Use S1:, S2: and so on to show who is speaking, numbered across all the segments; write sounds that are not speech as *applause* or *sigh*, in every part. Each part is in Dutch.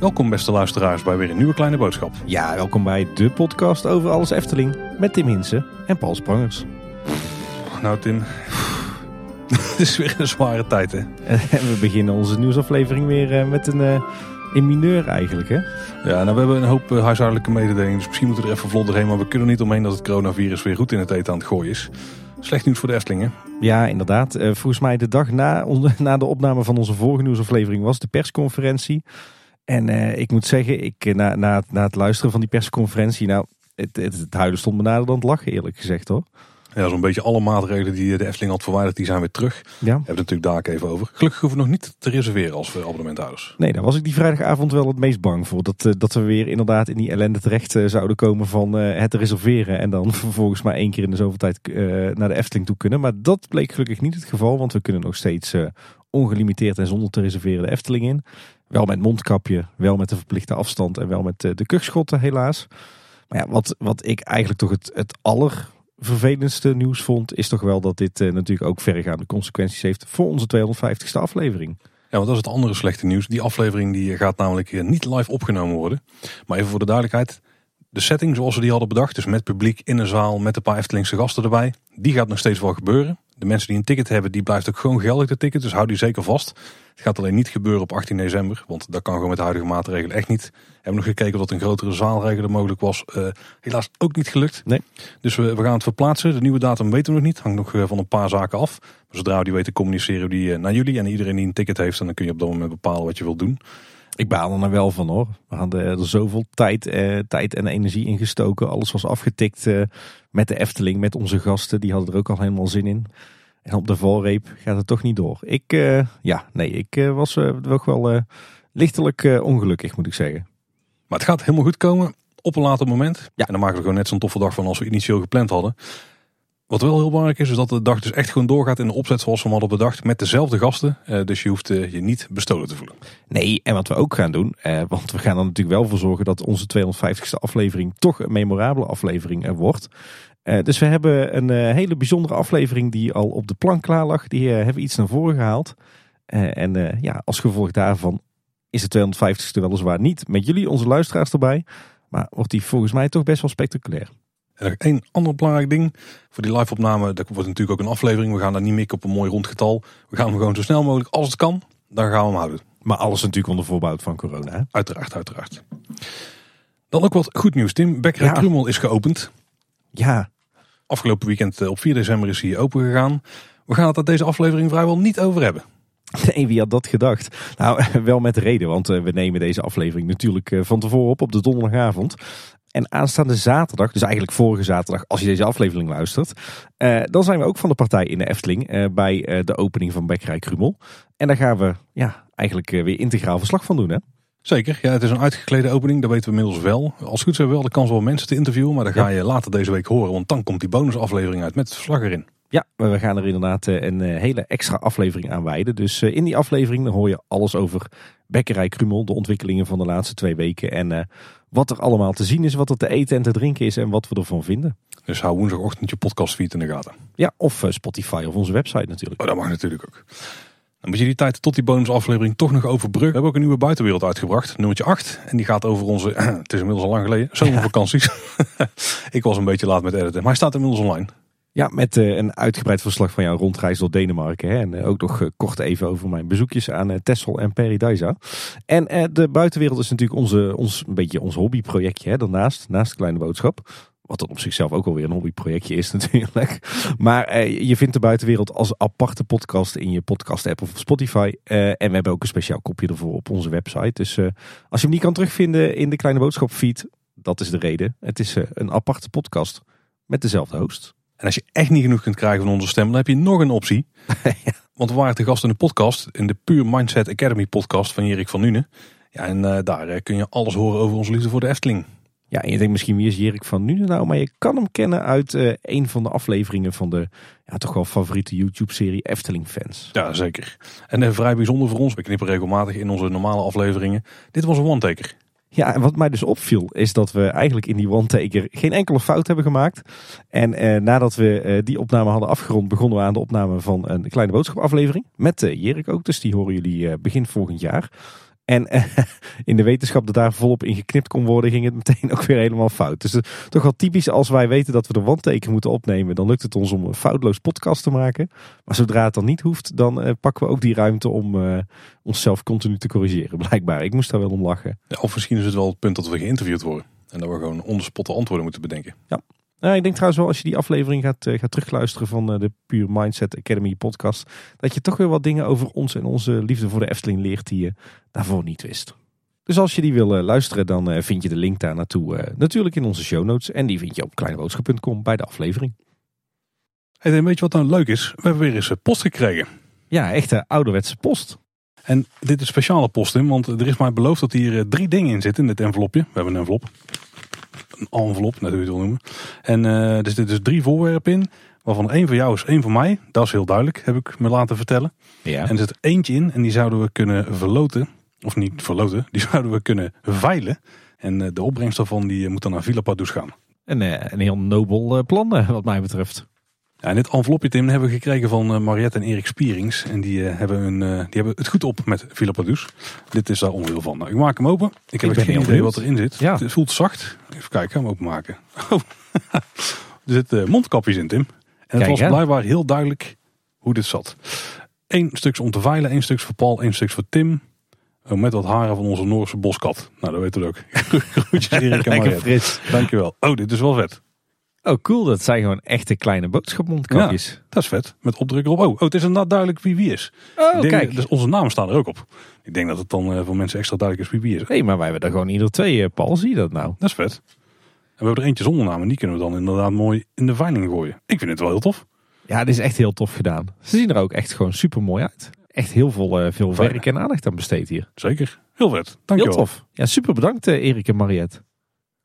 S1: Welkom beste luisteraars bij weer een nieuwe kleine boodschap.
S2: Ja, welkom bij de podcast over alles Efteling met Tim Hinsen en Paul Sprangers.
S1: Nou Tim, *laughs* het is weer een zware tijd hè.
S2: En we beginnen onze nieuwsaflevering weer eh, met een uh, in mineur eigenlijk hè.
S1: Ja, nou we hebben een hoop uh, huishoudelijke mededelingen, dus misschien moeten we er even vlot doorheen. Maar we kunnen niet omheen dat het coronavirus weer goed in het eten aan het gooien is. Slecht nieuws voor de Eftelingen.
S2: Ja, inderdaad. volgens mij de dag na, *laughs* na de opname van onze vorige nieuwsaflevering was de persconferentie. En uh, ik moet zeggen, ik, eh, na, na, na het luisteren van die persconferentie, nou, het, het, het huilen stond me nader dan het lachen, eerlijk gezegd hoor.
S1: Ja, zo'n beetje alle maatregelen die de Efteling had verwijderd, die zijn weer terug. Ja. We hebben het natuurlijk daar ook even over. Gelukkig hoeven we nog niet te reserveren als abonnementhouders.
S2: Nee, daar was ik die vrijdagavond wel het meest bang voor. Dat, uh, dat we weer inderdaad in die ellende terecht uh, zouden komen van het reserveren. En dan *laughs* vervolgens maar één keer in de zoveel tijd naar de Efteling toe kunnen. Maar dat bleek gelukkig niet het geval, want we kunnen nog steeds ongelimiteerd en zonder te reserveren de Efteling in. Wel met mondkapje, wel met de verplichte afstand en wel met de, kuchschotten helaas. Maar ja, wat, wat ik eigenlijk toch het, het allervervelendste nieuws vond, is toch wel dat dit uh, natuurlijk ook verregaande consequenties heeft voor onze 250ste aflevering.
S1: Ja, want dat is het andere slechte nieuws. Die aflevering die gaat namelijk niet live opgenomen worden. Maar even voor de duidelijkheid. De setting zoals we die hadden bedacht, dus met publiek in een zaal met een paar Eftelingse gasten erbij, die gaat nog steeds wel gebeuren. De mensen die een ticket hebben, die blijft ook gewoon geldig de ticket. Dus hou die zeker vast. Het gaat alleen niet gebeuren op 18 december. Want dat kan gewoon met de huidige maatregelen echt niet. We hebben nog gekeken of dat een grotere zaalregel mogelijk was. Uh, helaas ook niet gelukt.
S2: Nee.
S1: Dus we, we gaan het verplaatsen. De nieuwe datum weten we nog niet. Hangt nog uh, van een paar zaken af. Maar zodra we die weten communiceren we die uh, naar jullie. En iedereen die een ticket heeft. Dan kun je op dat moment bepalen wat je wilt doen.
S2: Ik baal er wel van hoor. We hadden er zoveel tijd, eh, tijd en energie in gestoken. Alles was afgetikt eh, met de Efteling, met onze gasten. Die hadden er ook al helemaal zin in. En op de valreep gaat het toch niet door. Ik, uh, ja, nee, ik uh, was uh, toch wel lichtelijk ongelukkig moet ik zeggen.
S1: Maar het gaat helemaal goed komen op een later moment. Ja. En dan maken we gewoon net zo'n toffe dag van als we initieel gepland hadden. Wat wel heel belangrijk is, is dat de dag dus echt gewoon doorgaat in de opzet zoals we hem hadden bedacht. Met dezelfde gasten. Uh, dus je hoeft uh, je niet bestolen te voelen.
S2: Nee, en wat we ook gaan doen. Uh, want we gaan er natuurlijk wel voor zorgen dat onze 250ste aflevering toch een memorabele aflevering wordt. dus we hebben een hele bijzondere aflevering die al op de plank klaar lag. Die hebben we iets naar voren gehaald. en ja, als gevolg daarvan is de 250ste weliswaar niet met jullie, onze luisteraars erbij. Maar wordt die volgens mij toch best wel spectaculair.
S1: En nog één ander belangrijk ding. Voor die live opname, dat wordt natuurlijk ook een aflevering. We gaan daar niet mikken op een mooi rond getal. We gaan hem gewoon zo snel mogelijk, als het kan, dan gaan we hem houden.
S2: Maar alles natuurlijk onder voorbouw van corona. Hè?
S1: Uiteraard, uiteraard. Dan ook wat goed nieuws, Tim. Bekker ja. Krummel is geopend.
S2: Ja.
S1: Afgelopen weekend eh, op 4 december is hij open gegaan. We gaan het er deze aflevering vrijwel niet over hebben.
S2: Nee, wie had dat gedacht? Nou, *laughs* wel met reden, want eh, we nemen deze aflevering natuurlijk eh, van tevoren op op de donderdagavond. En aanstaande zaterdag, dus eigenlijk vorige zaterdag, als je deze aflevering luistert, uh, dan zijn we ook van de partij in de Efteling uh, bij uh, de opening van Bekkerij Krumel. En daar gaan we ja, eigenlijk weer integraal verslag van doen. Hè?
S1: Zeker, ja, het is een uitgeklede opening, dat weten we inmiddels wel. Als het goed we wel de kans om mensen te interviewen, maar dat ga je later deze week horen, want dan komt die bonusaflevering uit met het verslag erin.
S2: Ja, we gaan er inderdaad een hele extra aflevering aan wijden. Dus in die aflevering dan hoor je alles over Bekkerij Krumel, de ontwikkelingen van de laatste twee weken en wat er allemaal te zien is, wat er te eten en te drinken is en wat we ervan vinden.
S1: Dus hou woensdagochtend je podcastfeed in de gaten.
S2: Ja, of Spotify of onze website natuurlijk.
S1: Oh, dat mag natuurlijk ook. Dan moet je die tijd tot die bonusaflevering toch nog overbruggen. We hebben ook een nieuwe buitenwereld uitgebracht, nummertje 8. En die gaat over onze, *clears throat* het is inmiddels al lang geleden, zomervakanties. Ja. *laughs* ik was een beetje laat met editen, maar hij staat inmiddels online.
S2: Ja, met uh, een uitgebreid verslag van jouw rondreis door Denemarken. Hè? En uh, ook nog uh, kort even over mijn bezoekjes aan Texel en Paradise. En de buitenwereld is natuurlijk onze, ons, een beetje ons hobbyprojectje hè? daarnaast, naast kleine boodschap. Wat dan op zichzelf ook alweer een hobbyprojectje is *laughs* natuurlijk. Maar je vindt de buitenwereld als aparte podcast in je podcast app of Spotify. en we hebben ook een speciaal kopje ervoor op onze website. Dus als je hem niet kan terugvinden in de kleine boodschap feed, dat is de reden. Het is een aparte podcast met dezelfde host.
S1: En als je echt niet genoeg kunt krijgen van onze stem, dan heb je nog een optie. *laughs* ja. Want we waren te gast in de podcast, in de Pure Mindset Academy podcast van Jerik van Nuenen. Ja, en uh, daar uh, kun je alles horen over onze liefde voor de Efteling.
S2: Ja, en je denkt misschien wie is Jerik van Nuenen nou? Maar je kan hem kennen uit uh, een van de afleveringen van de ja, toch wel favoriete YouTube-serie Efteling Fans.
S1: Ja, zeker. En vrij bijzonder voor ons, we knippen regelmatig in onze normale afleveringen. Dit was een one-taker.
S2: Ja, en wat mij dus opviel is dat we eigenlijk in die one-taker geen enkele fout hebben gemaakt. En eh, nadat we eh, die opname hadden afgerond, begonnen we aan de opname van een kleine boodschapaflevering. Met uh, Jerik ook, dus die horen jullie uh, begin volgend jaar. En eh, *laughs* in de wetenschap dat daar volop in geknipt kon worden, ging het meteen ook weer helemaal fout. Dus het is toch wel typisch als wij weten dat we de wandteken moeten opnemen, dan lukt het ons om een foutloos podcast te maken. Maar zodra het dan niet hoeft, dan uh, pakken we ook die ruimte om onszelf continu te corrigeren, *laughs* blijkbaar. Ik moest daar wel om lachen.
S1: Ja, of misschien is het wel het punt dat we geïnterviewd worden. En dat we gewoon onderspotte antwoorden moeten bedenken.
S2: Ja, nou, ik denk trouwens wel als je die aflevering gaat, uh, gaat terugluisteren van uh, de Pure Mindset Academy podcast. Dat je toch weer wat dingen over ons en onze liefde voor de Efteling leert die je daarvoor niet wist. Dus als je die wil uh, luisteren, dan vind je de link daar naartoe natuurlijk in onze show notes. En die vind je op kleineboodschap.com bij de aflevering.
S1: Hey, weet je wat nou leuk is? We hebben weer eens post gekregen.
S2: Ja, echte ouderwetse post.
S1: En dit is speciale post in, want er is mij beloofd dat hier drie dingen in zitten in dit envelopje. We hebben een envelop een envelop, net hoe je het wil noemen. En uh, er zitten dus drie voorwerpen in. Waarvan één voor jou is, één voor mij. Dat is heel duidelijk, heb ik me laten vertellen.
S2: Ja.
S1: En er zit er eentje in en die zouden we kunnen verloten. Of niet verloten, die *laughs* zouden we kunnen veilen. En uh, de opbrengst daarvan die moet dan naar Villa Padus gaan.
S2: Een, een heel nobel plan wat mij betreft.
S1: Ja, en dit envelopje Tim hebben we gekregen van uh, Mariette en Erik Spierings. En die, uh, hebben een, uh, die hebben het goed op met Villa Padus. Dit is daar onderdeel van. Nou, ik maak hem open. Ik heb ik geen idee wat erin zit.
S2: Ja.
S1: Het voelt zacht. Even kijken, hem openmaken. *laughs* Oh. *laughs* er zitten mondkapjes in Tim. En het
S2: Kijk,
S1: was
S2: hè?
S1: blijkbaar heel duidelijk hoe dit zat. Eén stuk om te veilen, één stuk voor Paul, één stuk voor Tim. Met wat haren van onze Noorse boskat. Nou, dat weten we ook. *laughs* Groetjes Erik en Mariette.
S2: fris.
S1: Dankjewel. Oh, dit is wel vet.
S2: Oh, cool. Dat zijn gewoon echte kleine boodschapmondkapjes.
S1: Dat is vet. Met opdruk erop. Oh, oh het is inderdaad duidelijk wie wie is.
S2: Oh,
S1: denk,
S2: kijk.
S1: Dus onze namen staan er ook op. Ik denk dat het dan eh, voor mensen extra duidelijk is wie wie is.
S2: Nee, maar wij hebben er gewoon ieder twee. eh, Paul, zie je dat nou?
S1: Dat is vet. En we hebben er eentje zonder naam. En die kunnen we dan inderdaad mooi in de veiling gooien. Ik vind het wel heel tof.
S2: Ja, dit is echt heel tof gedaan. Ze zien er ook echt gewoon super mooi uit. Echt heel veel, eh, veel werk en aandacht aan besteed hier.
S1: Zeker. Heel vet.
S2: Heel
S1: Dankjewel.
S2: tof. Ja, super bedankt Erik en Mariette.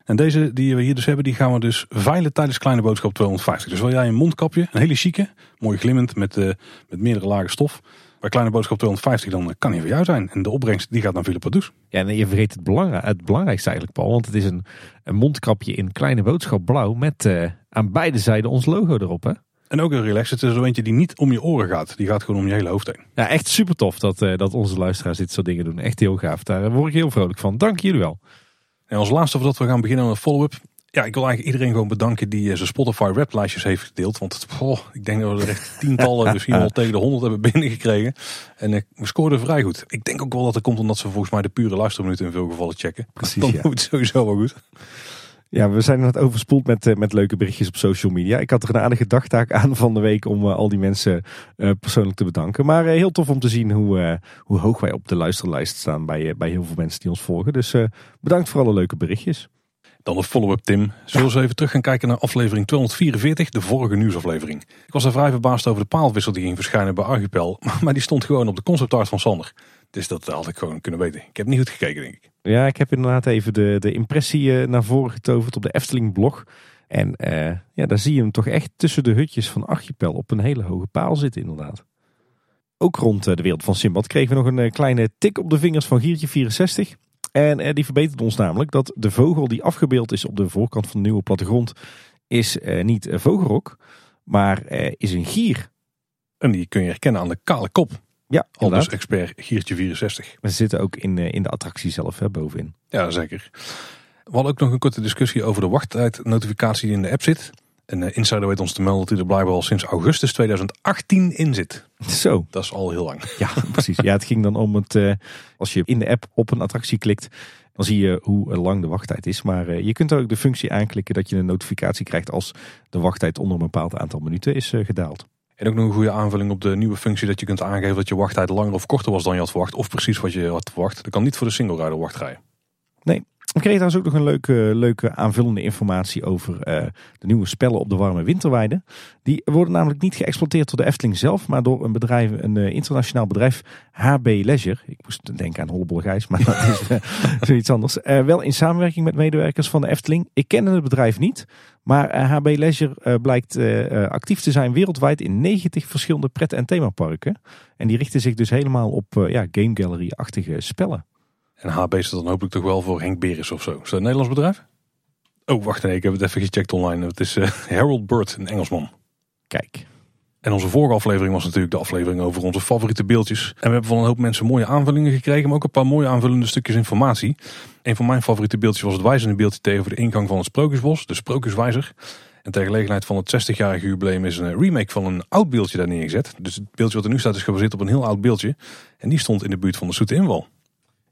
S1: En deze die we hier dus hebben, die gaan we dus veilen tijdens Kleine Boodschap 250. Dus wil jij een mondkapje, een hele chique, mooi glimmend met, eh, met meerdere lagen stof. Bij Kleine Boodschap 250 dan eh, kan die voor jou zijn. En de opbrengst die gaat naar Philip Padus.
S2: Ja, en je vergeet het, het belangrijkste eigenlijk, Paul. Want het is een, een mondkapje in kleine boodschap blauw met eh, aan beide zijden ons logo erop. Hè?
S1: En ook een relax. Het is zo eentje die niet om je oren gaat. Die gaat gewoon om je hele hoofd heen.
S2: Ja, echt super tof dat, dat onze luisteraars dit soort dingen doen. Echt heel gaaf. Daar word ik heel vrolijk van. Dank jullie wel.
S1: En als laatste voordat we gaan beginnen aan een follow-up. Ja, ik wil eigenlijk iedereen gewoon bedanken die eh, zijn Spotify raplijstjes heeft gedeeld. Want oh, ik denk dat we er echt *laughs* tientallen, misschien wel tegen de honderd hebben binnengekregen. En eh, we scoorden vrij goed. Ik denk ook wel dat het komt omdat ze volgens mij de pure luisterminuten in veel gevallen checken.
S2: Precies, *laughs*
S1: Dan
S2: ja.
S1: moet het sowieso wel goed.
S2: Ja, we zijn net overspoeld met, eh, met leuke berichtjes op social media. Ik had er een aardige dagtaak aan van de week om eh, al die mensen eh, persoonlijk te bedanken. Maar heel tof om te zien hoe, hoe hoog wij op de luisterlijst staan bij, bij heel veel mensen die ons volgen. Dus bedankt voor alle leuke berichtjes.
S1: Dan een follow-up Tim. Zullen we eens even terug gaan kijken naar aflevering 244, de vorige nieuwsaflevering. Ik was er vrij verbaasd over de paalwissel die ging verschijnen bij Archipel. *laughs* Maar die stond gewoon op de conceptart van Sander. Dus dat had ik gewoon kunnen weten. Ik heb niet goed gekeken denk ik.
S2: Ja, ik heb inderdaad even de, de impressie eh, naar voren getoverd op de Efteling blog. En eh, ja, daar zie je hem toch echt tussen de hutjes van Archipel op een hele hoge paal zitten inderdaad. Ook rond eh, de wereld van Simbad kregen we nog een kleine tik op de vingers van Giertje 64. En die verbetert ons namelijk dat de vogel die afgebeeld is op de voorkant van de nieuwe plattegrond is eh, niet vogelrok, maar is een gier.
S1: En die kun je herkennen aan de kale kop.
S2: Ja,
S1: Al dus
S2: inderdaad.
S1: expert Giertje 64.
S2: Maar ze zitten ook in, eh, in de attractie zelf hè, bovenin.
S1: Ja, zeker. We hadden ook nog een korte discussie over de wachttijdnotificatie die in de app zit. En uh, Insider weet ons te melden dat hij er blijkbaar al sinds augustus 2018 in zit. *laughs*
S2: Zo,
S1: Dat is al heel lang. *laughs*
S2: Ja, precies. Ja, het ging dan om het. eh, als je in de app op een attractie klikt, dan zie je hoe lang de wachttijd is. Maar eh, je kunt ook de functie aanklikken dat je een notificatie krijgt als de wachttijd onder een bepaald aantal minuten is eh, gedaald.
S1: En ook nog een goede aanvulling op de nieuwe functie dat je kunt aangeven dat je wachttijd langer of korter was dan je had verwacht. Of precies wat je had verwacht. Dat kan niet voor de single rider wachtrijen.
S2: Ik kreeg trouwens ook nog een leuke, leuke aanvullende informatie over eh, de nieuwe spellen op de warme winterweide. Die worden namelijk niet geëxploiteerd door de Efteling zelf, maar door een bedrijf, een eh, internationaal bedrijf, HB Leisure. Ik moest denken aan Hollebol Gijs, maar dat is eh, *laughs* zoiets anders. Wel in samenwerking met medewerkers van de Efteling. Ik ken het bedrijf niet, maar HB Leisure blijkt actief te zijn wereldwijd in 90 verschillende pret- en themaparken. En die richten zich dus helemaal op ja, game gallery-achtige spellen.
S1: En HB staat dan hopelijk toch wel voor Henk Beres of zo. Is dat een Nederlands bedrijf? Oh, wacht nee, ik heb het even gecheckt online. Het is uh, *laughs* Harold Bird, een Engelsman.
S2: Kijk.
S1: En onze vorige aflevering was natuurlijk de aflevering over onze favoriete beeldjes. En we hebben van een hoop mensen mooie aanvullingen gekregen, maar ook een paar mooie aanvullende stukjes informatie. Een van mijn favoriete beeldjes was het wijzende beeldje tegenover de ingang van het Sprookjesbos, de Sprookjeswijzer. En ter gelegenheid van het 60-jarige jubileum is een remake van een oud beeldje daar neergezet. Dus het beeldje wat er nu staat is gebaseerd op een heel oud beeldje. En die stond in de buurt van de Soete Inwal.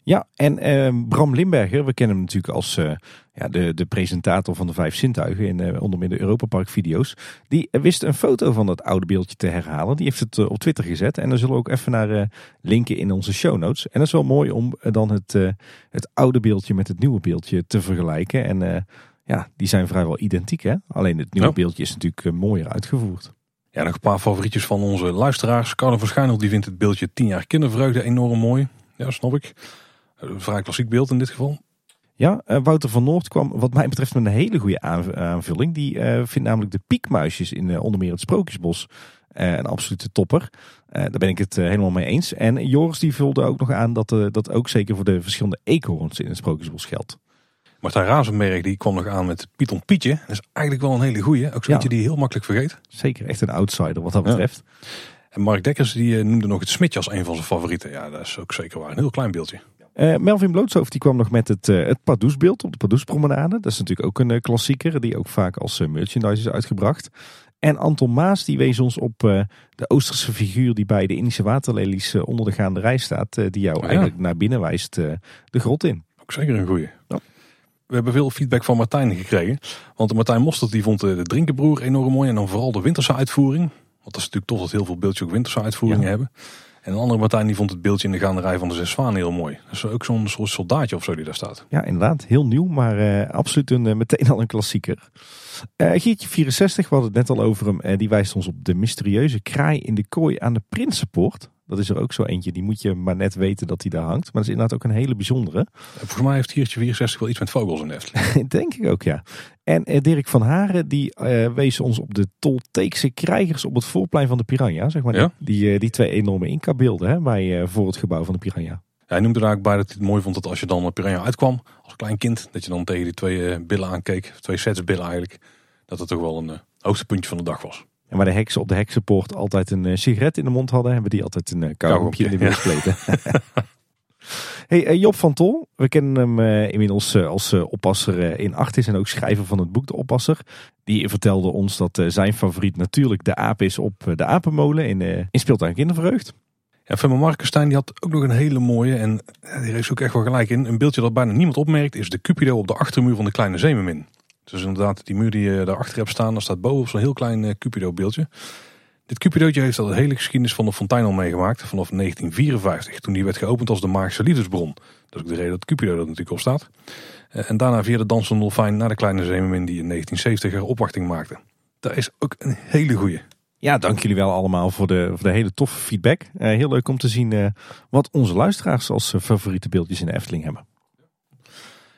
S2: Ja, en uh, Bram Limberger, we kennen hem natuurlijk als uh, ja, de, de presentator van de Vijf Zintuigen in uh, onder meer de Europa Park video's. Die wist een foto van dat oude beeldje te herhalen. Die heeft het op Twitter gezet. En dan zullen we ook even naar linken in onze show notes. En dat is wel mooi om dan het, het oude beeldje met het nieuwe beeldje te vergelijken. En ja, die zijn vrijwel identiek hè. Alleen het nieuwe beeldje is natuurlijk mooier uitgevoerd.
S1: Ja, nog een paar favorietjes van onze luisteraars. Carlo Verschijnel die vindt het beeldje 10 jaar kindervreugde enorm mooi. Ja, snap ik. Een vrij klassiek beeld in dit geval.
S2: Ja, uh, Wouter van Noord kwam wat mij betreft met een hele goede aanvulling. Die uh, vindt namelijk de piekmuisjes in uh, onder meer het Sprookjesbos een absolute topper. daar ben ik het helemaal mee eens. En Joris die vulde ook nog aan dat dat ook zeker voor de verschillende eekhoorns in het Sprookjesbos geldt.
S1: Martijn Razenberg die kwam nog aan met Python Pietje. Dat is eigenlijk wel een hele goeie. Ook zo'n ja. die je heel makkelijk vergeet.
S2: Zeker, echt een outsider wat dat betreft.
S1: En Mark Dekkers die noemde nog het Smitje als een van zijn favorieten. Ja, dat is ook zeker waar. Een heel klein beeldje.
S2: Uh, Melvin Blootshoofd die kwam nog met het, uh, het Pardoesbeeld op de Pardoespromenade. Dat is natuurlijk ook een uh, klassieker die ook vaak als merchandise is uitgebracht. En Anton Maas die wees ons op de Oosterse figuur die bij de Indische waterlelies onder de gaande rij staat. die jou oh eigenlijk naar binnen wijst de grot in.
S1: Ook zeker een goeie. Ja. We hebben veel feedback van Martijn gekregen. Want Martijn Mostert die vond de Drinkenbroer enorm mooi. En dan vooral de winterse uitvoering. Want dat is natuurlijk toch dat heel veel beeldjes ook winterse uitvoeringen ja. hebben. En een andere Martijn die vond het beeldje in de gaanderij van de Zes Zwanen heel mooi. Dat is ook zo'n soort soldaatje of zo die daar staat.
S2: Ja, inderdaad. Heel nieuw, maar uh, absoluut een, uh, meteen al een klassieker. Uh, Geertje 64, we hadden het net al over hem. die wijst ons op de mysterieuze kraai in de kooi aan de Prinsenpoort. Dat is er ook zo eentje. Die moet je maar net weten dat hij daar hangt. Maar dat is inderdaad ook een hele bijzondere.
S1: Volgens mij heeft Giertje 64 wel iets met vogels in Efteling. *laughs*
S2: Denk ik ook, ja. En eh, Dirk van Haren die uh, wees ons op de Tolteekse krijgers op het voorplein van de Piranha. Zeg maar. Ja? Die, uh, die twee enorme Inca-beelden hè, bij, voor het gebouw van de Piranha.
S1: Ja, hij noemde er eigenlijk bij dat hij het mooi vond dat als je dan Piranha uitkwam als klein kind. Dat je dan tegen die twee billen aankeek. Twee sets billen eigenlijk. Dat het toch wel een hoogtepuntje van de dag was.
S2: En waar de heksen op de heksenpoort altijd een sigaret in de mond hadden, hebben die altijd een uh, in de wil gespleten. *laughs* *laughs* hey, uh, Job van Tol, we kennen hem inmiddels als oppasser in Artis en ook schrijver van het boek De Oppasser. Die vertelde ons dat zijn favoriet natuurlijk de aap is op de apenmolen in, in Speeltuin Kindervreugd.
S1: Ja, Femma Markenstein die had ook nog een hele mooie, en die heeft ook echt wel gelijk in, een beeldje dat bijna niemand opmerkt, is de Cupido op de achtermuur van de kleine zeemermin. Dus inderdaad, die muur die je daarachter hebt staan, daar staat boven zo'n heel klein Cupido beeldje. Dit Cupidootje heeft al de hele geschiedenis van de fontein al meegemaakt. Vanaf 1954, toen die werd geopend als de Magische Liefdesbron. Dat is ook de reden dat Cupido er natuurlijk op staat. Uh, en daarna via de dansende dolfijn naar de kleine zeemermin die in 1970 er opwachting maakte. Dat is ook een hele goeie.
S2: Ja, dank jullie wel allemaal voor de, voor de hele toffe feedback. Uh, heel leuk om te zien wat onze luisteraars als favoriete beeldjes in de Efteling hebben.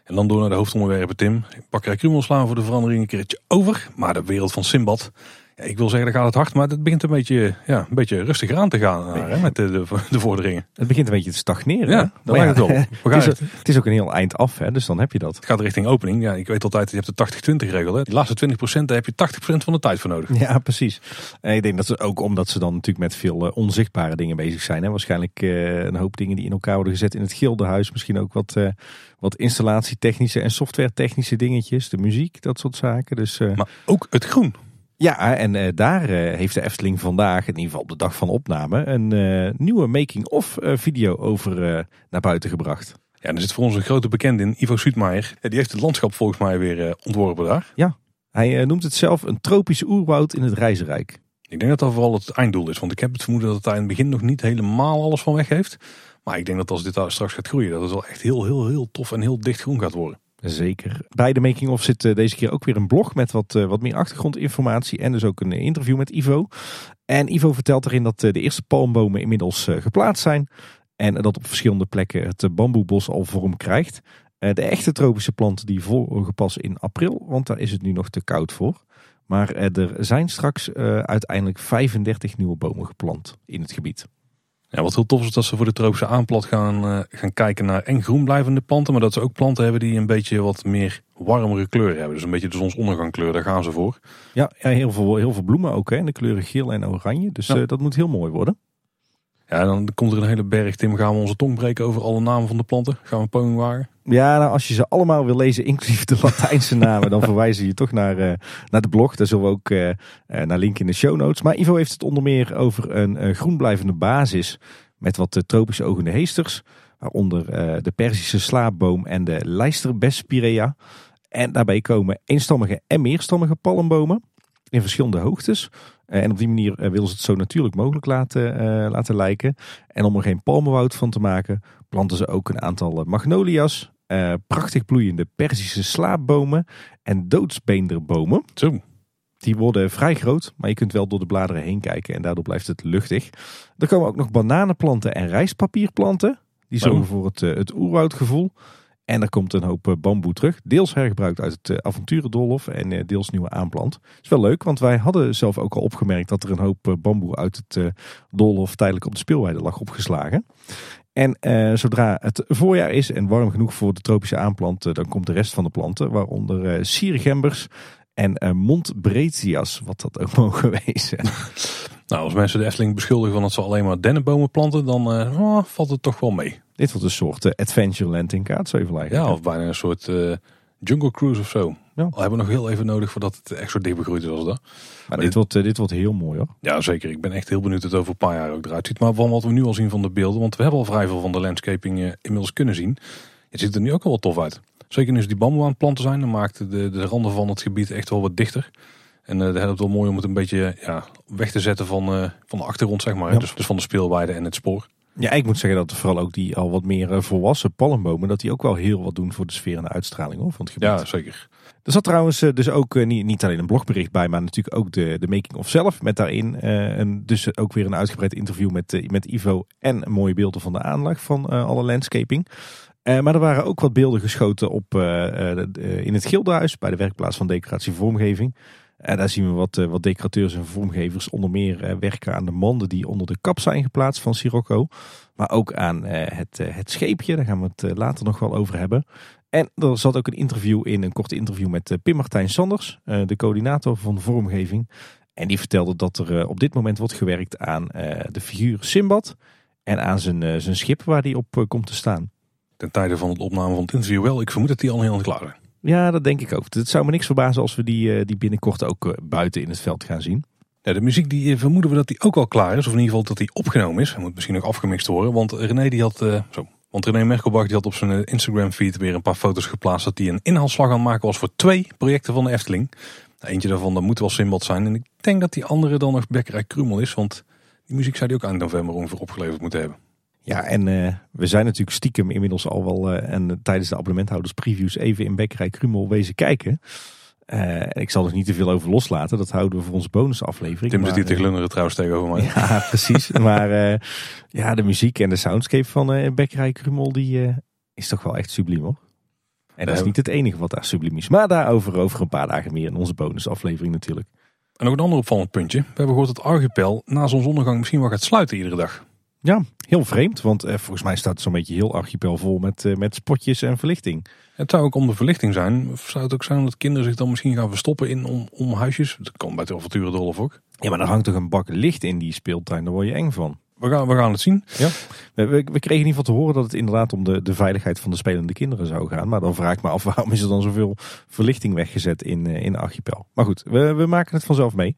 S1: En dan door naar de hoofdonderwerpen, Tim. Bakkerij Krumel slaan voor de verandering een keertje over. Maar de wereld van Simbad, ik wil zeggen, dat gaat het hard, maar het begint een beetje, ja, een beetje rustiger aan te gaan hè, met de, de, *laughs* de, vorderingen.
S2: Het begint een beetje te stagneren.
S1: Ja, dat lijkt het *laughs* wel.
S2: Het is, het, is, ook een heel eind af, hè, dus dan heb je dat.
S1: Het gaat richting opening. Ja, ik weet altijd, je hebt de 80-20 regel. Hè. Die laatste 20% daar heb je 80% van de tijd voor nodig.
S2: Ja, precies. En ik denk dat ze ook omdat ze dan natuurlijk met veel uh, onzichtbare dingen bezig zijn. Hè. Waarschijnlijk uh, een hoop dingen die in elkaar worden gezet in het gildenhuis. Misschien ook wat, uh, wat installatietechnische en softwaretechnische dingetjes. De muziek, dat soort zaken. Dus,
S1: maar ook het groen.
S2: Ja, en uh, daar uh, heeft de Efteling vandaag, in ieder geval op de dag van opname, een uh, nieuwe making-of video over naar buiten gebracht.
S1: Ja, en er zit voor ons een grote bekende in, Ivo Suutmaier. Die heeft het landschap volgens mij weer ontworpen daar.
S2: Ja, hij noemt het zelf een tropisch oerwoud in het Reizenrijk.
S1: Ik denk dat dat vooral het einddoel is, want ik heb het vermoeden dat het daar in het begin nog niet helemaal alles van weg heeft. Maar ik denk dat als dit daar straks gaat groeien, dat het wel echt heel, heel, heel tof en heel dicht groen gaat worden.
S2: Zeker. Bij de Making of zit eh, deze keer ook weer een blog met wat, eh, wat meer achtergrondinformatie. En dus ook een interview met Ivo. En Ivo vertelt erin dat eh, de eerste palmbomen inmiddels geplaatst zijn. En dat op verschillende plekken het bamboebos al vorm krijgt. De echte tropische planten die volgen pas in april, want daar is het nu nog te koud voor. Maar er zijn straks uiteindelijk 35 nieuwe bomen geplant in het gebied.
S1: Ja, wat heel tof is dat ze voor de tropische aanplant gaan, uh, gaan kijken naar eng groen blijvende planten. Maar dat ze ook planten hebben die een beetje wat meer warmere kleuren hebben. Dus een beetje de zonsondergangkleur, daar gaan ze voor.
S2: Ja, ja heel, veel, heel veel bloemen ook hè, in de kleuren geel en oranje. Dus ja. dat moet heel mooi worden.
S1: Ja, dan komt er een hele berg. Tim, gaan we onze tong breken over alle namen van de planten? Gaan we een poging wagen?
S2: Ja, nou, als je ze allemaal wil lezen, inclusief de Latijnse namen, dan *laughs* verwijzen je toch naar, uh, naar de blog. Daar zullen we ook uh, naar linken in de show notes. Maar Ivo heeft het onder meer over een groenblijvende basis met wat tropische ogende heesters. Waaronder de Perzische slaapboom en de Lijsterbespiraea. En daarbij komen eenstammige en meerstammige palmbomen in verschillende hoogtes. Eh, en op die manier eh, willen ze het zo natuurlijk mogelijk laten, uh, laten lijken. En om er geen palmenwoud van te maken, planten ze ook een aantal magnolia's, uh, prachtig bloeiende Perzische slaapbomen en doodsbeenderbomen.
S1: Zo.
S2: Die worden vrij groot, maar je kunt wel door de bladeren heen kijken en daardoor blijft het luchtig. Er komen ook nog bananenplanten en rijstpapierplanten. Die zorgen voor het, het oerwoudgevoel. En er komt een hoop eh, bamboe terug. Deels hergebruikt uit het avonturendolhof en deels nieuwe aanplant. Is wel leuk, want wij hadden zelf ook al opgemerkt dat er een hoop bamboe uit het doolhof tijdelijk op de speelweide lag opgeslagen. En zodra het voorjaar is en warm genoeg voor de tropische aanplant, dan komt de rest van de planten, waaronder uh, siergembers en uh, montbretias, wat dat ook *laughs* mogen wezen.
S1: Nou, als mensen de Efteling beschuldigen van dat ze alleen maar dennenbomen planten, dan oh, valt het toch wel mee.
S2: Dit wordt een soort Adventureland in kaartzevel
S1: Ja, of bijna een soort Jungle Cruise of zo. Ja. Al hebben we nog heel even nodig voordat het echt zo dicht begroeid is als dat.
S2: Maar, dit, wordt, uh, dit wordt heel mooi hoor.
S1: Ja, zeker. Ik ben echt heel benieuwd hoe het over een paar jaar ook eruit ziet. Maar van wat we nu al zien van de beelden, want we hebben al vrij veel van de landscaping inmiddels kunnen zien. Het ziet er nu ook al wel tof uit. Zeker nu ze die bamboe aan het planten zijn, dan maakt de, de randen van het gebied echt wel wat dichter. En uh, dat is wel mooi om het een beetje ja, weg te zetten van, van de achtergrond, zeg maar. Dus, dus van de speelweide en het spoor.
S2: Ja, ik moet zeggen dat vooral ook die al wat meer eh, volwassen palmbomen, dat die ook wel heel wat doen voor de sfeer en de uitstraling hoor, van het gebied.
S1: Ja, zeker.
S2: Er zat trouwens eh, dus ook eh, niet, niet alleen een blogbericht bij, maar natuurlijk ook de, de making of zelf. Met daarin en dus ook weer een uitgebreid interview met, met Ivo en mooie beelden van de aanleg van alle landscaping. maar er waren ook wat beelden geschoten op, in het Gildenhuis bij de werkplaats van decoratie vormgeving. Daar zien we wat, wat decorateurs en vormgevers onder meer werken aan de manden die onder de kap zijn geplaatst van Sirocco. Maar ook aan het, het scheepje, daar gaan we het later nog wel over hebben. En er zat ook een interview in, een korte interview met Pim Martijn Sanders, de coördinator van de vormgeving. En die vertelde dat er op dit moment wordt gewerkt aan de figuur Simbad en aan zijn, zijn schip waar die op komt te staan.
S1: Ten tijde van het opname van het interview wel. Ik vermoed dat die al heel klaar is.
S2: Ja, dat denk ik ook. Het zou me niks verbazen als we die, die binnenkort ook buiten in het veld gaan zien.
S1: De muziek die eh, vermoeden we dat die ook al klaar is. Of in ieder geval dat die opgenomen is. Hij moet misschien nog afgemixt worden. Want René die had, zo, want René Merkelbach die had op zijn eh, Instagram feed weer een paar foto's geplaatst. Dat hij een inhaalslag aan het maken was voor twee projecten van de Efteling. Eentje daarvan dat moet wel Simbad zijn. En ik denk dat die andere dan nog Bekkerij Krumel is. Want die muziek zou die ook aan november ongeveer opgeleverd moeten hebben.
S2: Ja, en we zijn natuurlijk stiekem inmiddels al wel en tijdens de abonnementhouders previews even in Bekkerij Krumel wezen kijken. Ik zal er niet te veel over loslaten. Dat houden we voor onze bonusaflevering.
S1: Tim zit hier te eh, glunderen trouwens tegenover mij. *laughs*
S2: Ja, precies. maar ja, de muziek en de soundscape van uh, Bekkerij Krumel, die is toch wel echt subliem hoor. En dat is niet het enige wat daar subliem is. Maar daarover over een paar dagen meer in onze bonusaflevering natuurlijk.
S1: En nog een ander opvallend puntje. We hebben gehoord dat Archipel na zonsondergang misschien wel gaat sluiten iedere dag.
S2: Ja, heel vreemd. Want eh, volgens mij staat het zo'n beetje heel archipel vol met, eh, met spotjes en verlichting.
S1: Het zou ook om de verlichting zijn. Zou het ook zijn dat kinderen zich dan misschien gaan verstoppen in om, om huisjes? Dat kan bij de avonturendolf ook.
S2: Ja, maar er hangt toch een bak licht in die speeltuin. Daar word je eng van.
S1: We gaan, we gaan het zien.
S2: Ja. We, we, kregen in ieder geval te horen dat het inderdaad om de, de veiligheid van de spelende kinderen zou gaan. Maar dan vraag ik me af waarom is er dan zoveel verlichting weggezet in, uh, in Archipel. Maar goed, we, we maken het vanzelf mee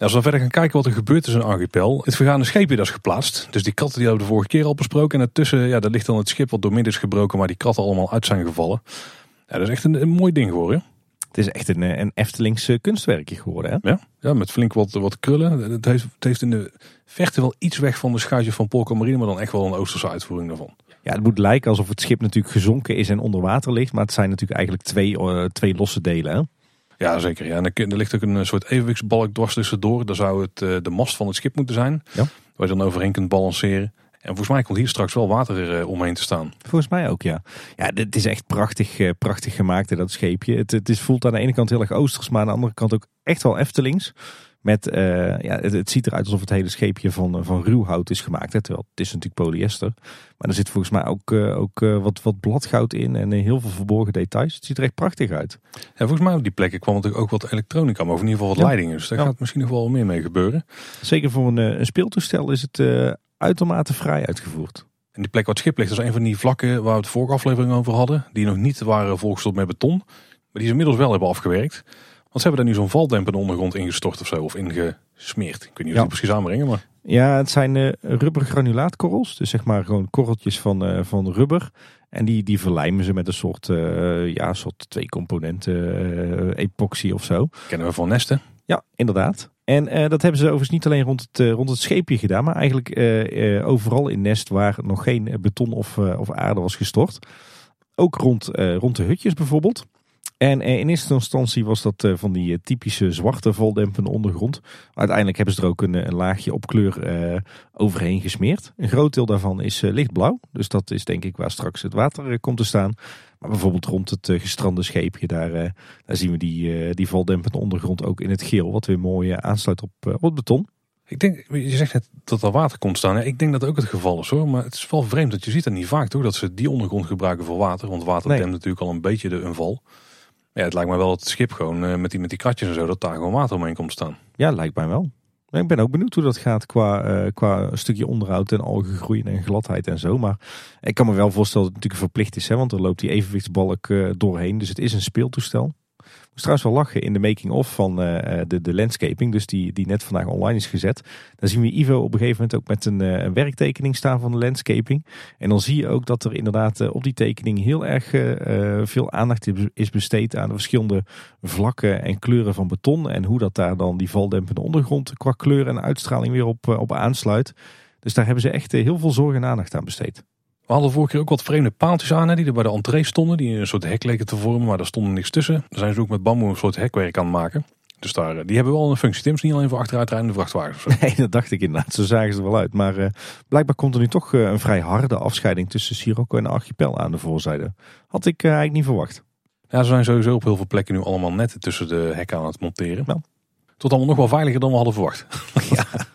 S1: als we verder gaan kijken wat er gebeurt in een archipel. Het vergaande scheepje dat is geplaatst. Dus die katten die hebben we de vorige keer al besproken. En ertussen, ja, daar ligt dan het schip wat door midden is gebroken. Maar die kratten allemaal uit zijn gevallen. Ja, dat is echt een, een mooi ding geworden.
S2: Het is echt een, een Eftelingse kunstwerkje geworden. Hè?
S1: Ja, ja, met flink wat, wat krullen. Het heeft, het heeft in de verte wel iets weg van de schuitje van Polka Marine. Maar dan echt wel een Oosterse uitvoering daarvan.
S2: Ja, het moet lijken alsof het schip natuurlijk gezonken is en onder water ligt. Maar het zijn natuurlijk eigenlijk twee, uh, twee losse delen. Hè?
S1: Ja, zeker. Ja. En er, ligt ook een eh, soort evenwichtsbalk dwars tussendoor. Daar zou het uh, de mast van het schip moeten zijn. Ja. Waar je dan overheen kunt balanceren. En volgens mij komt hier straks wel water uh, omheen te staan.
S2: Volgens mij ook, ja. Ja, het is echt prachtig, uh, prachtig gemaakt, dat scheepje. Het, het is, voelt aan de ene kant heel erg oosters, maar aan de andere kant ook echt wel Eftelings. Met, eh, ja, het, het ziet eruit alsof het hele scheepje van, eh, van ruw hout is gemaakt. Hè, terwijl het is natuurlijk polyester. Maar er zit volgens mij ook, eh, ook wat, wat bladgoud in en heel veel verborgen details. Het ziet er echt prachtig uit.
S1: Ja, volgens mij op die plekken kwam natuurlijk ook wat elektronica, maar of in ieder geval wat
S2: Ja.
S1: leidingen. Dus daar
S2: Ja.
S1: gaat misschien nog wel meer mee gebeuren.
S2: Zeker voor een, een speeltoestel is het uitermate vrij uitgevoerd.
S1: En die plek waar het schip ligt, dat is een van die vlakken waar we het vorige aflevering over hadden. Die nog niet waren volgestopt met beton. Maar die ze inmiddels wel hebben afgewerkt. Want ze hebben daar nu zo'n in de ondergrond ingestort of zo. Of ingesmeerd. Ik weet niet hoe
S2: Ja.
S1: die precies aanbrengen. Maar
S2: Ja, het zijn eh rubbergranulaatkorrels. Dus zeg maar gewoon korreltjes van, eh, van rubber. En die, die verlijmen ze met een soort, eh, ja, soort twee componenten epoxy of zo.
S1: kennen we van nesten.
S2: Ja, inderdaad. En dat hebben ze overigens niet alleen rond het, rond het scheepje gedaan, maar eigenlijk overal in Nest waar nog geen beton of, of aarde was gestort. Ook rond, rond de hutjes bijvoorbeeld. En eh, in eerste instantie was dat eh, van die eh, typische zwarte valdempende ondergrond. Uiteindelijk hebben ze er ook een, een laagje op kleur overheen gesmeerd. Een groot deel daarvan is lichtblauw. Dus dat is denk ik waar straks het water komt te staan. Maar bijvoorbeeld rond het gestrande scheepje, daar, daar zien we die, die valdempende ondergrond ook in het geel. Wat weer mooi aansluit op, op het beton.
S1: Ik denk, je zegt net dat er water komt staan. Ja, ik denk dat ook het geval is hoor. Maar het is wel vreemd dat je ziet dat niet vaak toch. Dat ze die ondergrond gebruiken voor water. Want water
S2: Nee.
S1: natuurlijk al een beetje de inval. Ja, het lijkt mij wel dat het schip gewoon eh, met, die, met die kratjes en zo. Dat daar gewoon water omheen komt staan.
S2: Ja, lijkt mij wel. Ik ben ook benieuwd hoe dat gaat qua, eh, qua stukje onderhoud en algegroei en gladheid en zo. Maar ik kan me wel voorstellen dat het natuurlijk verplicht is. Hè, want er loopt die evenwichtsbalk eh, doorheen. Dus het is een speeltoestel. Moest trouwens wel lachen in de making-of van eh, de, de landscaping. Dus die, die net vandaag online is gezet. Dan zien we Ivo op een gegeven moment ook met een, eh, een werktekening staan van de landscaping. En dan zie je ook dat er inderdaad eh, op die tekening heel erg eh, eh, veel aandacht is besteed aan de verschillende vlakken en kleuren van beton. En hoe dat daar dan die valdempende ondergrond qua kleur en uitstraling weer op, eh, op aansluit. Dus daar hebben ze echt eh, heel veel zorg en aandacht aan besteed.
S1: We hadden vorige keer ook wat vreemde paaltjes aan hè, die er bij de entree stonden. Die een soort hek leken te vormen, maar daar stond niks tussen. Daar zijn ze ook met bamboe een soort hekwerk aan het maken. Dus daar, eh, die hebben wel een functie. Tim is niet alleen voor achteruitrijdende vrachtwagens.
S2: Nee, dat dacht ik inderdaad. Zo zagen ze er wel uit. Maar eh, blijkbaar komt er nu toch eh, een vrij harde afscheiding tussen Sirocco en de Archipel aan de voorzijde. Had ik eigenlijk niet verwacht.
S1: Ja, ze zijn sowieso op heel veel plekken nu allemaal netten tussen de hekken aan het monteren.
S2: Ja.
S1: Tot allemaal nog wel veiliger dan we hadden verwacht.
S2: Oh, *laughs*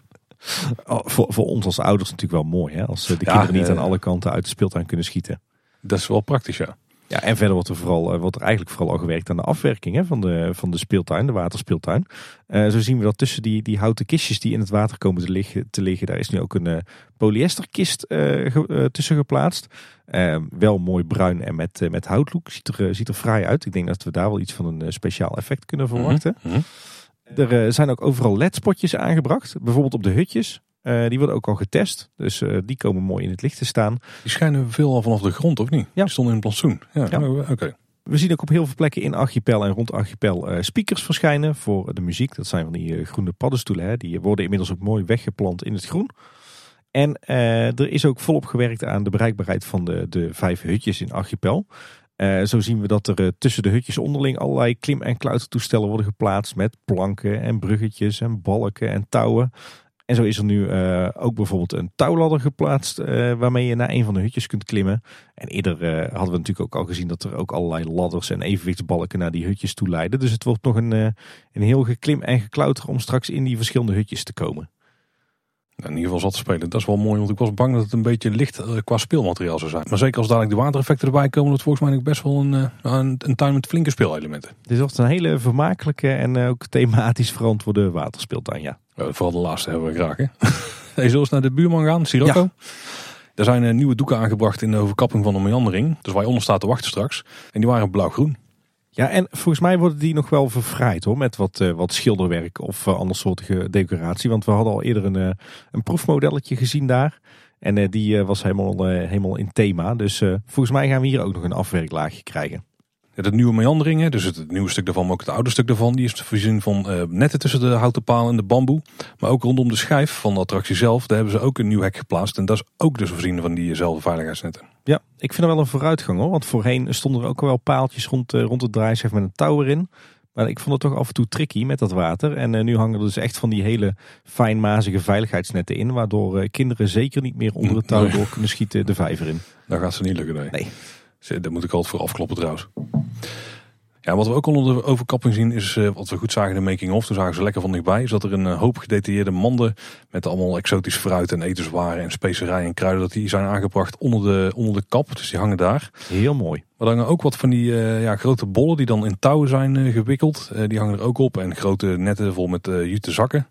S2: voor, voor ons als ouders natuurlijk wel mooi. Hè? Als eh, de kinderen niet
S1: eh,
S2: aan alle kanten uit de speeltuin kunnen schieten.
S1: Dat is wel praktisch, ja.
S2: Ja, en verder wordt er, vooral, eh, wordt er eigenlijk vooral al gewerkt aan de afwerking hè, van, de, van de speeltuin, de waterspeeltuin. Eh, zo zien we dat tussen die, die houten kistjes die in het water komen te liggen, te liggen daar is nu ook een eh, polyesterkist eh, ge- eh, tussen geplaatst. Eh, wel mooi bruin en met, eh, met houtlook. Ziet er, eh, ziet er fraai uit. Ik denk dat we daar wel iets van een eh, speciaal effect kunnen verwachten.
S1: Mhm.
S2: Er eh, zijn ook overal ledspotjes aangebracht. Bijvoorbeeld op de hutjes. Eh, die worden ook al getest. Dus eh, die komen mooi in het licht te staan.
S1: Die schijnen veel al vanaf de grond, of niet?
S2: Ja.
S1: Die stonden in het plantsoen. Ja,
S2: Ja.
S1: oh, oké.
S2: We zien ook op heel veel plekken in Archipel en rond Archipel eh, speakers verschijnen voor de muziek. Dat zijn van die groene paddenstoelen. Hè. Die worden inmiddels ook mooi weggeplant in het groen. En er is ook volop gewerkt aan de bereikbaarheid van de, de vijf hutjes in Archipel. Zo zien we dat er tussen de hutjes onderling allerlei klim- en klautertoestellen worden geplaatst. Met planken en bruggetjes en balken en touwen. En zo is er nu eh, ook bijvoorbeeld een touwladder geplaatst eh, waarmee je naar een van de hutjes kunt klimmen. En eerder eh, hadden we natuurlijk ook al gezien dat er ook allerlei ladders en evenwichtsbalken naar die hutjes toe leiden. Dus het wordt nog een, een heel geklim en geklauter om straks in die verschillende hutjes te komen.
S1: Nou, in ieder geval zat te spelen. Dat is wel mooi, want ik was bang dat het een beetje licht eh, qua speelmateriaal zou zijn. Maar zeker als dadelijk de watereffecten erbij komen, dat volgens mij best wel een, eh, een, een tuin met flinke speelelementen.
S2: Dit wordt een hele vermakelijke en ook thematisch verantwoorde waterspeeltuin, ja.
S1: Eh, vooral de laatste hebben we graag. Hè? *laughs* hey, zullen we naar de buurman gaan, Sirocco? Er zijn nieuwe doeken aangebracht in de overkapping van de meandering. Dus waar je onder staat te wachten straks. En die waren blauw-groen.
S2: Ja, en volgens mij worden die nog wel verfraaid hoor, met wat, eh, wat schilderwerk of uh, andersoortige decoratie. Want we hadden al eerder een, uh, een proefmodelletje gezien daar. En die was helemaal, helemaal in thema. Dus volgens mij gaan we hier ook nog een afwerklaagje krijgen.
S1: Ja, de nieuwe meanderingen, dus het, het, nieuwe stuk daarvan, maar ook het oude stuk daarvan, die is voorzien van netten tussen de houten palen en de bamboe. Maar ook rondom de schijf van de attractie zelf, daar hebben ze ook een nieuw hek geplaatst. En dat is ook dus voorzien van diezelfde veiligheidsnetten.
S2: Ja, ik vind er wel een vooruitgang hoor. Want voorheen stonden er ook wel paaltjes rond, uh, rond het draaischijf met een touw erin. Maar ik vond het toch af en toe tricky met dat water. En uh, nu hangen er dus echt van die hele fijnmazige veiligheidsnetten in. Waardoor uh, kinderen zeker niet meer onder het touw nee. door kunnen schieten de vijver in.
S1: Dat gaat ze niet lukken, nee.
S2: Nee.
S1: Daar moet ik altijd voor afkloppen trouwens. Ja, wat we ook onder de overkapping zien is, uh, wat we goed zagen in de making of, toen zagen ze lekker van dichtbij, is dat er een uh, hoop gedetailleerde manden met allemaal exotisch fruit en etenswaren en specerijen en kruiden, dat die zijn aangebracht onder de, onder de kap. Dus die hangen daar.
S2: Heel mooi.
S1: Maar dan ook wat van die uh, ja, grote bollen die dan in touwen zijn gewikkeld. die hangen er ook op en grote netten vol met jute zakken.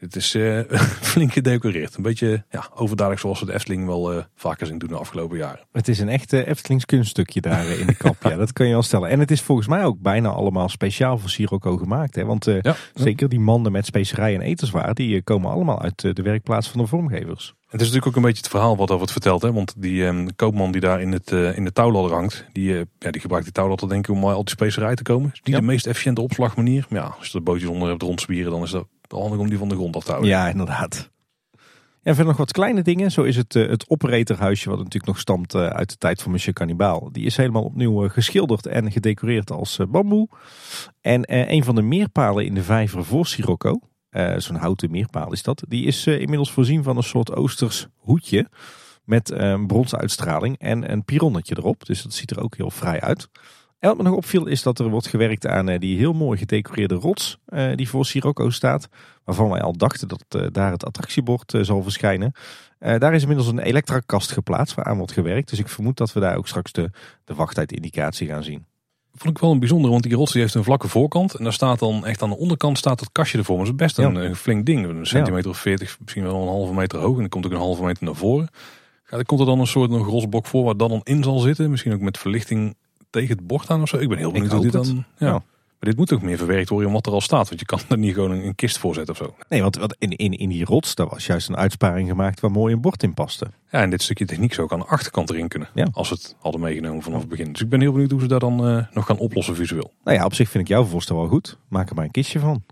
S1: Het is uh, *laughs* flink gedecoreerd. Een beetje ja, overduidelijk zoals we de Efteling wel uh, vaker zien doen de afgelopen jaren.
S2: Het is een echte Eftelings kunststukje daar in de kap. *laughs* ja, dat kan je wel stellen. En het is volgens mij ook bijna allemaal speciaal voor Sirocco gemaakt. Hè? Want zeker die manden met specerijen en etenswaar, die komen allemaal uit de werkplaats van de vormgevers.
S1: Het is natuurlijk ook een beetje het verhaal wat over het vertelt. Hè? Want die um, koopman die daar in, het, in de touwladder hangt, die, ja, die gebruikt die touwladder denk ik om al die specerijen te komen. is niet de meest efficiënte opslagmanier. Maar ja, als je er bootjes onder hebt rondspieren, dan is dat handig om die van de grond af te houden.
S2: Ja, inderdaad. En verder nog wat kleine dingen. Zo is het, uh, het operatorhuisje, wat natuurlijk nog stamt uh, uit de tijd van Monsieur Cannibal. Die is helemaal opnieuw uh, geschilderd en gedecoreerd als bamboe. En een van de meerpalen in de vijver voor Sirocco, zo'n houten meerpaal is dat, die is inmiddels voorzien van een soort oosters hoedje. Met een bronsuitstraling en een pironnetje erop. Dus dat ziet er ook heel vrij uit. En wat me nog opviel is dat er wordt gewerkt aan eh, die heel mooi gedecoreerde rots eh, die voor Sirocco staat. Waarvan wij al dachten dat eh, daar het attractiebord zal verschijnen. daar is inmiddels een elektrakast geplaatst waaraan wordt gewerkt. Dus ik vermoed dat we daar ook straks de, de wachttijdindicatie gaan zien.
S1: Vond ik wel een bijzonder, want die rots die heeft een vlakke voorkant. En daar staat dan echt aan de onderkant staat dat kastje ervoor. Maar dat is best een, flink ding. Een centimeter of veertig, misschien wel een halve meter hoog. En dan komt ook een halve meter naar voren. Ja, komt er dan een soort nog rotsblok voor waar dat dan in zal zitten. Misschien ook met verlichting tegen het bord aan of zo. Ik ben heel benieuwd hoe dit dan... Ja. Maar dit moet ook meer verwerkt worden in wat er al staat. Want je kan er niet gewoon een, kist voor zetten of zo.
S2: Nee, want in, in, in die rots, daar was juist een uitsparing gemaakt waar mooi een bord in paste.
S1: Ja, en dit stukje techniek zou ook aan de achterkant erin kunnen. Ja. Als we het hadden meegenomen vanaf het begin. Dus ik ben heel benieuwd hoe ze daar dan uh, nog gaan oplossen visueel.
S2: Nou ja, op zich vind ik jouw voorstel wel goed. Maak er maar een kistje van.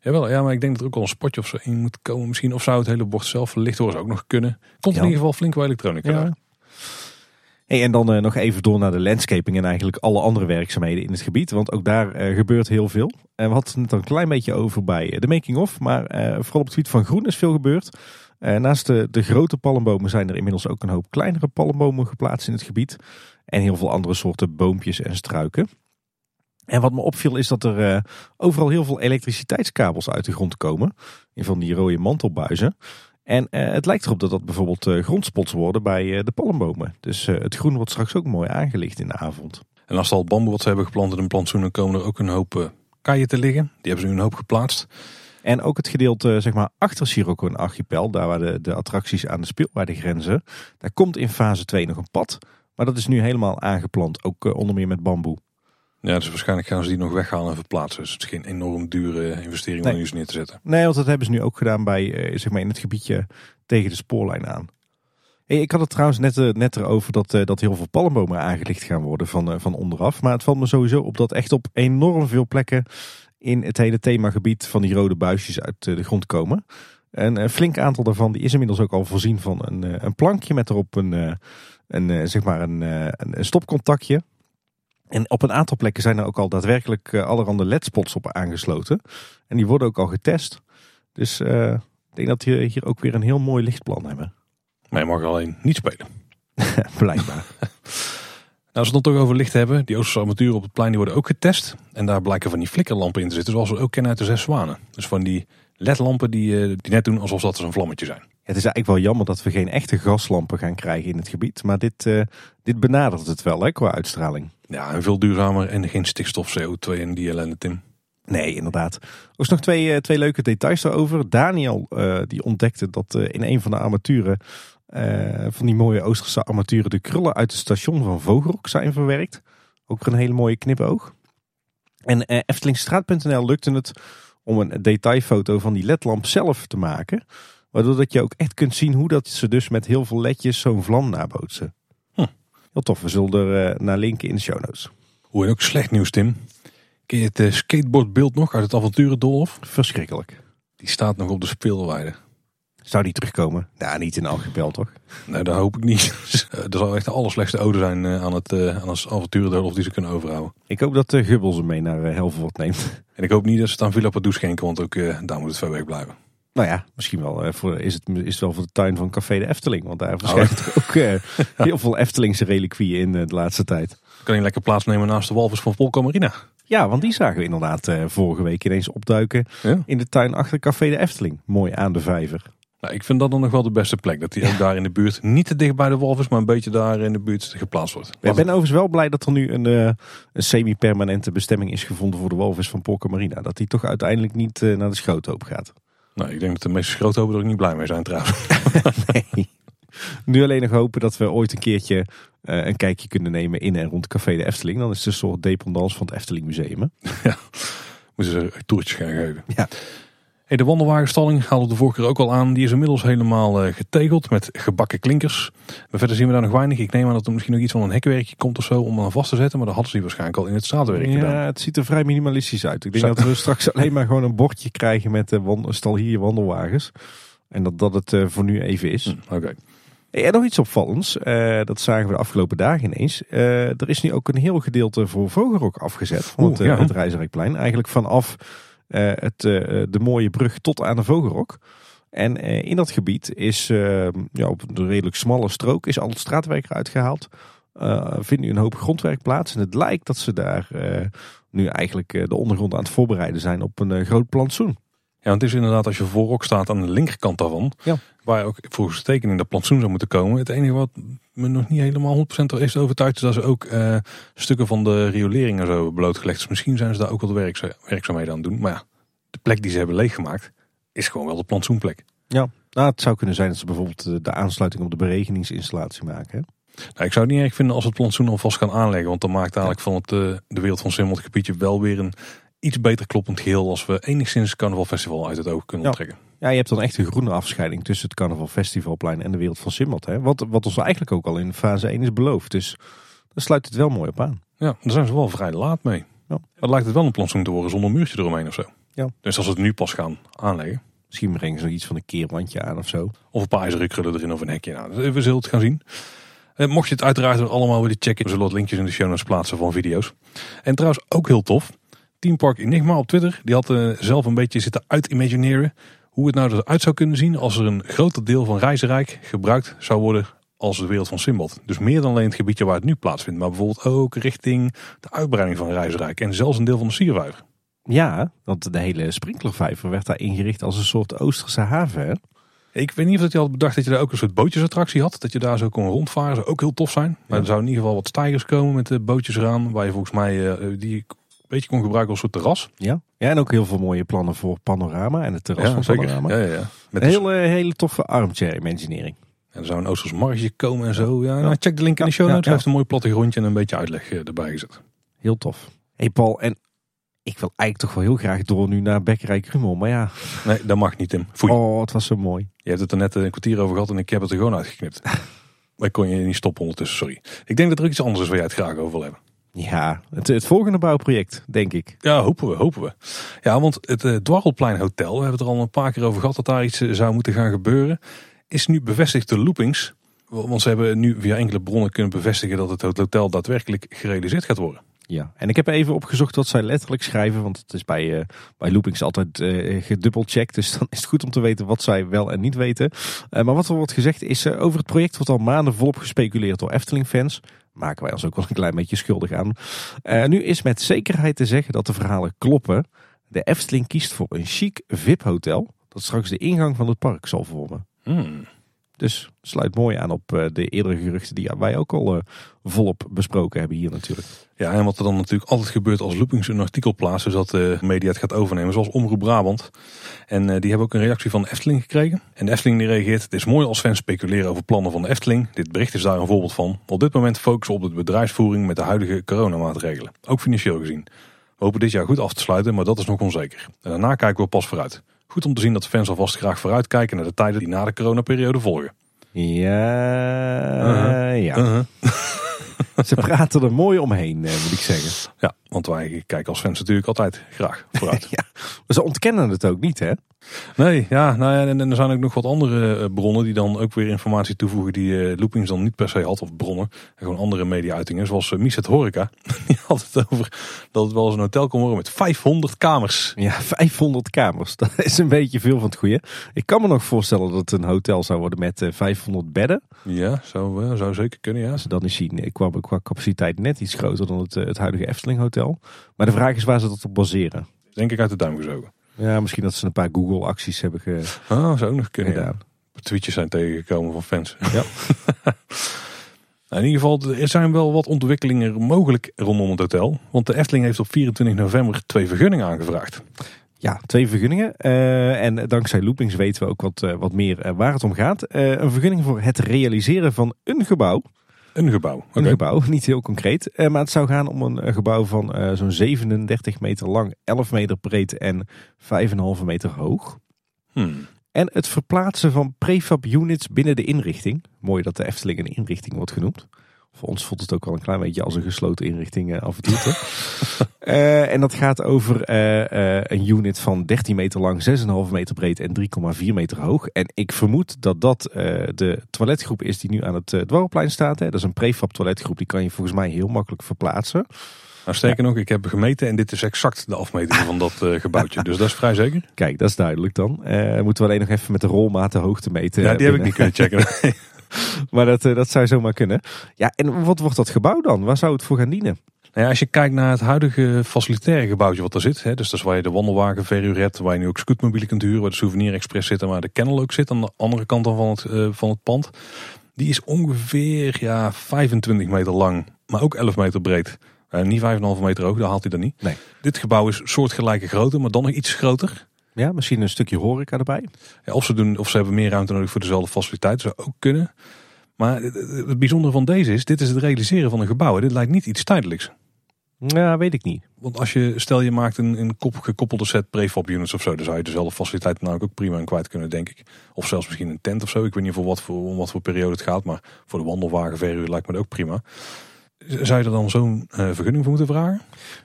S1: Jawel, ja, maar ik denk dat er ook al een spotje of zo in moet komen. Misschien of zou het hele bord zelf verlicht worden, zou ook nog kunnen. Komt in ieder geval flink wel elektronica. Ja.
S2: En dan uh, nog even door naar de landscaping en eigenlijk alle andere werkzaamheden in het gebied. Want ook daar uh, gebeurt heel veel. En we hadden het een klein beetje over bij de making-of. Maar vooral op het gebied van groen is veel gebeurd. naast de, de grote palmbomen zijn er inmiddels ook een hoop kleinere palmbomen geplaatst in het gebied. En heel veel andere soorten boompjes en struiken. En wat me opviel is dat er overal heel veel elektriciteitskabels uit de grond komen. In van die rode mantelbuizen. En uh, het lijkt erop dat dat bijvoorbeeld uh, grondspots worden bij uh, de palmbomen. Dus het groen wordt straks ook mooi aangelicht in de avond.
S1: En als er al bamboe wat ze hebben geplant in een plantsoen, komen er ook een hoop kaaien te liggen. Die hebben ze nu een hoop geplaatst.
S2: En ook het gedeelte zeg maar, achter Sirocco en Archipel, daar waar de, de attracties aan de speelwaarde grenzen. Daar komt in fase 2 nog een pad. Maar dat is nu helemaal aangeplant, ook onder meer met bamboe.
S1: Ja, dus waarschijnlijk gaan ze die nog weghalen en verplaatsen. Dus het is geen enorm dure investering om iets neer te zetten.
S2: Nee, want dat hebben ze nu ook gedaan bij, eh, zeg maar in het gebiedje tegen de spoorlijn aan. Hey, ik had het trouwens net, eh, net erover dat, eh, dat heel veel palmbomen aangelicht gaan worden van, van onderaf. Maar het valt me sowieso op dat echt op enorm veel plekken in het hele themagebied van die rode buisjes uit de grond komen. En een flink aantal daarvan die is inmiddels ook al voorzien van een, een plankje met erop een, een, zeg maar een, een stopcontactje. En op een aantal plekken zijn er ook al daadwerkelijk uh, allerhande ledspots op aangesloten. En die worden ook al getest. Dus uh, ik denk dat we hier ook weer een heel mooi lichtplan hebben.
S1: Maar je mag alleen niet spelen. *laughs*
S2: Blijkbaar. *laughs*
S1: nou, als we het dan toch over licht hebben. Die Oosterse armaturen op het plein die worden ook getest. En daar blijken van die flikkerlampen in te zitten. Zoals we ook kennen uit de Zes Zwanen. Dus van die ledlampen die, uh, die net doen alsof dat een vlammetje zijn.
S2: Het is eigenlijk wel jammer dat we geen echte gaslampen gaan krijgen in het gebied. Maar dit, uh, dit benadert het wel hè, qua uitstraling.
S1: Ja, en veel duurzamer en geen stikstof, CO2 en die ellende, Tim.
S2: Nee, inderdaad. Er is nog twee, uh, twee leuke details daarover. Daniel uh, die ontdekte dat in een van de armaturen, van die mooie Oosterse armaturen, de krullen uit het station van Vogelrok zijn verwerkt. Ook een hele mooie knipoog. En Eftelingstraat.nl lukte het om een detailfoto van die ledlamp zelf te maken. Waardoor dat je ook echt kunt zien hoe dat ze dus met heel veel ledjes zo'n vlam nabootsen. Heel tof, we zullen er uh, naar linken in de show notes.
S1: Hoe en ook slecht nieuws Tim. Ken je het uh, skateboardbeeld nog uit het avonturendolf?
S2: Verschrikkelijk.
S1: Die staat nog op de speelweide.
S2: Zou die terugkomen? Ja, niet in Algebel toch?
S1: Nee, dat hoop ik niet. *laughs* er zal echt de allerslechtste ode zijn aan het, aan het avonturendolf die ze kunnen overhouden.
S2: Ik hoop dat de Gubbel ze mee naar Helvoort neemt.
S1: En ik hoop niet dat ze het aan Villa Padou schenken, want ook daar moet het ver weg blijven.
S2: Nou ja, misschien wel. Eh, voor, is, het, is het wel voor de tuin van Café de Efteling. Want daar verschijnt oh. *laughs* ook uh, heel veel Eftelingse reliquieën in uh, de laatste tijd.
S1: Kan je lekker plaatsnemen naast de walvis van Polka Marina?
S2: Ja, want die zagen we inderdaad eh, vorige week ineens opduiken
S1: Ja.
S2: in de tuin achter Café de Efteling. Mooi aan de vijver.
S1: Nou, ik vind dat dan nog wel de beste plek. Dat die ook daar in de buurt, niet te dicht bij de walvis, maar een beetje daar in de buurt geplaatst wordt.
S2: Ik ben overigens wel blij dat er nu een, eh, een semi-permanente bestemming is gevonden voor de walvis van Polka Marina. Dat die toch uiteindelijk niet eh, naar de schoothoop gaat.
S1: Nou, ik denk dat de meeste schroothopen er ook niet blij mee zijn trouwens. *laughs*
S2: Nee. Nu alleen nog hopen dat we ooit een keertje eh, een kijkje kunnen nemen in en rond Café de Efteling. Dan is het een soort dependance van het Efteling Museum. hè?
S1: Moeten ze toertjes gaan geven.
S2: Ja.
S1: Hey, de wandelwagenstalling haalde de vorige keer ook al aan. Die is inmiddels helemaal eh, getegeld met gebakken klinkers. Maar verder zien we daar nog weinig. Ik neem aan dat er misschien nog iets van een hekwerkje komt of zo om aan vast te zetten. Maar dat hadden ze die waarschijnlijk al in het straatwerk gedaan.
S2: Ja, het ziet er vrij minimalistisch uit. Ik denk dat we straks *laughs* alleen maar gewoon een bordje krijgen met de wan- stal hier wandelwagens. En dat dat het eh, voor nu even is.
S1: Hm, Oké.
S2: Hey, En nog iets opvallends, eh, dat zagen we de afgelopen dagen ineens. Eh, er is nu ook een heel gedeelte voor Vogelrok afgezet van het,
S1: Oeh,
S2: eh,
S1: ja.
S2: het. Eigenlijk vanaf eh, het, eh, de mooie brug tot aan de Vogelrok. En eh, in dat gebied is eh, ja, op een redelijk smalle strook is al het straatwerk eruit gehaald. Eh vindt nu een hoop grondwerk plaats. En het lijkt dat ze daar eh, nu eigenlijk eh, de ondergrond aan het voorbereiden zijn op een eh, groot plantsoen.
S1: Ja, want het is inderdaad als je voorok staat aan de linkerkant daarvan.
S2: Ja.
S1: Waar ook volgens de tekening dat plantsoen zou moeten komen. Het enige wat me nog niet helemaal 100% er is overtuigd. Is dat ze ook eh, stukken van de riolering en zo hebben blootgelegd. Dus misschien zijn ze daar ook wel de werkza- werkzaamheden aan doen. Maar ja, de plek die ze hebben leeggemaakt is gewoon wel de plantsoenplek.
S2: Ja, nou, het zou kunnen zijn dat ze bijvoorbeeld eh, de aansluiting op de beregeningsinstallatie maken. Hè?
S1: Nou, ik zou het niet erg vinden als het plantsoen alvast gaan aanleggen. Want dan maakt eigenlijk van het, eh, de wereld van Simmel het gebiedje wel weer een iets beter kloppend geheel. Als we enigszins Carnaval Festival uit het oog kunnen
S2: Ja.
S1: trekken.
S2: Ja, je hebt dan echt een groene afscheiding tussen het Carnaval Festivalplein en de wereld van. Hè? Wat, wat ons eigenlijk ook al in fase 1 is beloofd. Dus daar sluit het wel mooi op aan.
S1: Ja, daar zijn ze wel vrij laat mee.
S2: Ja.
S1: Dat lijkt het wel een plantsoen te worden zonder muurtje eromheen of zo.
S2: Ja.
S1: Dus als we het nu pas gaan aanleggen.
S2: Misschien brengen ze nog iets van een keerwandje aan of zo.
S1: Of een paar ijzeren krullen erin of een hekje. Nou, we zullen het gaan zien. Eh, mocht je het uiteraard allemaal willen checken. We zullen wat linkjes in de show notes plaatsen van video's. En trouwens ook heel tof. Team Park Enigma op Twitter. Die had eh, zelf een beetje zitten uit-imagineren. Hoe het nou eruit zou kunnen zien als er een groter deel van Reizenrijk gebruikt zou worden als de wereld van Simbad. Dus meer dan alleen het gebiedje waar het nu plaatsvindt. Maar bijvoorbeeld ook richting de uitbreiding van Reizenrijk. En zelfs een deel van de Siervijver.
S2: Ja, want de hele sprinklervijver werd daar ingericht als een soort Oosterse haven. Hè?
S1: Ik weet niet of dat je had bedacht dat je daar ook een soort bootjesattractie had. Dat je daar zo kon rondvaren. Zou ook heel tof zijn. Maar
S2: Ja.
S1: er zou in ieder geval wat stijgers komen met de bootjes eraan. Waar je volgens mij eh, die beetje kon gebruiken als soort terras.
S2: Ja. ja, en ook heel veel mooie plannen voor Panorama en het terras van Panorama.
S1: Ja, ja, ja. Met
S2: Een
S1: de-
S2: hele, hele toffe armchair imaginering.
S1: En er zou een Oosters marge komen en zo. Ja, nou, check de link in de show notes. Hij heeft een mooi plattegrondje en een beetje uitleg eh, erbij gezet.
S2: Heel tof. hey Paul, en ik wil eigenlijk toch wel heel graag door nu naar Bekkerij Krummel. Maar ja,
S1: Nee, dat mag niet Tim. Foei.
S2: oh, het was zo mooi.
S1: Je hebt het er net een kwartier over gehad en ik heb het er gewoon uitgeknipt. *laughs* maar kon je niet stoppen ondertussen, sorry. Ik denk dat er ook iets anders is waar jij het graag over wil hebben.
S2: Ja, het, het volgende bouwproject, denk ik.
S1: Ja, hopen we, hopen we. Ja, want het eh, Dwarrelplein Hotel, we hebben het er al een paar keer over gehad dat daar iets eh, zou moeten gaan gebeuren, is nu bevestigd door Loopings. Want ze hebben nu via enkele bronnen kunnen bevestigen dat het hotel daadwerkelijk gerealiseerd gaat worden.
S2: Ja, en ik heb even opgezocht wat zij letterlijk schrijven. Want het is bij, eh bij Loopings altijd eh gedubbelcheckt. Dus *laughs* dan is het goed om te weten wat zij wel en niet weten. Maar wat er wordt gezegd is, over het project wordt al maanden volop gespeculeerd door Efteling-fans. Maken wij ons ook wel een klein beetje schuldig aan. Eh, nu is met zekerheid te zeggen dat de verhalen kloppen. De Efteling kiest voor een chic VIP-hotel. Dat straks de ingang van het park zal vormen.
S1: Hmm.
S2: Dus sluit mooi aan op eh, de eerdere geruchten die wij ook al eh, volop besproken hebben hier natuurlijk.
S1: Ja, en wat er dan natuurlijk altijd gebeurt als Loopings een artikel plaatst, is dat de media het gaat overnemen, zoals Omroep Brabant. En eh, die hebben ook een reactie van de Efteling gekregen. En de Efteling die reageert, het is mooi als fans speculeren over plannen van de Efteling. Dit bericht is daar een voorbeeld van. Op dit moment focussen we op de bedrijfsvoering met de huidige coronamaatregelen. Ook financieel gezien. We hopen dit jaar goed af te sluiten, maar dat is nog onzeker. En daarna kijken we pas vooruit. Goed om te zien dat fans alvast graag vooruitkijken naar de tijden die na de coronaperiode volgen.
S2: Ja,
S1: Uh-huh.
S2: ja.
S1: Uh-huh. *laughs*
S2: Ze praten er mooi omheen, eh, moet ik zeggen.
S1: Ja, want wij kijken als fans natuurlijk altijd graag vooruit. *laughs*
S2: Ja, ze ontkennen het ook niet, hè?
S1: Nee, ja, nou ja, en, en er zijn ook nog wat andere eh, bronnen die dan ook weer informatie toevoegen die eh, Loopings dan niet per se had, of bronnen, en gewoon andere media-uitingen, zoals uh, Mies het Horeca. *laughs* Die had het over dat het wel eens een hotel kon worden met 500 kamers.
S2: Ja, 500 kamers. *laughs* Dat is een beetje veel van het goede. Ik kan me nog voorstellen dat het een hotel zou worden met eh, 500 bedden.
S1: Ja, zou, eh, zou zeker kunnen, ja.
S2: Als dan is hij qua, qua capaciteit net iets groter dan het, eh, het huidige Efteling Hotel. Hotel. Maar de vraag is waar ze dat op baseren.
S1: Denk ik uit de duim gezogen.
S2: Ja, misschien dat ze een paar Google acties hebben ge-
S1: Ah, ook nog kunnen. ja.
S2: gedaan.
S1: Tweetjes zijn tegengekomen van fans.
S2: Ja. *laughs*
S1: Nou, in ieder geval, er zijn wel wat ontwikkelingen mogelijk rondom het hotel. Want de Efteling heeft op 24 november twee vergunningen aangevraagd.
S2: Ja, twee vergunningen. Eh, en dankzij Loopings weten we ook wat, eh, wat meer eh, waar het om gaat. Een vergunning voor het realiseren van een gebouw.
S1: Een gebouw.
S2: Een gebouw, *laughs* niet heel concreet. Eh, maar het zou gaan om een, een gebouw van eh, zo'n 37 meter lang, 11 meter breed en 5,5 meter hoog.
S1: Hmm.
S2: En het verplaatsen van prefab units binnen de inrichting. Mooi dat de Efteling een inrichting wordt genoemd. Voor ons voelt het ook wel een klein beetje als een gesloten inrichting eh, af en toe. *laughs* Eh, en dat gaat over eh, een unit van 13 meter lang, 6,5 meter breed en 3,4 meter hoog. En ik vermoed dat dat de toiletgroep is die nu aan het uh, Dwarrelplein staat. Hè. Dat is een prefab toiletgroep, die kan je volgens mij heel makkelijk verplaatsen.
S1: Nou, sterker nog, ik heb gemeten en dit is exact de afmeting van dat gebouwtje. *laughs* Dus dat is vrij zeker.
S2: Kijk, dat is duidelijk dan. Eh moeten we alleen nog even met de rolmaat de hoogte meten.
S1: Ja, die heb ik niet kunnen checken. *laughs* *laughs*
S2: Maar dat, eh, dat zou zomaar kunnen. Ja, en wat wordt dat gebouw dan? Waar zou het voor gaan dienen?
S1: Nou ja, als je kijkt naar het huidige facilitaire gebouwtje wat er zit. Hè, dus dat is waar je de wandelwagen verhuurt, waar je nu ook scootmobielen kunt huren. Waar de Souvenir Express zit en waar de Kennel ook zit aan de andere kant dan van het, eh, van het pand. Die is ongeveer ja, 25 meter lang, maar ook 11 meter breed. Eh, niet 5,5 meter hoog, daar haalt hij dan niet.
S2: Nee.
S1: Dit gebouw is soortgelijke grootte, maar dan nog iets groter.
S2: Ja, misschien een stukje horeca erbij.
S1: Ja, of, ze doen, of ze hebben meer ruimte nodig voor dezelfde faciliteit, zou ook kunnen. Maar het, het bijzondere van deze is, dit is het realiseren van een gebouw. Dit lijkt niet iets tijdelijks.
S2: Ja, weet ik niet.
S1: Want als je, stel je maakt een, een kop, gekoppelde set prefab units of zo, dan zou je dezelfde faciliteit namelijk ook prima aan kwijt kunnen, denk ik. Of zelfs misschien een tent of zo. Ik weet niet voor wat voor, om wat voor periode het gaat, maar voor de wandelwagen verhuur lijkt me dat ook prima. Zou je er dan zo'n eh, vergunning voor moeten vragen?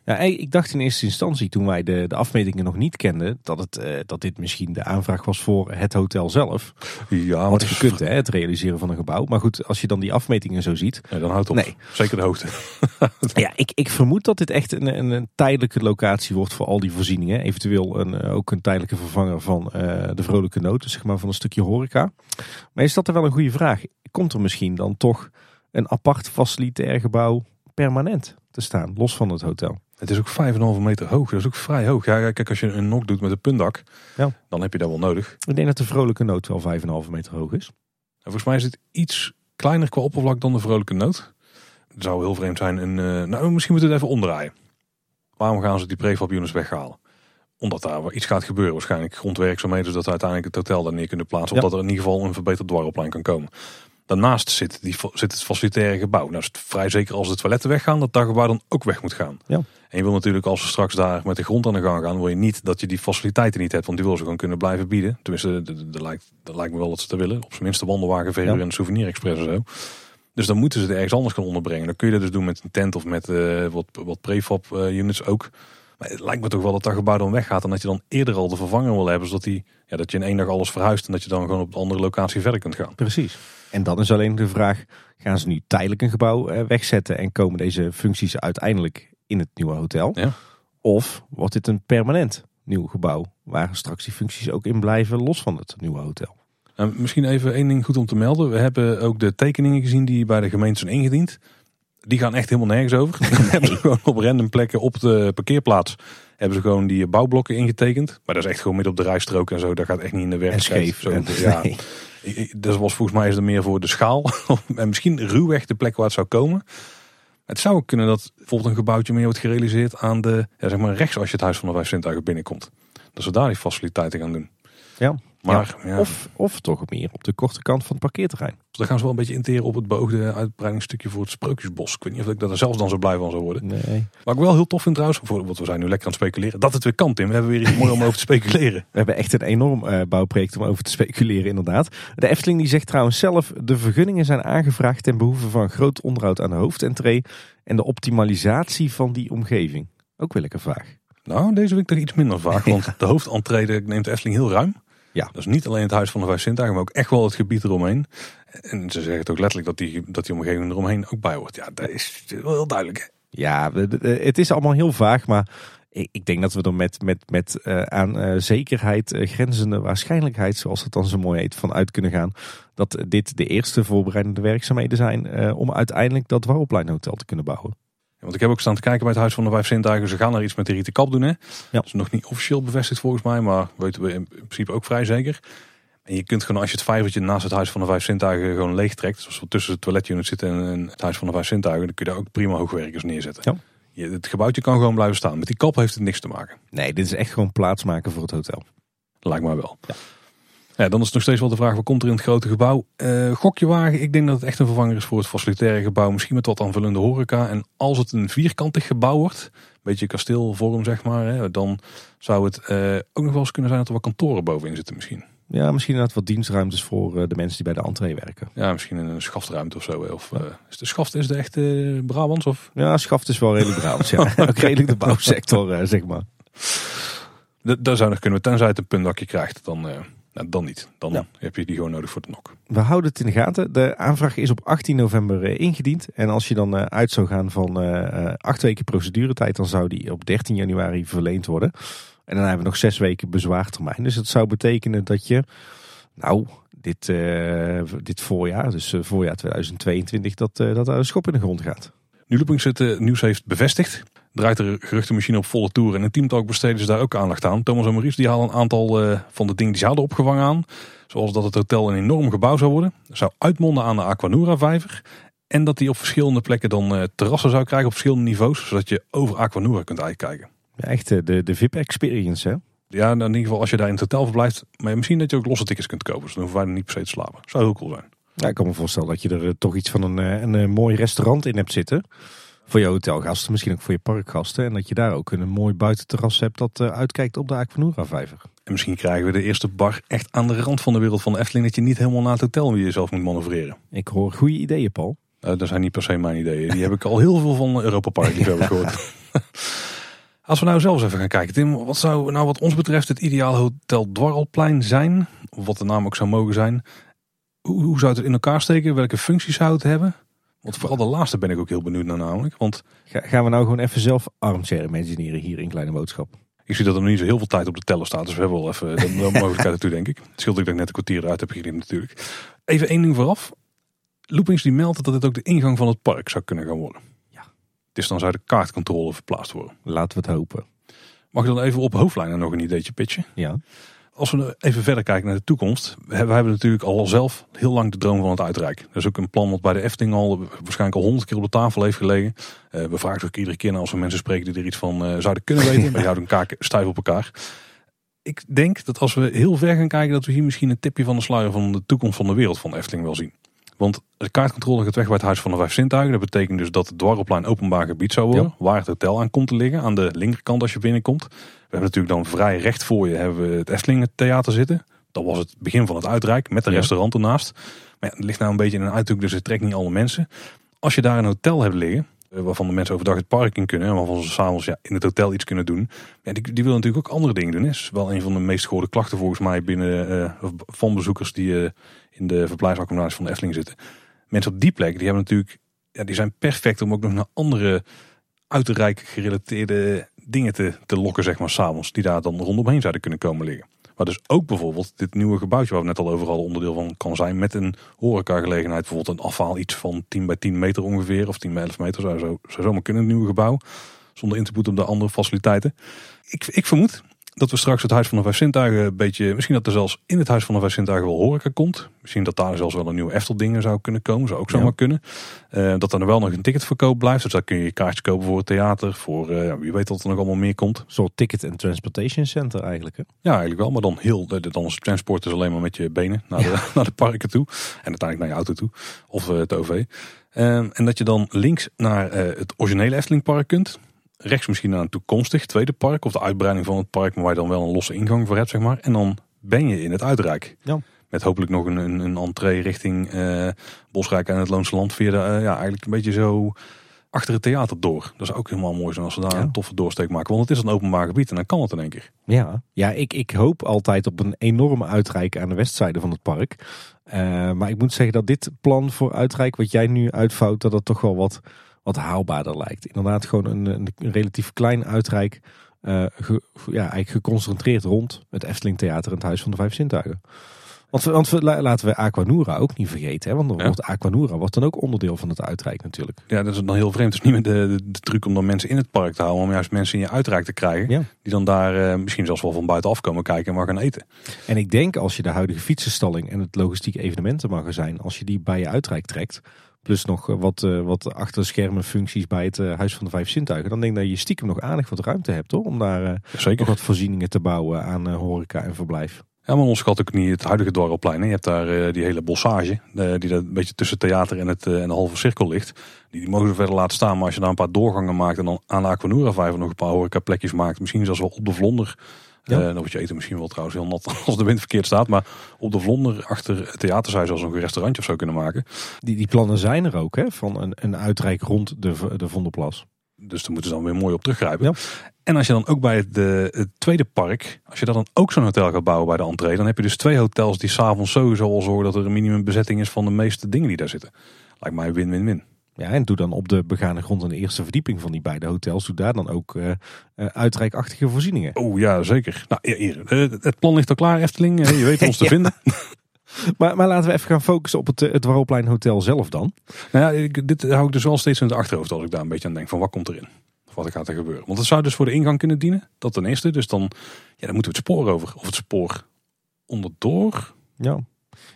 S2: Ja, ik dacht in eerste instantie, toen wij de, de afmetingen nog niet kenden, dat, het, eh, dat dit misschien de aanvraag was voor het hotel zelf.
S1: Ja, maar
S2: Wat
S1: het is-
S2: gekund, hè, het realiseren van een gebouw. Maar goed, als je dan die afmetingen zo ziet.
S1: Dan houdt het op.
S2: Nee.
S1: Zeker de hoogte. *laughs*
S2: Ja, ik, ik vermoed dat dit echt een, een, een tijdelijke locatie wordt voor al die voorzieningen. Eventueel een, eh, ook een tijdelijke vervanger van de vrolijke noten, zeg maar, van een stukje horeca. Maar is dat er wel een goede vraag? Komt er misschien dan toch een apart facilitair gebouw permanent te staan, los van het hotel?
S1: Het is ook 5,5 meter hoog. Dat is ook vrij hoog. Ja, kijk, als je een nok doet met een puntdak,
S2: Ja.
S1: dan heb je dat wel nodig.
S2: Ik denk dat de vrolijke noot wel 5,5 meter hoog is.
S1: En volgens mij is het iets kleiner qua oppervlak dan de vrolijke noot. Het zou heel vreemd zijn. Een, eh, nou, misschien moeten we het even omdraaien. Waarom gaan ze die prefab units weghalen? Omdat daar iets gaat gebeuren. Waarschijnlijk grondwerkzaamheden, zodat we uiteindelijk het hotel daar neer kunnen plaatsen.
S2: Ja.
S1: Of dat er in ieder geval een verbeterd dwarrelplein kan komen. Daarnaast zit, die, zit het facilitaire gebouw. Nou is het vrij zeker als de toiletten weggaan, dat dat gebouw dan ook weg moet gaan.
S2: Ja.
S1: En je wil natuurlijk als we straks daar met de grond aan de gang gaan, wil je niet dat je die faciliteiten niet hebt. Want die willen ze gewoon kunnen blijven bieden. Tenminste, dat- lijkt, dat lijkt me wel dat ze dat willen. Op zijn minst de wandelwagen verhuur
S2: Ja.
S1: en souvenir express en zo. Dus dan moeten ze het ergens anders gaan onderbrengen. Dan kun je dat dus doen met een tent of met eh, wat, wat prefab eh, units ook. Maar het lijkt me toch wel dat dat gebouw dan weggaat. En dat je dan eerder al de vervanger wil hebben. Zodat die, ja, dat je in één dag alles verhuist. En dat je dan gewoon op een andere locatie verder kunt gaan.
S2: Precies. En dan is alleen de vraag, gaan ze nu tijdelijk een gebouw eh, wegzetten en komen deze functies uiteindelijk in het nieuwe hotel?
S1: Ja.
S2: Of wordt dit een permanent nieuw gebouw waar straks die functies ook in blijven los van het nieuwe hotel?
S1: En misschien even één ding goed om te melden. We hebben ook de tekeningen gezien die bij de gemeente zijn ingediend. Die gaan echt helemaal nergens over. *laughs* Dan hebben ze gewoon op random plekken op de parkeerplaats hebben ze gewoon die bouwblokken ingetekend. Maar dat is echt gewoon midden op de rijstrook en zo. Dat gaat echt niet in de werkelijkheid. Zo,
S2: En,
S1: ja, *laughs*
S2: nee.
S1: Dat was volgens mij is er meer voor de schaal. *laughs* en misschien ruwweg de plek waar het zou komen. Het zou ook kunnen dat bijvoorbeeld een gebouwtje meer wordt gerealiseerd aan de, zeg maar rechts als je het huis van de vijf zintuigen binnenkomt. Dat ze daar die faciliteiten gaan doen.
S2: Ja.
S1: Maar ja,
S2: Of, of toch meer op de korte kant van het parkeerterrein.
S1: Dus dan gaan ze wel een beetje interen op het beoogde uitbreidingsstukje voor het Sprookjesbos. Ik weet niet of ik dat er zelfs dan zo blij van zou worden.
S2: Nee.
S1: Wat ik wel heel tof vind trouwens, voor, want we zijn nu lekker aan het speculeren, dat het weer kan Tim. We hebben weer iets moois om over te *laughs* speculeren.
S2: We hebben echt een enorm eh, bouwproject om over te speculeren inderdaad. De Efteling die zegt trouwens zelf, de vergunningen zijn aangevraagd ten behoeve van groot onderhoud aan de hoofdentree en de optimalisatie van die omgeving. Ook wel lekker vraag.
S1: Nou, deze week toch iets minder vaak, want *laughs* de hoofdentrede neemt de Efteling heel ruim.
S2: Ja.
S1: Is niet alleen het huis van de vijf zintuigen, maar ook echt wel het gebied eromeen. En ze zeggen het ook letterlijk dat die, dat die omgeving eromheen ook bij hoort. Ja, dat is wel heel duidelijk. hè.
S2: Ja, het is allemaal heel vaag, maar ik, denk dat we er met, met, met eh, aan eh, zekerheid eh, grenzende waarschijnlijkheid, zoals het dan zo mooi heet, van uit kunnen gaan. Dat dit de eerste voorbereidende werkzaamheden zijn om uiteindelijk dat Warrelpleinhotel te kunnen bouwen.
S1: Want ik heb ook staan te kijken bij het Huis van de Vijf Zintuigen. Ze gaan er iets met de rieten kap doen. Hè?
S2: Ja.
S1: Dat is nog niet officieel bevestigd volgens mij, maar weten we in principe ook vrij zeker. En je kunt gewoon als je het vijvertje naast het Huis van de Vijf Zintuigen gewoon leeg trekt. Zoals we tussen het toiletunit zitten en- en het Huis van de Vijf Zintuigen. Dan kun je daar ook prima hoogwerkers neerzetten.
S2: Ja.
S1: Je, het gebouwtje kan gewoon blijven staan. Met die kap heeft het niks te maken.
S2: Nee, dit is echt gewoon plaatsmaken voor het hotel.
S1: Lijkt mij wel.
S2: Ja.
S1: Ja, dan is nog steeds wel de vraag, wat komt er in het grote gebouw? Eh gokje wagen, ik denk dat het echt een vervanger is voor het facilitaire gebouw. Misschien met wat aanvullende horeca. En als het een vierkantig gebouw wordt, een beetje kasteelvorm zeg maar. Hè, dan zou het eh, ook nog wel eens kunnen zijn dat er wat kantoren bovenin zitten misschien.
S2: Ja, misschien inderdaad wat dienstruimtes voor eh, de mensen die bij de entree werken.
S1: Ja, misschien een schaftruimte of zo. Of, is de schaft is de echte Brabants? Of?
S2: Ja, schaft is wel redelijk Brabants. ja. *laughs* Ook redelijk de bouwsector, zeg maar.
S1: Daar zou nog kunnen, tenzij het een puntdakje krijgt, dan, nou, dan niet. Dan
S2: Ja.
S1: heb je die gewoon nodig voor de nok.
S2: We houden het in de gaten. De aanvraag is op 18 november eh, ingediend. En als je dan eh, uit zou gaan van eh, acht weken proceduretijd, dan zou die op 13 januari verleend worden. En dan hebben we nog zes weken bezwaartermijn. Dus dat zou betekenen dat je, nou, dit, dit voorjaar, dus voorjaar 2022, dat, dat er een schop in de grond gaat.
S1: Nu Loopings het nieuws heeft bevestigd, draait er geruchtenmachine op volle toer. En in Teamtalk besteden ze daar ook aandacht aan. Thomas en Maurice die halen een aantal eh, van de dingen die ze hadden opgevangen aan. Zoals dat het hotel een enorm gebouw zou worden. Zou uitmonden aan de Aquanura vijver. En dat die op verschillende plekken dan eh, terrassen zou krijgen op verschillende niveaus. Zodat je over Aquanura kunt uitkijken.
S2: Ja, echt eh, de, de VIP-experience, hè?
S1: Ja, in ieder geval als je daar in het hotel verblijft. Maar misschien dat je ook losse tickets kunt kopen. Dus dan hoeven wij er niet per se te slapen. Zou heel cool zijn.
S2: Ja, ik kan me voorstellen dat je er toch iets van een, een, eh, mooi restaurant in hebt zitten. Voor je hotelgasten, misschien ook voor je parkgasten. En dat je daar ook een mooi buitenterras hebt dat eh, uitkijkt op de Aquanura vijver.
S1: En misschien krijgen we de eerste bar echt aan de rand van de wereld van de Efteling. Dat je niet helemaal naar het hotel jezelf moet manoeuvreren.
S2: Ik hoor goede ideeën, Paul.
S1: Uh, dat zijn niet per se mijn ideeën. Die heb ik al heel veel van Europa Park heb ik *laughs* gehoord. Als we nou zelfs even gaan kijken, Tim, wat zou nou wat ons betreft het ideaal hotel Dwarrelplein zijn? Of wat de naam ook zou mogen zijn. Hoe, hoe zou het er in elkaar steken? Welke functies zou het hebben? Want vooral de laatste ben ik ook heel benieuwd naar namelijk. Want
S2: Ga- gaan we nou gewoon even zelf armchair imagineren hier in Kleine Boodschap?
S1: ik zie dat er nog niet zo heel veel tijd op de teller staat. Dus we hebben wel even de *laughs* mogelijkheid ertoe, denk ik. Het scheelt dat ik net een kwartier eruit heb geknipt natuurlijk. Even één ding vooraf. Loopings die meldt dat dit ook de ingang van het park zou kunnen gaan worden.
S2: Ja.
S1: Dus dan zou de kaartcontrole verplaatst worden.
S2: Laten we het hopen.
S1: Mag ik dan even op hoofdlijnen nog een ideetje pitchen?
S2: Ja.
S1: Als we even verder kijken naar de toekomst. We hebben we natuurlijk al zelf heel lang de droom van het uitrijk. Dat is ook een plan wat bij de Efteling al waarschijnlijk al honderd keer op de tafel heeft gelegen. Eh, we vragen ook iedere keer naar als we mensen spreken die er iets van eh, zouden kunnen *laughs* weten. Maar die houden een kaak stijf op elkaar. Ik denk dat als we heel ver gaan kijken dat we hier misschien een tipje van de sluier van de toekomst van de wereld van de Efteling wel zien. Want de kaartcontrole gaat weg bij het Huis van de Vijf Zintuigen. Dat betekent dus dat het dwarrelplein openbaar gebied zou worden. Waar het hotel aan komt te liggen. Aan de linkerkant als je binnenkomt. We hebben natuurlijk dan vrij recht voor je hebben we het Efteling Theater zitten. Dat was het begin van het uitrijk met een
S2: Ja.
S1: restaurant ernaast. Maar ja, het ligt nou een beetje in een uithoek, dus het trekt niet alle mensen. Als je daar een hotel hebt liggen, eh, waarvan de mensen overdag het park in kunnen en waarvan ze s'avonds ja, in het hotel iets kunnen doen. Ja, die, die willen natuurlijk ook andere dingen doen. Dat is wel een van de meest gehoorde klachten volgens mij binnen eh, van bezoekers die eh, in de verblijfsaccommodaties van de Efteling zitten. Mensen op die plek, die hebben natuurlijk, ja, die zijn perfect om ook nog naar andere uiterrijk gerelateerde dingen te, te lokken, zeg maar, s'avonds. Die daar dan rondomheen zouden kunnen komen liggen. Maar dus ook bijvoorbeeld dit nieuwe gebouwtje waar we net al over hadden onderdeel van kan zijn. Met een horecagelegenheid. Bijvoorbeeld een afhaal iets van 10 bij 10 meter ongeveer. Of 10 bij 11 meter zou, zo, zou zomaar kunnen, het nieuwe gebouw. Zonder in te boeten op de andere faciliteiten. Ik, ik vermoed dat we straks het Huis van de Vijf Zintuigen een beetje... Misschien dat er zelfs in het Huis van de Vijf Zintuigen wel horeca komt. Misschien dat daar zelfs wel een nieuwe Efteldingen zou kunnen komen. Zou ook zomaar
S2: Ja.
S1: kunnen. Eh, dat er wel nog een ticketverkoop blijft. Dus daar kun je kaartjes kopen voor het theater. Voor eh, wie weet wat er nog allemaal meer komt.
S2: Soort ticket and transportation center eigenlijk. Hè?
S1: Ja, eigenlijk wel. Maar dan heel, dan is transport dus alleen maar met je benen naar de, *laughs* naar de parken toe. En uiteindelijk naar je auto toe. Of eh, het OV. Ehm, en dat je dan links naar het originele Eftelingpark kunt. Rechts misschien naar een toekomstig tweede park. Of de uitbreiding van het park. Maar waar je dan wel een losse ingang voor hebt, zeg maar. En dan ben je in het uitrijk.
S2: Ja.
S1: Met hopelijk nog een, een, een entree richting eh, Bosrijk en het Loonse Land. Via de, eh, ja, eigenlijk een beetje zo achter het theater door. Dat is ook helemaal mooi zijn als we daar
S2: Ja.
S1: een toffe doorsteek maken. Want het is een openbaar gebied en dan kan het in één keer.
S2: Ja, ja ik, ik hoop altijd op een enorme uitrijk aan de westzijde van het park. Eh, maar ik moet zeggen dat dit plan voor uitrijk, wat jij nu uitvouwt, dat het toch wel wat, wat haalbaarder lijkt. Inderdaad, gewoon een, een relatief klein uitrijk. ge- ja, eigenlijk geconcentreerd rond het Efteling Theater en het Huis van de Vijf Zintuigen. Want, we, want we, laten we Aquanura ook niet vergeten. Hè? Want dan
S1: Ja.
S2: wordt Aquanura wordt dan ook onderdeel van het uitrijk natuurlijk.
S1: Ja, dat is dan heel vreemd. Het is niet meer de, de, de truc om dan mensen in het park te houden. Om juist mensen in je uitrijk te krijgen.
S2: Ja.
S1: Die dan daar eh, misschien zelfs wel van buitenaf komen kijken en maar gaan eten.
S2: En ik denk als je de huidige fietsenstalling en het logistiek evenementenmagazijn, als je die bij je uitrijk trekt, plus nog eh, wat, eh, wat achter schermen functies bij het eh, Huis van de Vijf Zintuigen, dan denk ik dat je stiekem nog aardig wat ruimte hebt hoor, om daar eh, nog
S1: Zeker.
S2: wat voorzieningen te bouwen aan horeca en verblijf.
S1: Ja, maar ons schat ook niet het huidige dwarrelplein. Je hebt daar die hele bossage. die daar een beetje tussen theater en, het, en de halve cirkel ligt. Die, die mogen we verder laten staan. Maar als je daar een paar doorgangen maakt. En dan aan de Aquanura Vijver nog een paar horeca plekjes maakt. Misschien zelfs wel op de vlonder.
S2: Ja.
S1: Eh, dan wordt je eten misschien wel trouwens heel nat *laughs* als de wind verkeerd staat. Maar op de vlonder achter het theater zou je zelfs nog een restaurantje of zo kunnen maken.
S2: Die, die plannen zijn er ook hè, van een, een uitrijk rond de, de Vondelplas.
S1: Dus daar moeten ze dan weer mooi op teruggrijpen.
S2: Ja.
S1: En als je dan ook bij het, de, het tweede park, als je daar dan ook zo'n hotel gaat bouwen bij de entree, dan heb je dus twee hotels die s'avonds sowieso al zorgen dat er een minimum bezetting is van de meeste dingen die daar zitten. Lijkt mij win-win-win.
S2: Ja, en doe dan op de begane grond aan de eerste verdieping van die beide hotels, doe daar dan ook eh, uitrijkachtige voorzieningen.
S1: Oh ja, zeker. Nou, hier, eh, het plan ligt al klaar, Efteling. Je weet ons *laughs* te
S2: Ja.
S1: vinden. *laughs*
S2: Maar, maar laten we even gaan focussen op het, het Hotel zelf dan.
S1: Nou ja, ik, dit hou ik dus wel steeds in het achterhoofd als ik daar een beetje aan denk van wat komt erin. Of wat gaat er gebeuren. Want het zou dus voor de ingang kunnen dienen. Dat ten eerste. Dus dan, ja, dan moeten we het spoor over. Of het spoor onderdoor.
S2: Ja.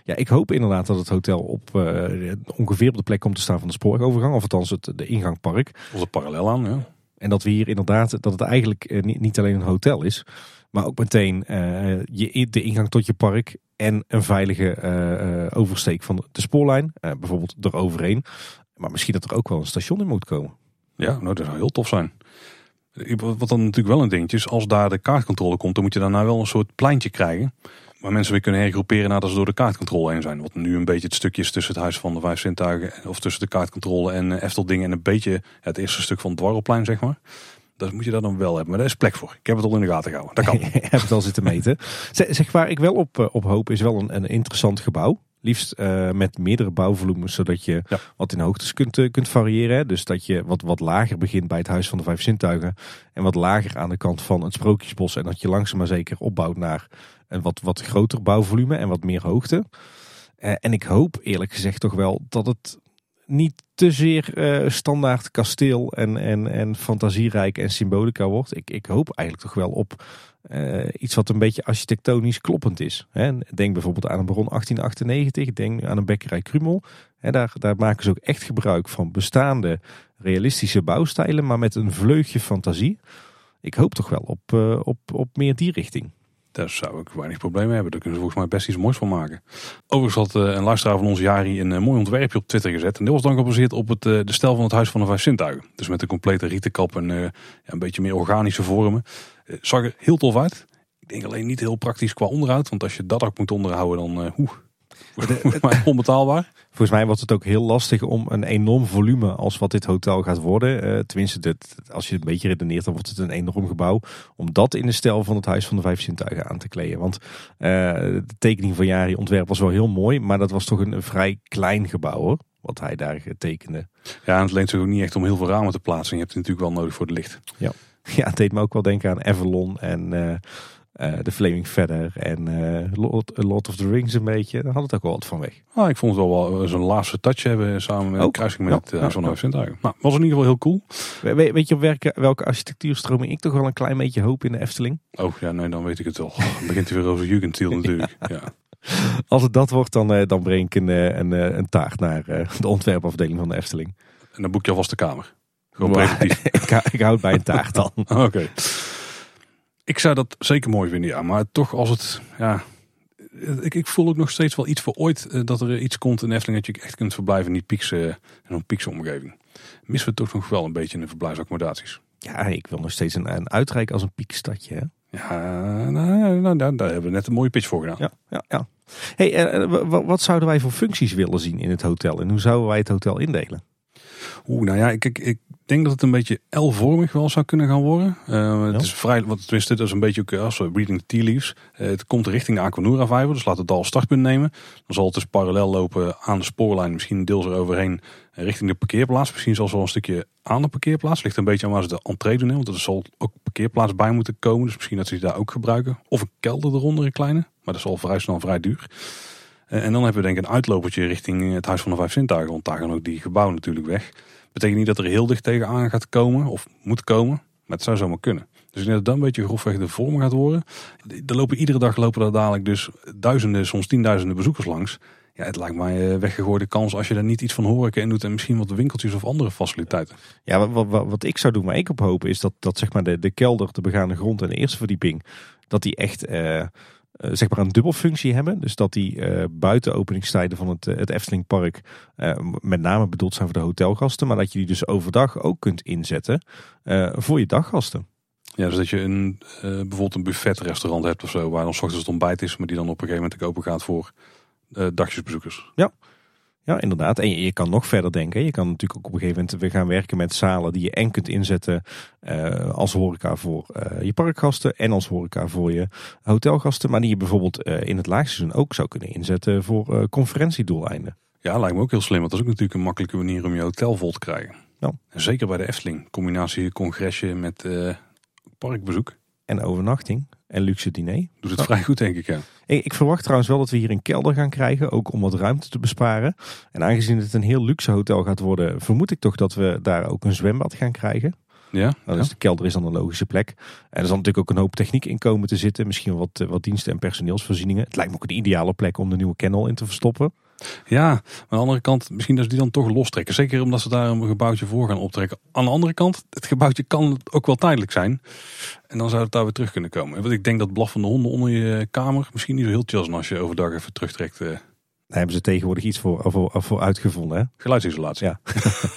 S2: Ja, ik hoop inderdaad dat het hotel op eh, ongeveer op de plek komt te staan van de spoorovergang. Of althans het de ingangpark.
S1: Of het parallel aan. Ja.
S2: En dat we hier inderdaad, dat het eigenlijk eh, niet, niet alleen een hotel is. Maar ook meteen eh, je, de ingang tot je park. En een veilige eh, oversteek van de spoorlijn. eh, bijvoorbeeld eroverheen. Maar misschien dat er ook wel een station in moet komen.
S1: Ja, nou, dat zou heel tof zijn. Wat dan natuurlijk wel een dingetje is, als daar de kaartcontrole komt, dan moet je daarna wel een soort pleintje krijgen. Waar mensen weer kunnen hergroeperen nadat ze door de kaartcontrole heen zijn. Wat nu een beetje het stukje is tussen het Huis van de Vijf Zintuigen, of tussen de kaartcontrole en eh, Efteldingen en een beetje het eerste stuk van het dwarrelplein, zeg maar. Dat moet je daar dan wel hebben. Maar daar is plek voor. Ik heb het al in de gaten gehouden. Dat kan. *laughs*
S2: Ik heb het al zitten meten. Zeg, waar ik wel op, eh, op hoop is wel een, een interessant gebouw. Liefst eh, met meerdere bouwvolumes, zodat je
S1: Ja.
S2: wat in hoogtes kunt, kunt variëren. hè. Dus dat je wat, wat lager begint bij het Huis van de Vijf Zintuigen. En wat lager aan de kant van het Sprookjesbos. En dat je langzaam maar zeker opbouwt naar een wat, wat groter bouwvolume en wat meer hoogte. Eh, en ik hoop eerlijk gezegd toch wel dat het niet te zeer eh, standaard kasteel en, en, en fantasierijk en symbolica wordt. Ik, ik hoop eigenlijk toch wel op eh, iets wat een beetje architectonisch kloppend is. Hè. Denk bijvoorbeeld aan een Baron 1898, denk aan een bekkerij Krumel. Daar, daar maken ze ook echt gebruik van bestaande realistische bouwstijlen, maar met een vleugje fantasie. Ik hoop toch wel op, op, op meer die richting.
S1: Daar zou ik weinig problemen hebben. Daar kunnen ze volgens mij best iets moois van maken. Overigens had eh, een luisteraar van ons Jari een eh, mooi ontwerpje op Twitter gezet. En dit was dan gebaseerd op het, eh, de stijl van het Huis van de Vijf Zintuigen. Dus met een complete rietenkap en een beetje meer organische vormen. Zag er heel tof uit. Ik denk alleen niet heel praktisch qua onderhoud. Want als je dat ook moet onderhouden, dan uh, onbetaalbaar.
S2: Volgens mij wordt het ook heel lastig om een enorm volume als wat dit hotel gaat worden. eh, tenminste, dit, als je het een beetje redeneert, dan wordt het een enorm gebouw. Om dat in de stijl van het Huis van de Vijf Zintuigen aan te kleden. Want eh, de tekening van Jari ontwerp was wel heel mooi. Maar dat was toch een, een vrij klein gebouw hoor. Wat hij daar tekende.
S1: Ja, en het leent zich ook niet echt om heel veel ramen te plaatsen. Je hebt het natuurlijk wel nodig voor het licht.
S2: Ja, het deed me ook wel denken aan Avalon en eh, de Flaming Feather en eh, Lord, Lord of the Rings een beetje. Daar had het ook wel wat van weg.
S1: Ah, ik vond het wel wel zo'n laatste touch hebben samen met
S2: Ook?
S1: een kruising met
S2: Ja,
S1: eh, van
S2: ja,
S1: Zintuigen. Nou, was in ieder geval heel cool.
S2: We- we- weet je op welke, welke architectuurstroming ik toch wel een klein beetje hoop in de Efteling?
S1: Oh ja, nee, dan weet ik het wel. *laughs* Dan begint hij weer over Jugendstil natuurlijk. Ja.
S2: Als het dat wordt, dan, eh, dan breng ik een, eh, een, eh, een taart naar eh, de ontwerpafdeling van de Efteling.
S1: En dan boek je alvast de kamer. Gewoon
S2: Maar *laughs* ik, ik houd bij een taart dan. *laughs*
S1: Oké. Ik zou dat zeker mooi vinden, ja. Maar toch als het, ja... Ik, ik voel ook nog steeds wel iets voor ooit eh, dat er iets komt in Efteling dat je echt kunt verblijven in die piekse, in een piekse omgeving. Missen we toch nog wel een beetje in de verblijfsaccommodaties.
S2: Ja, ik wil nog steeds een, een uitrijk als een piekstadje. Hè?
S1: Ja, nou, nou, daar, hebben we net een mooie pitch voor gedaan.
S2: Ja, ja, ja. Hey, wa- wat zouden wij voor functies willen zien in het hotel? En hoe zouden wij het hotel indelen?
S1: Oeh, nou ja, ik, ik, ik denk dat het een beetje L-vormig wel zou kunnen gaan worden. Eh,
S2: Ja.
S1: Het is vrij, wat tenminste, dat is een beetje ook eh, als we reading the tea leaves. Eh, het komt richting de Aquanura Vijver, dus laat het al als startpunt nemen. Dan zal het dus parallel lopen aan de spoorlijn, misschien deels eroverheen richting de parkeerplaats. Misschien zelfs wel een stukje aan de parkeerplaats. Ligt een beetje aan waar ze de entree doen, want er zal ook parkeerplaats bij moeten komen. Dus misschien dat ze die daar ook gebruiken. Of een kelder eronder, een kleine. Maar dat is al vrij snel vrij duur. En dan hebben we denk ik een uitlopertje richting het Huis van de Vijf Zintuigen. Want daar gaan ook die gebouwen natuurlijk weg. Betekent niet dat er heel dicht tegenaan gaat komen of moet komen. Maar het zou zomaar kunnen. Dus ik denk dat dan een beetje grofweg de vorm gaat worden. Er lopen iedere dag lopen er dadelijk dus duizenden, soms tienduizenden bezoekers langs. Ja, het lijkt mij een weggegooide kans als je er niet iets van horeca in doet en misschien wat winkeltjes of andere faciliteiten.
S2: Ja, wat, wat, wat ik zou doen, waar ik op hoop, is dat, dat zeg maar de, de kelder, de begane grond en de eerste verdieping, dat die echt eh zeg maar een dubbelfunctie hebben. Dus dat die uh, buiten openingstijden van het, het Eftelingpark uh, met name bedoeld zijn voor de hotelgasten, maar dat je die dus overdag ook kunt inzetten voor je daggasten.
S1: Ja, dus dat je een, bijvoorbeeld een buffetrestaurant hebt of zo, waar dan s ochtends het ontbijt is, maar die dan op een gegeven moment open gaat voor dagjesbezoekers.
S2: Ja. Ja, inderdaad. En je, kan nog verder denken. Je kan natuurlijk ook op een gegeven moment we gaan werken met zalen die je en kunt inzetten uh, als horeca voor uh, je parkgasten en als horeca voor je hotelgasten. Maar die je bijvoorbeeld in het laagseizoen ook zou kunnen inzetten voor conferentiedoeleinden.
S1: Ja, lijkt me ook heel slim. Want dat is ook natuurlijk een makkelijke manier om je hotel vol te krijgen. En zeker bij de Efteling. Combinatie congresje met parkbezoek.
S2: En overnachting en luxe diner.
S1: Doet het vrij goed, denk ik, ja.
S2: Ik verwacht trouwens wel dat we hier een kelder gaan krijgen, ook om wat ruimte te besparen. En aangezien het een heel luxe hotel gaat worden, vermoed ik toch dat we daar ook een zwembad gaan krijgen.
S1: Ja,
S2: nou, dus de kelder is dan een logische plek. En er zal natuurlijk ook een hoop techniek in komen te zitten. Misschien wat, wat diensten en personeelsvoorzieningen. Het lijkt me ook een ideale plek om de nieuwe kennel in te verstoppen.
S1: Ja, maar aan de andere kant, misschien dat ze die dan toch lostrekken. Zeker omdat ze daar een gebouwtje voor gaan optrekken. Aan de andere kant, het gebouwtje kan ook wel tijdelijk zijn. En dan zou het daar weer terug kunnen komen. Want ik denk dat blaffende honden onder je kamer misschien niet zo heel chill zijn als je overdag even terugtrekt. Eh.
S2: Daar hebben ze tegenwoordig iets voor, voor, voor uitgevonden. Hè?
S1: Geluidsisolatie.
S2: Ja.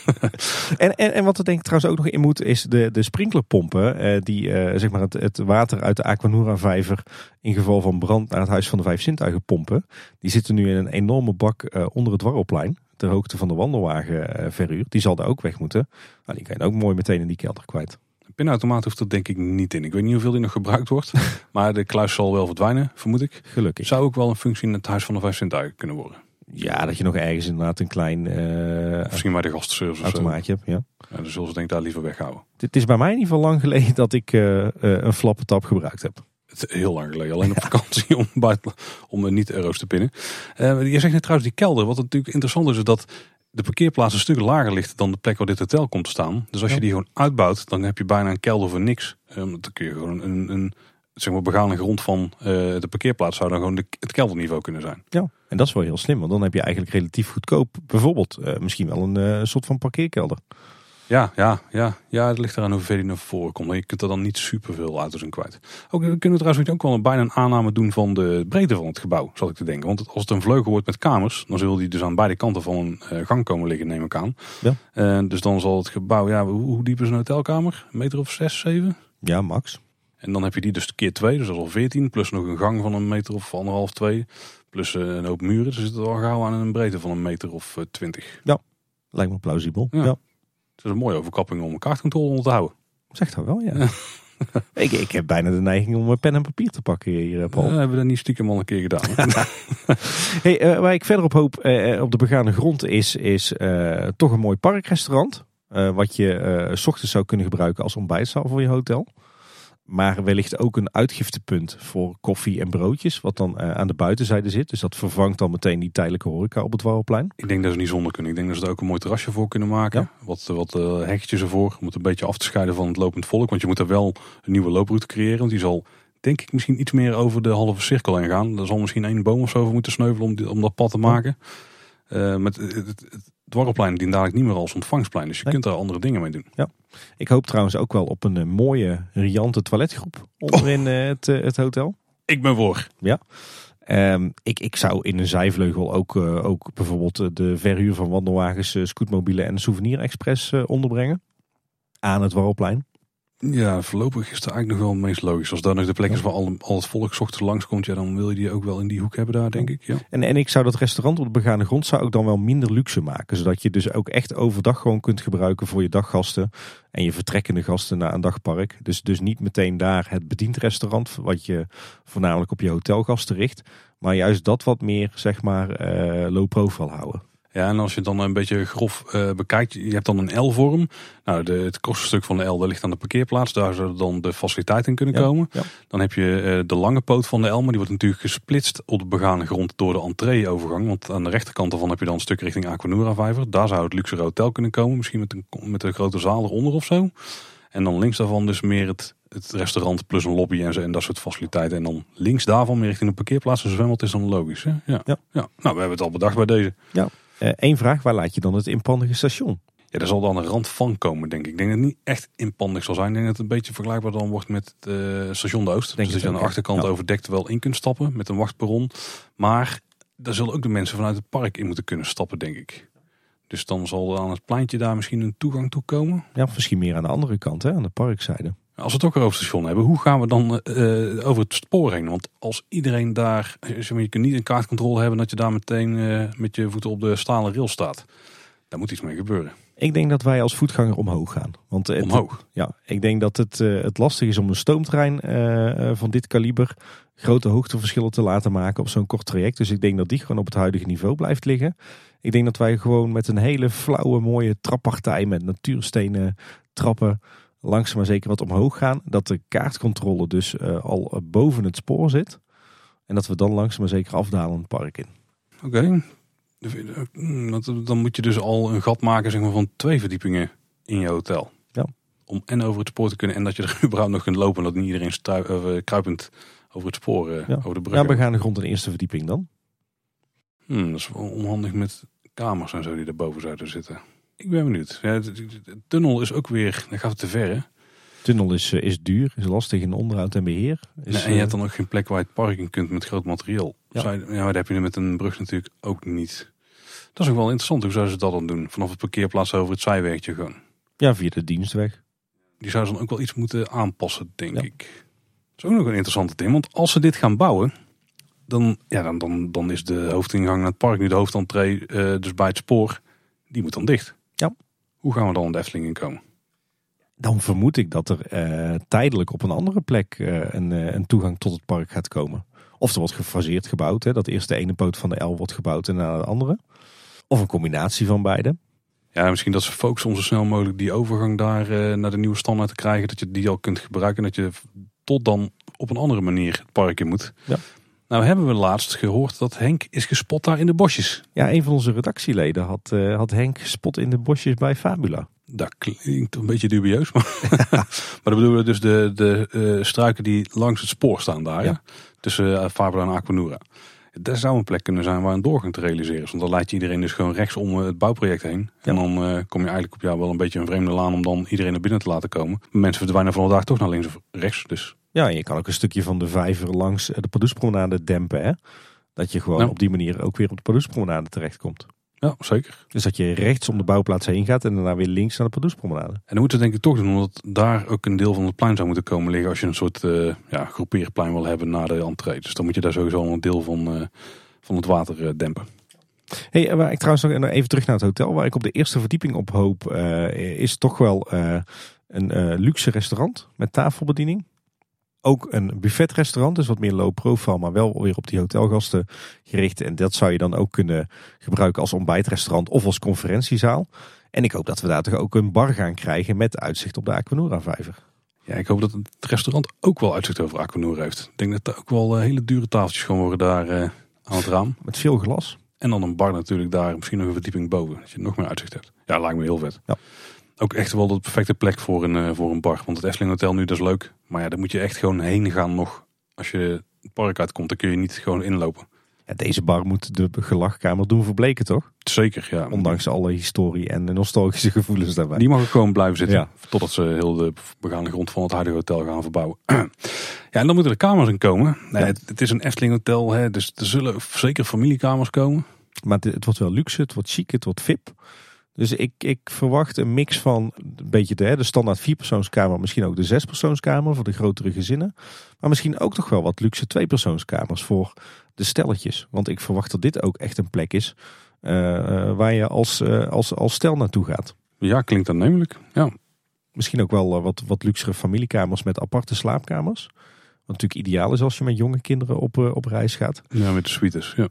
S2: *laughs* en, en, en wat er denk ik trouwens ook nog in moet, is de, de sprinklerpompen. Eh, die eh, zeg maar het, het water uit de Aquanura vijver in geval van brand naar het Huis van de Vijf Zintuigen pompen. Die zitten nu in een enorme bak eh, onder het warrelplein. Ter hoogte van de wandelwagen uh, verhuur. Die zal er ook weg moeten. Nou, die kan je ook mooi meteen in die kelder kwijt.
S1: Pinautomaat hoeft er denk ik niet in. Ik weet niet hoeveel die nog gebruikt wordt. *laughs* maar de kluis zal wel verdwijnen, vermoed ik.
S2: Gelukkig.
S1: Zou ook wel een functie in het Huis van de Vijf Zintuigen kunnen worden.
S2: Ja, dat je nog ergens inderdaad een klein... Uh,
S1: Misschien bij de gastenservice
S2: automaatje hebt, ja.
S1: ja. Dan zullen ze denk ik daar liever weghouden.
S2: Het is bij mij in ieder geval lang geleden dat ik uh, uh, een flappentap gebruikt heb.
S1: Het heel lang geleden, alleen op *laughs* vakantie om, buiten, om niet euro's te pinnen. je zegt net trouwens die kelder. Wat natuurlijk interessant is, is dat de parkeerplaats een stuk lager ligt dan de plek waar dit hotel komt te staan. Dus als je die gewoon uitbouwt, dan heb je bijna een kelder voor niks. Um, dan kun je gewoon een, een zeg maar, begane grond van uh, de parkeerplaats zou dan gewoon de, het kelderniveau kunnen zijn.
S2: Ja, en dat is wel heel slim, want dan heb je eigenlijk relatief goedkoop bijvoorbeeld uh, misschien wel een uh, soort van parkeerkelder.
S1: Ja, ja, ja, ja, het ligt eraan hoeveel die naar voren komt. Je kunt er dan niet superveel auto's in kwijt. Ook, we kunnen trouwens ook wel een, bijna een aanname doen van de breedte van het gebouw, zal ik te denken. Want als het een vleugel wordt met kamers, dan zullen die dus aan beide kanten van een uh, gang komen liggen, neem ik aan. Ja. Uh, dus dan zal het gebouw, ja, hoe, hoe, diep is een hotelkamer? Een meter of zes, zeven?
S2: Ja, max.
S1: En dan heb je die dus keer twee, dus dat is al veertien. Plus nog een gang van een meter of anderhalf, twee. Plus uh, een hoop muren. Dus het al gauw aan een breedte van een meter of twintig.
S2: ja, lijkt me plausibel. ja. ja.
S1: Het is een mooie overkapping om een kaartcontrole onder te houden.
S2: Zegt dat wel, ja. *laughs* ik, ik heb bijna de neiging om pen en papier te pakken hier, Paul.
S1: Ja, hebben we dat niet stiekem al een keer gedaan. *laughs*
S2: hey, uh, waar ik verder op hoop uh, op de begane grond is, is toch een mooi parkrestaurant. wat je s ochtends zou kunnen gebruiken als ontbijtzaal voor je hotel. Maar wellicht ook een uitgiftepunt voor koffie en broodjes. Wat dan uh, aan de buitenzijde zit. Dus dat vervangt dan meteen die tijdelijke horeca op het Warrelplein.
S1: Ik denk dat ze niet zonder kunnen. Ik denk dat ze er ook een mooi terrasje voor kunnen maken. Ja. Wat, wat uh, heggetjes ervoor. Om het een beetje af te scheiden van het lopend volk. Want je moet er wel een nieuwe looproute creëren. Want die zal denk ik misschien iets meer over de halve cirkel heen gaan. Er zal misschien één boom of zo over moeten sneuvelen om, die, om dat pad te maken. Uh, met het dwarrelplein dient dadelijk niet meer als ontvangstplein. Dus je kunt er andere dingen mee doen.
S2: Ja. Ik hoop trouwens ook wel op een uh, mooie, riante toiletgroep onderin oh. uh, het, uh, het hotel.
S1: Ik ben voor.
S2: Ja. Um, ik, ik zou in een zijvleugel ook, ook bijvoorbeeld de verhuur van wandelwagens, scootmobielen en Souvenir Express onderbrengen. Aan het Warrelplein.
S1: Ja, voorlopig is het eigenlijk nog wel het meest logisch. Als daar nog de plek is waar al, al het volk ochtends langskomt, ja, dan wil je die ook wel in die hoek hebben daar, denk ik. Ja.
S2: En, en ik zou dat restaurant op de begane grond zou ook dan wel minder luxe maken. Zodat je dus ook echt overdag gewoon kunt gebruiken voor je daggasten. En je vertrekkende gasten naar een dagpark. Dus, dus niet meteen daar het bediend restaurant, wat je voornamelijk op je hotelgasten richt. Maar juist dat wat meer, zeg maar, uh, low profile houden.
S1: Ja, en als je het dan een beetje grof eh, bekijkt, je hebt dan een L-vorm. Nou, de, het stuk van de L dat ligt aan de parkeerplaats. Daar zou dan de faciliteiten in kunnen
S2: Ja,
S1: komen.
S2: ja.
S1: Dan heb je eh, de lange poot van de L, maar die wordt natuurlijk gesplitst op de begane grond door de entree-overgang. Want aan de rechterkant ervan heb je dan een stuk richting Aquanura-vijver. Daar zou het luxe hotel kunnen komen, misschien met een, met een grote zaal eronder of zo. En dan links daarvan dus meer het, het restaurant plus een lobby en, zo, en dat soort faciliteiten. En dan links daarvan meer richting de parkeerplaats. Een zwembad is dan logisch. Hè? Ja.
S2: Ja.
S1: Ja. Nou, we hebben het al bedacht bij deze.
S2: Eén vraag, waar laat je dan het inpandige station?
S1: Ja, daar zal dan een rand van komen, denk ik. Ik denk dat het niet echt inpandig zal zijn. Ik denk dat het een beetje vergelijkbaar dan wordt met het eh, station de Oost.
S2: Denk
S1: dus dat je aan de achterkant
S2: Ja.
S1: overdekt wel in kunt stappen met een wachtperron. Maar daar zullen ook de mensen vanuit het park in moeten kunnen stappen, denk ik. Dus dan zal er aan het pleintje daar misschien een toegang toe komen.
S2: Ja, misschien meer aan de andere kant, hè, aan de parkzijde.
S1: Als we het ook over het station hebben, hoe gaan we dan eh, over het spoor heen? Want als iedereen daar, eh, je kunt niet een kaartcontrole hebben dat je daar meteen eh, met je voeten op de stalen rail staat. Daar moet iets mee gebeuren.
S2: Ik denk dat wij als voetganger omhoog gaan. Want het,
S1: Omhoog.
S2: Ja, ik denk dat het, het lastig is om een stoomtrein van dit kaliber grote hoogteverschillen te laten maken op zo'n kort traject. Dus ik denk dat die gewoon op het huidige niveau blijft liggen. Ik denk dat wij gewoon met een hele flauwe mooie trappartij met natuurstenen trappen langzaam maar zeker wat omhoog gaan. Dat de kaartcontrole dus eh, al eh, boven het spoor zit. En dat we dan langzaam maar zeker afdalen het park in.
S1: Oké. Want Dan moet je dus al een gat maken zeg maar, van twee verdiepingen in je hotel.
S2: Ja.
S1: Om en over het spoor te kunnen en dat je er *laughs* überhaupt nog kunt lopen. Dat niet iedereen strui- eh, kruipend over het spoor, eh,
S2: Ja.
S1: over de brug.
S2: Ja, we gaan de grond in de eerste verdieping dan.
S1: Hmm, dat is wel onhandig met kamers en zo die erboven zouden zitten. Ik ben benieuwd. Ja, de, de- de tunnel is ook weer, dan gaat het te ver hè?
S2: Tunnel is, eh, is duur, is lastig in onderhoud en beheer. Is,
S1: Nee, en je
S2: eh,
S1: hebt dan ook geen plek waar je het park in kunt met groot materiaal.
S2: Ja.
S1: Zou je- ja, dat heb je nu met een brug natuurlijk ook niet. Dat is ook wel interessant. Hoe zouden ze dat dan doen? Vanaf het parkeerplaats over het zijwegje gewoon.
S2: ja, via de dienstweg.
S1: Die zou ze dan ook wel iets moeten aanpassen, denk
S2: Ja.
S1: ik. Dat is ook nog een interessante ding. Want als ze dit gaan bouwen, dan, ja, dan, dan, dan is de hoofdingang naar het park, nu de hoofdentree, eh, dus bij het spoor, die moet dan dicht. Hoe gaan we dan de Efteling in komen?
S2: Dan vermoed ik dat er eh, tijdelijk op een andere plek eh, een, eh, een toegang tot het park gaat komen. Of er wordt gefaseerd gebouwd. Hè, dat eerst de ene poot van de L wordt gebouwd en daarna de andere. Of een combinatie van beide.
S1: Ja, misschien dat ze focussen om zo snel mogelijk die overgang daar naar de nieuwe standaard te krijgen. Dat je die al kunt gebruiken. En dat je tot dan op een andere manier het park in moet.
S2: Ja.
S1: Nou hebben we laatst gehoord dat Henk is gespot daar in de bosjes.
S2: Ja, een van onze redactieleden had, eh, had Henk gespot in de bosjes bij Fabula.
S1: Dat klinkt een beetje dubieus. Maar, *laughs* maar dan bedoelen we dus de, de eh, struiken die langs het spoor staan daar.
S2: Ja.
S1: Ja. Tussen uh, Fabula en Aquanura. Dat zou een plek kunnen zijn waar een doorgang te realiseren is. Want dan leidt je iedereen dus gewoon rechts om eh, het bouwproject heen. En dan eh, kom je eigenlijk op ja, wel een beetje een vreemde laan om dan iedereen naar binnen te laten komen. Mensen verdwijnen vandaag toch naar links of rechts. Dus
S2: Ja, en je kan ook een stukje van de vijver langs eh, de Pardoespromenade dempen. Hè? Dat je gewoon op die manier ook weer op de Pardoespromenade terechtkomt.
S1: ja, zeker.
S2: Dus dat je rechts om de bouwplaats heen gaat en daarna weer links naar de Pardoespromenade.
S1: En dan moeten we denk ik toch doen, omdat daar ook een deel van het plein zou moeten komen liggen. Als je een soort eh ja, groepeerplein wil hebben na de entree. Dus dan moet je daar sowieso een deel van, eh, van het water dempen.
S2: Hey, waar ik trouwens nog even terug naar het hotel. Waar ik op de eerste verdieping op hoop, is toch wel een luxe restaurant met tafelbediening. Ook een buffetrestaurant, dus wat meer low profile, maar wel weer op die hotelgasten gericht. En dat zou je dan ook kunnen gebruiken als ontbijtrestaurant of als conferentiezaal. En ik hoop dat we daar toch ook een bar gaan krijgen met uitzicht op de Aquanura-vijver.
S1: Ja, ik hoop dat het restaurant ook wel uitzicht over Aquanura heeft. Ik denk dat er ook wel eh, hele dure tafeltjes gewoon worden daar eh, aan het raam.
S2: Met veel glas.
S1: En dan een bar natuurlijk daar, misschien nog een verdieping boven. Dat je nog meer uitzicht hebt. Ja, lijkt me heel vet.
S2: Ja.
S1: Ook echt wel de perfecte plek voor een, eh, voor een bar. Want het Efteling Hotel nu, dat is leuk. Maar ja, daar moet je echt gewoon heen gaan nog. Als je het park uitkomt, dan kun je niet gewoon inlopen.
S2: Ja, deze bar moet de gelachkamer doen verbleken, toch?
S1: Zeker, ja.
S2: Ondanks alle historie en de nostalgische gevoelens daarbij.
S1: Die mag gewoon blijven zitten.
S2: Ja.
S1: Totdat ze heel de begane grond van het huidige hotel gaan verbouwen. *clears throat* ja, en dan moeten er kamers in komen. Nee,
S2: Ja.
S1: het, het is een Efteling hotel, hè, dus er zullen zeker familiekamers komen.
S2: Maar het, het wordt wel luxe, het wordt chic, het wordt VIP. Dus ik, ik verwacht een mix van een beetje de, de standaard vierpersoonskamer, misschien ook de zespersoonskamer voor de grotere gezinnen. Maar misschien ook toch wel wat luxe tweepersoonskamers voor de stelletjes. Want ik verwacht dat dit ook echt een plek is eh, eh, waar je als, eh, als, als stel naartoe gaat.
S1: Ja, klinkt aannemelijk. Ja,
S2: Misschien ook wel wat, wat luxere familiekamers met aparte slaapkamers. Wat natuurlijk ideaal is als je met jonge kinderen op, op reis gaat.
S1: ja met de suites. Ja.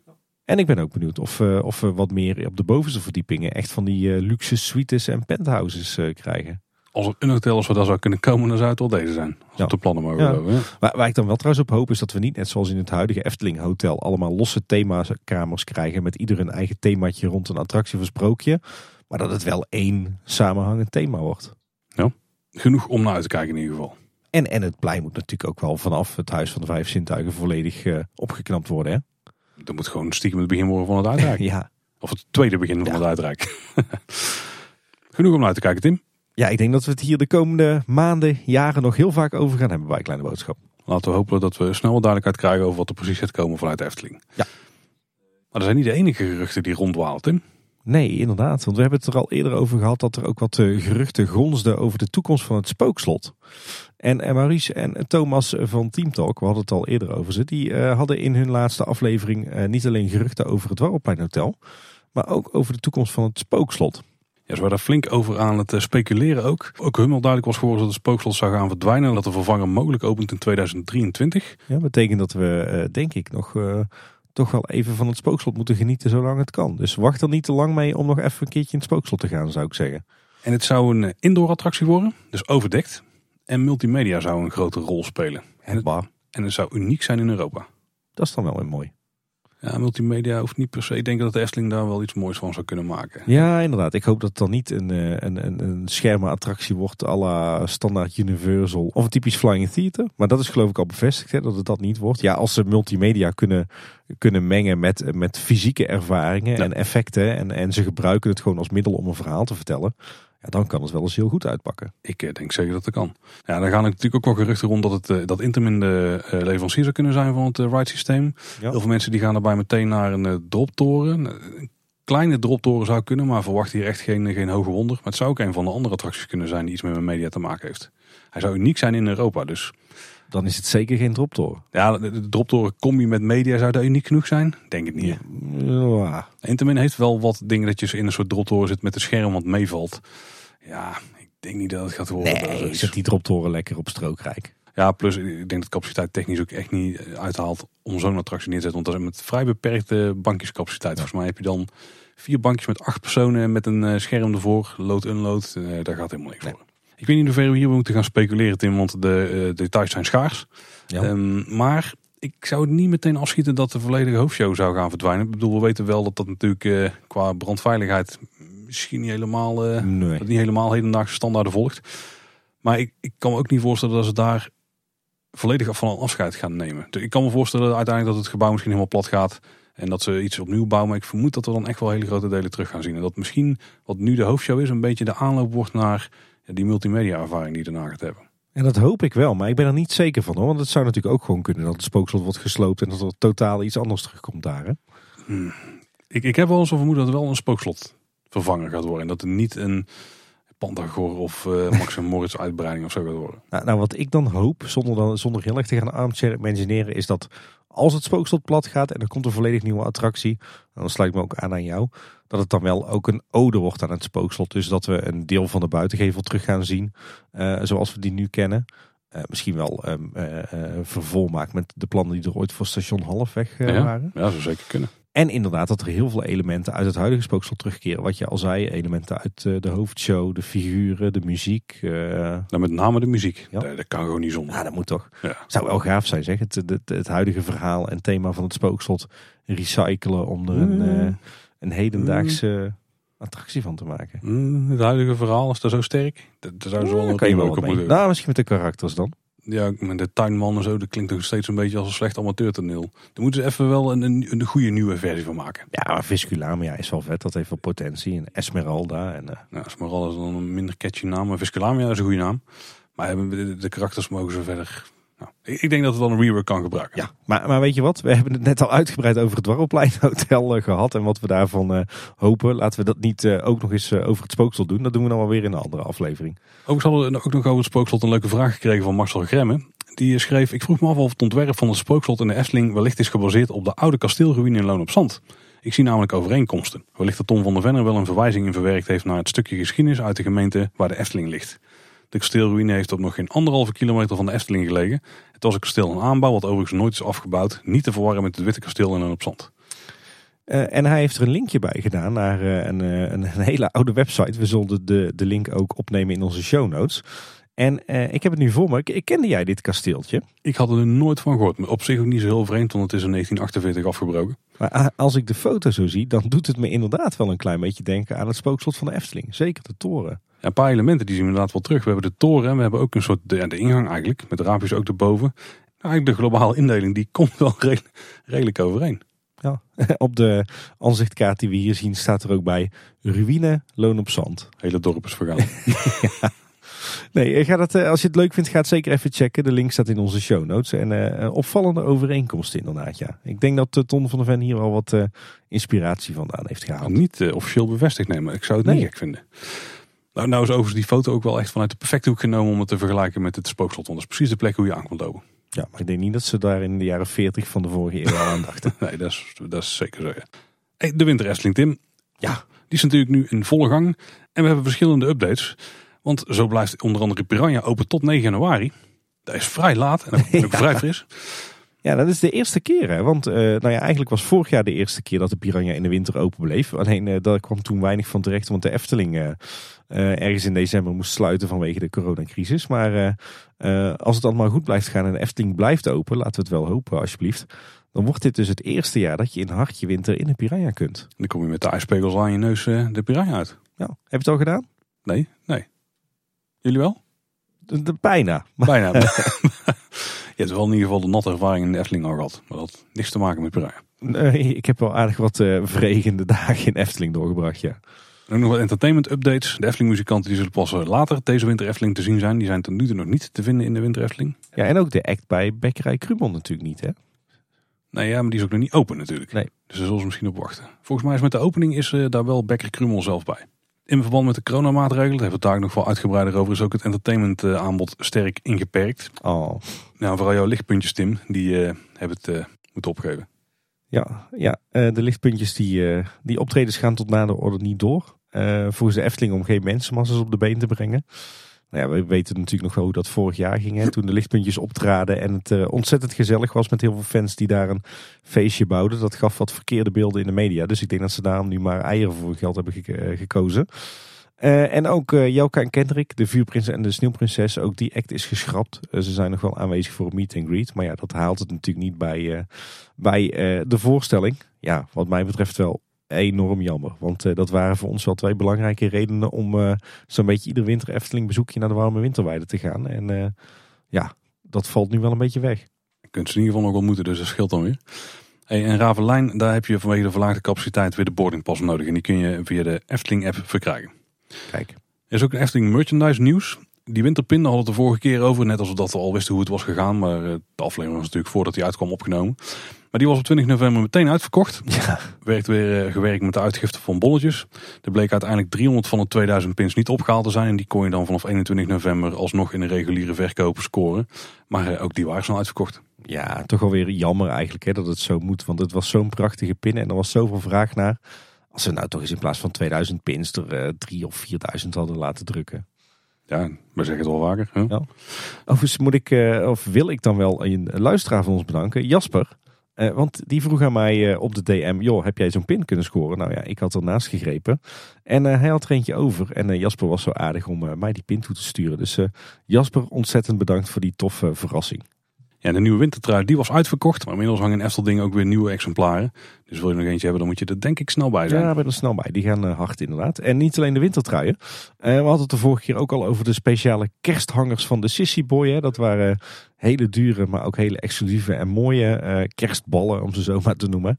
S2: En ik ben ook benieuwd of, uh, of we wat meer op de bovenste verdiepingen echt van die uh, luxe suites en penthouses uh, krijgen.
S1: Als er een hotel als we daar zou kunnen komen, dan zou het wel deze zijn. Als ja. de plannen mogen
S2: ja. Waar, waar, ik dan wel trouwens op hoop is dat we niet net zoals in het huidige Efteling Hotel allemaal losse themakamers krijgen met ieder een eigen themaatje rond een attractie of sprookje. Maar dat het wel één samenhangend thema wordt.
S1: Ja, genoeg om naar uit te kijken in ieder geval.
S2: En, en het plein moet natuurlijk ook wel vanaf het Huis van de Vijf Zintuigen volledig uh, opgeknapt worden. Hè?
S1: Dat moet gewoon stiekem het begin worden van het uitrijk. *laughs*
S2: ja.
S1: Of het tweede begin van ja. het uitrijk. *laughs* genoeg om naar te kijken, Tim.
S2: Ja, ik denk dat we het hier de komende maanden, jaren nog heel vaak over gaan hebben bij Kleine Boodschap.
S1: Laten we hopen dat we snel wat duidelijkheid krijgen over wat er precies gaat komen vanuit Efteling.
S2: Ja.
S1: Maar er zijn niet de enige geruchten die rondwaalt, Tim.
S2: Nee, inderdaad. Want we hebben het er al eerder over gehad dat er ook wat geruchten gronsden over de toekomst van het spookslot. En Maurice en Thomas van Team Talk, we hadden het al eerder over ze, die uh, hadden in hun laatste aflevering uh, niet alleen geruchten over het Warrelplein Hotel, maar ook over de toekomst van het spookslot.
S1: Ja, ze waren daar flink over aan het speculeren ook. Ook hun al duidelijk was geworden dat het spookslot zou gaan verdwijnen en dat de vervanger mogelijk opent in 2023.
S2: Ja, betekent dat we, uh, denk ik, nog toch wel even van het spookslot moeten genieten zolang het kan. Dus wacht er niet te lang mee om nog even een keertje in het spookslot te gaan, zou ik zeggen.
S1: En het zou een indoor attractie worden, dus overdekt. En multimedia zou een grote rol spelen. En het, en het zou uniek zijn in Europa.
S2: Dat is dan wel weer mooi.
S1: Ja, multimedia hoeft niet per se. Ik denk dat de Efteling daar wel iets moois van zou kunnen maken.
S2: Ja, inderdaad. Ik hoop dat het dan niet een, een, een, een schermenattractie wordt à la standaard Universal of een typisch Flying Theater. Maar dat is geloof ik al bevestigd, hè, dat het dat niet wordt. Ja, als ze multimedia kunnen, kunnen mengen met, met fysieke ervaringen en effecten en, en ze gebruiken het gewoon als middel om een verhaal te vertellen. Ja, dan kan het wel eens heel goed uitpakken.
S1: Ik denk zeker dat het kan. Ja, dan gaan natuurlijk ook wel geruchten rond dat, het, dat Intamin de leverancier zou kunnen zijn van het ride systeem. Ja. Heel veel mensen die gaan daarbij meteen naar een droptoren. Een kleine droptoren zou kunnen, maar verwacht hier echt geen, geen hoge wonder. Maar het zou ook een van de andere attracties kunnen zijn die iets met media te maken heeft. Hij zou uniek zijn in Europa, dus...
S2: Dan is het zeker geen droptoren.
S1: Ja, de, droptoren combi met media zou daar uniek genoeg zijn? Denk ik niet.
S2: Ja.
S1: Intamin heeft wel wat dingen dat je in een soort droptoren zit met een scherm wat meevalt. Ja, ik denk niet dat het gaat worden.
S2: Nee, ik zet die droptoren lekker op strookrijk.
S1: Ja, plus ik denk dat capaciteit technisch ook echt niet uithaalt om zo'n attractie neer te zetten. Want dat is met vrij beperkte bankjescapaciteit. Volgens mij heb je dan vier bankjes met acht personen met een scherm ervoor. Load-unload, uh, daar gaat helemaal niks nee. Ik weet niet in hoeverre we hier moeten gaan speculeren, Tim, want de uh, details zijn schaars.
S2: Ja.
S1: Um, maar ik zou het niet meteen afschieten dat de volledige hoofdshow zou gaan verdwijnen. Ik bedoel, we weten wel dat dat natuurlijk uh, qua brandveiligheid misschien niet helemaal, uh,
S2: nee.
S1: dat niet helemaal hedendaagse standaarden volgt. Maar ik, ik kan me ook niet voorstellen dat ze daar volledig van afscheid gaan nemen. Dus ik kan me voorstellen uiteindelijk dat het gebouw misschien helemaal plat gaat. En dat ze iets opnieuw bouwen. Maar ik vermoed dat we dan echt wel hele grote delen terug gaan zien. En dat misschien wat nu de hoofdshow is, een beetje de aanloop wordt naar die multimedia ervaring die je daarna gaat hebben.
S2: En dat hoop ik wel, maar ik ben er niet zeker van hoor. Want het zou natuurlijk ook gewoon kunnen dat het spookslot wordt gesloopt en dat er totaal iets anders terugkomt daar. Hè?
S1: Hmm. Ik, ik heb wel zo'n vermoeden dat er wel een spookslot vervangen gaat worden. En dat er niet een Pandagor of uh, Max en Moritz uitbreiding of zo gaat worden.
S2: Nou, nou, wat ik dan hoop, zonder, dan, zonder heel erg te gaan armchair imagineren, is dat als het spookslot plat gaat en er komt een volledig nieuwe attractie, dan sluit ik me ook aan aan jou, dat het dan wel ook een ode wordt aan het spookslot. Dus dat we een deel van de buitengevel terug gaan zien, uh, zoals we die nu kennen. Uh, misschien wel um, vervolmaakt met de plannen die er ooit voor station Halfweg
S1: ja,
S2: waren.
S1: Ja, zou zeker kunnen.
S2: En inderdaad dat er heel veel elementen uit het huidige spookslot terugkeren. Wat je al zei, elementen uit de hoofdshow, de figuren, de muziek.
S1: Nou, met name de muziek. Ja. Dat, dat, kan gewoon niet zonder.
S2: Ja, dat moet toch.
S1: Ja.
S2: Zou wel gaaf zijn, zeg. Het, het, het, huidige verhaal en thema van het spookslot recyclen om er een, mm. Een hedendaagse mm. attractie van te maken.
S1: Mm, het huidige verhaal is daar zo sterk. Dat, zou zo wel
S2: wel wat mee. Nou, misschien met de karakters dan.
S1: Ja, met de tuinman en zo, dat klinkt nog steeds een beetje als een slecht amateurtoneel. Daar moeten ze even wel een, een, een goede nieuwe versie van maken.
S2: Ja, maar Visculamia is wel vet, dat heeft wel potentie. En Esmeralda. En, uh...
S1: ja, Esmeralda is dan een minder catchy naam, maar Visculamia is een goede naam. Maar de, de karakters mogen zo verder nou, ik denk dat het wel een rework kan gebruiken.
S2: Ja, maar, maar weet je wat? We hebben het net al uitgebreid over het Dwarrelplein Hotel uh, gehad. En wat we daarvan uh, hopen. Laten we dat niet uh, ook nog eens over het spookslot doen. Dat doen we dan wel weer in een andere aflevering.
S1: Ook hadden we ook nog over het spookslot een leuke vraag gekregen van Marcel Gremme. Die schreef, ik vroeg me af of het ontwerp van het spookslot in de Efteling wellicht is gebaseerd op de oude kasteelruïne in Loon op Zand. Ik zie namelijk overeenkomsten. Wellicht dat Tom van der Venner wel een verwijzing in verwerkt heeft naar het stukje geschiedenis uit de gemeente waar de Efteling ligt. De kasteelruïne heeft op nog geen anderhalve kilometer van de Efteling gelegen. Het was een kasteel in aanbouw, wat overigens nooit is afgebouwd. Niet te verwarren met het Witte Kasteel in Loon op Zand.
S2: Eh, en hij heeft er een linkje bij gedaan naar eh, een, eh, een, een hele oude website. We zullen de, de link ook opnemen in onze show notes. En ik heb het nu voor me. Ik, kende jij dit kasteeltje?
S1: Ik had er nooit van gehoord. Op zich ook niet zo heel vreemd, want het is in 1948 afgebroken.
S2: Maar als ik de foto zo zie, dan doet het me inderdaad wel een klein beetje denken aan het spookslot van de Efteling. Zeker de toren.
S1: Ja, een paar elementen die zien we inderdaad wel terug. We hebben de toren en we hebben ook een soort de, de ingang eigenlijk. Met raampjes ook erboven. Nou, eigenlijk de globale indeling die *laughs* komt wel redelijk overeen.
S2: Ja, *laughs* op de aanzichtkaart die we hier zien staat er ook bij ruïne, loon op zand.
S1: Hele dorp is vergaan. *laughs*
S2: ja. Nee, ga dat, eh, als je het leuk vindt, ga het zeker even checken. De link staat in onze show notes. En uh, opvallende overeenkomsten inderdaad, ja. Ik denk dat Ton van der Ven hier al wat uh, inspiratie vandaan heeft gehaald.
S1: Niet uh, officieel bevestigd, nee, maar ik zou het niet gek vinden. Nou, nou is overigens die foto ook wel echt vanuit de perfecte hoek genomen om het te vergelijken met het spookslot. Want dat is precies de plek hoe je aan kon lopen.
S2: Ja, maar ik denk niet dat ze daar in de jaren 40 van de vorige eeuw aan dachten. *laughs*
S1: nee, dat is, dat is zeker zo, ja. Hey, de winterwrestling, Tim. Ja, die is natuurlijk nu in volle gang. En we hebben verschillende updates. Want zo blijft onder andere Piranha open tot 9 januari. Dat is vrij laat en ook *laughs* vrij fris.
S2: Ja, dat is de eerste keer. Hè? Want uh, nou ja, eigenlijk was vorig jaar de eerste keer dat de Piranha in de winter open bleef. Alleen uh, daar kwam toen weinig van terecht. Want de Efteling uh, ergens in december moest sluiten vanwege de coronacrisis. Maar als het allemaal goed blijft gaan en de Efteling blijft open, laten we het wel hopen alsjeblieft. Dan wordt dit dus het eerste jaar dat je in hartje winter in de Piranha kunt.
S1: Dan kom je met de ijspegels aan je neus de Piranha uit.
S2: Ja, heb je het al gedaan?
S1: Nee, nee. Jullie wel?
S2: Bijna.
S1: Bijna. je hebt wel in ieder geval de natte ervaring in de Efteling al gehad. Maar dat had niks te maken met.
S2: Nee, ik heb wel aardig wat uh, verregende dagen in Efteling doorgebracht, ja.
S1: En ook nog wat entertainment updates. De Efteling muzikanten die zullen pas later deze winter Efteling te zien zijn. Die zijn tot nu toe nog niet te vinden in de winter Efteling.
S2: Ja, en ook de act bij Bekkerij Krumel natuurlijk niet, hè?
S1: Nee, ja, maar die is ook nog niet open natuurlijk.
S2: Nee.
S1: Dus daar zullen ze misschien op wachten. Volgens mij is met de opening is uh, daar wel Bekker Krumel zelf bij. In verband met de coronamaatregelen, daar hebben we het daar nog wel uitgebreider over, is ook het entertainment uh, aanbod sterk ingeperkt.
S2: Oh.
S1: Nou, vooral jouw lichtpuntjes, Tim, die uh, hebben het uh, moeten opgeven.
S2: Ja, ja de lichtpuntjes, die, die optredens gaan tot na de orde niet door. volgens de Efteling om geen mensenmasses op de been te brengen. Nou ja, we weten natuurlijk nog wel hoe dat vorig jaar ging. Hè, toen de lichtpuntjes optraden en het uh, ontzettend gezellig was met heel veel fans die daar een feestje bouwden. Dat gaf wat verkeerde beelden in de media. Dus ik denk dat ze daarom nu maar eieren voor geld hebben ge gekozen. Uh, en ook uh, Jelka en Kendrick, de vuurprins en de sneeuwprinses, ook die act is geschrapt. Ze zijn nog wel aanwezig voor een meet and greet. Maar ja, dat haalt het natuurlijk niet bij, bij de voorstelling. Ja, wat mij betreft wel enorm jammer. Want uh, dat waren voor ons wel twee belangrijke redenen om uh, zo'n beetje ieder winter Efteling bezoekje naar de warme winterweide te gaan. En uh, ja, dat valt nu wel een beetje weg.
S1: Je kunt ze in ieder geval nog ontmoeten, dus dat scheelt dan weer. Hey, en Ravelijn, daar heb je vanwege de verlaagde capaciteit weer de boardingpas nodig. En die kun je via de Efteling app verkrijgen.
S2: Kijk.
S1: Er is ook een Efteling merchandise nieuws. Die winterpin hadden het de vorige keer over. Net als we dat we al wisten hoe het was gegaan. Maar de aflevering was natuurlijk voordat hij uitkwam opgenomen. Maar die was op 20 november meteen uitverkocht.
S2: Ja.
S1: Werd weer uh, gewerkt met de uitgifte van bolletjes. Er bleek uiteindelijk 300 van de 2000 pins niet opgehaald te zijn. En die kon je dan vanaf 21 november alsnog in de reguliere verkopen scoren. Maar uh, ook die waren snel uitverkocht.
S2: Ja, toch alweer jammer eigenlijk hè, dat het zo moet. Want het was zo'n prachtige pin en er was zoveel vraag naar. Als we nou toch eens in plaats van 2000 pins er uh, 3 of 4000 hadden laten drukken.
S1: Ja, we zeggen het wel vaker. Hè?
S2: Ja. Overigens moet ik, of wil ik dan wel een luisteraar van ons bedanken. Jasper, uh, want die vroeg aan mij uh, op de DM, joh, heb jij zo'n pin kunnen scoren? Nou ja, ik had ernaast gegrepen. En uh, hij had er eentje over. En Jasper was zo aardig om mij die pin toe te sturen. Dus Jasper, ontzettend bedankt voor die toffe verrassing.
S1: Ja, de nieuwe wintertrui die was uitverkocht. Maar inmiddels hangen in Eftelding ook weer nieuwe exemplaren. Dus wil je nog eentje hebben, dan moet je er denk ik snel bij zijn.
S2: Ja, ben er snel bij. Die gaan hard inderdaad. En niet alleen de wintertruien. we hadden het de vorige keer ook al over de speciale kersthangers van de Sissy Boy. Hè. Dat waren hele dure, maar ook hele exclusieve en mooie kerstballen, om ze zo maar te noemen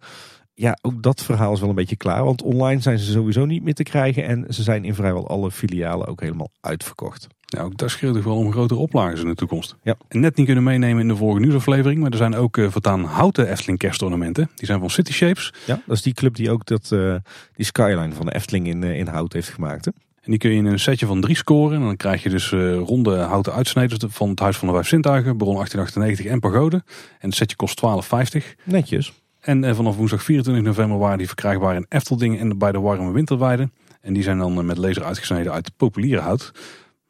S2: ja, ook dat verhaal is wel een beetje klaar. Want online zijn ze sowieso niet meer te krijgen. En ze zijn in vrijwel alle filialen ook helemaal uitverkocht.
S1: Ja, ook daar scheelt toch wel om grotere oplages in de toekomst.
S2: Ja.
S1: En net niet kunnen meenemen in de vorige nieuwsaflevering. Maar er zijn ook uh, voortaan houten Efteling kerstornamenten. Die zijn van City Shapes.
S2: Ja, dat is die club die ook dat, uh, die skyline van de Efteling in, in hout heeft gemaakt. Hè?
S1: En die kun je in een setje van drie scoren. En dan krijg je dus ronde houten uitsnijden van het Huis van de Vijf Sintuigen. Baron 1898 en Pagode. En het setje kost 12,50.
S2: Netjes.
S1: En eh, vanaf woensdag 24 november waren die verkrijgbaar in Efteldingen en bij de warme winterweide. En die zijn dan eh, met laser uitgesneden uit populiere hout.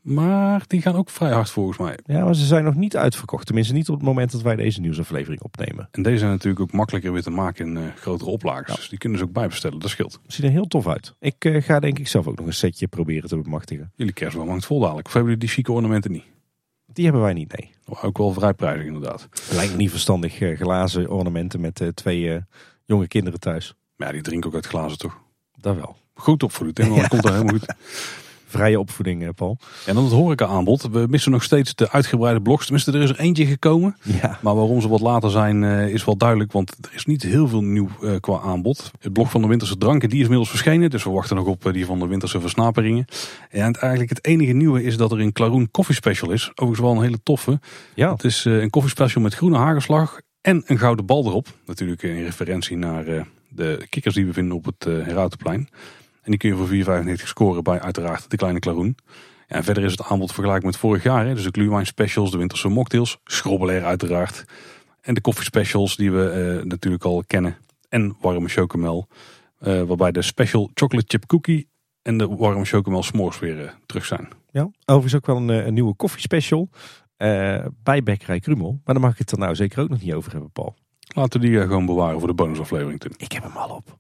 S1: Maar die gaan ook vrij hard volgens mij.
S2: Ja, maar ze zijn nog niet uitverkocht. Tenminste niet op het moment dat wij deze nieuwsaflevering opnemen.
S1: En deze zijn natuurlijk ook makkelijker weer te maken in uh, grotere oplages. Dus die kunnen ze ook bijbestellen, dat scheelt.
S2: Ziet er heel tof uit. Ik uh, ga denk ik zelf ook nog een setje proberen te bemachtigen.
S1: Jullie kerstboom hangt vol dadelijk. Of hebben jullie die chique ornamenten niet?
S2: Die hebben wij niet, nee.
S1: Ook wel vrij prijzig inderdaad.
S2: Lijkt me niet verstandig uh, glazen ornamenten met twee jonge kinderen thuis.
S1: Maar ja, die drinken ook uit glazen toch?
S2: Dat wel.
S1: Goed opvoeden. *laughs* Ja. komt er helemaal goed.
S2: Vrije opvoeding, eh, Paul.
S1: En dan het horeca-aanbod. We missen nog steeds de uitgebreide blogs. Tenminste, er is er eentje gekomen.
S2: Ja.
S1: Maar waarom ze wat later zijn, eh, is wel duidelijk. Want er is niet heel veel nieuw eh, qua aanbod. Het blog van de winterse dranken, die is inmiddels verschenen. Dus we wachten nog op die van de winterse versnaperingen. En eigenlijk het enige nieuwe is dat er een Klaroen Coffee Special is. Overigens wel een hele toffe.
S2: Ja.
S1: Het is een Coffee Special met groene hagelslag en een gouden bal erop. Natuurlijk in referentie naar de kikkers die we vinden op het Herautenplein. En die kun je voor 4,95 scoren bij uiteraard de kleine klaroen. Ja, en verder is het aanbod vergelijkbaar met vorig jaar. Hè. Dus de glühwein specials, de winterse mocktails, schrobbelair uiteraard. En de koffie specials die we eh, natuurlijk al kennen. En warme chocomel. Uh, waarbij de special chocolate chip cookie en de warme chocomel s'mores weer uh, terug zijn.
S2: Ja, overigens ook wel een, een nieuwe koffie special bij Bekkerij Krumel. Maar daar mag ik het er nou zeker ook nog niet over hebben, Paul.
S1: Laten we die gewoon bewaren voor de bonusaflevering, Tim.
S2: Ik heb hem al op.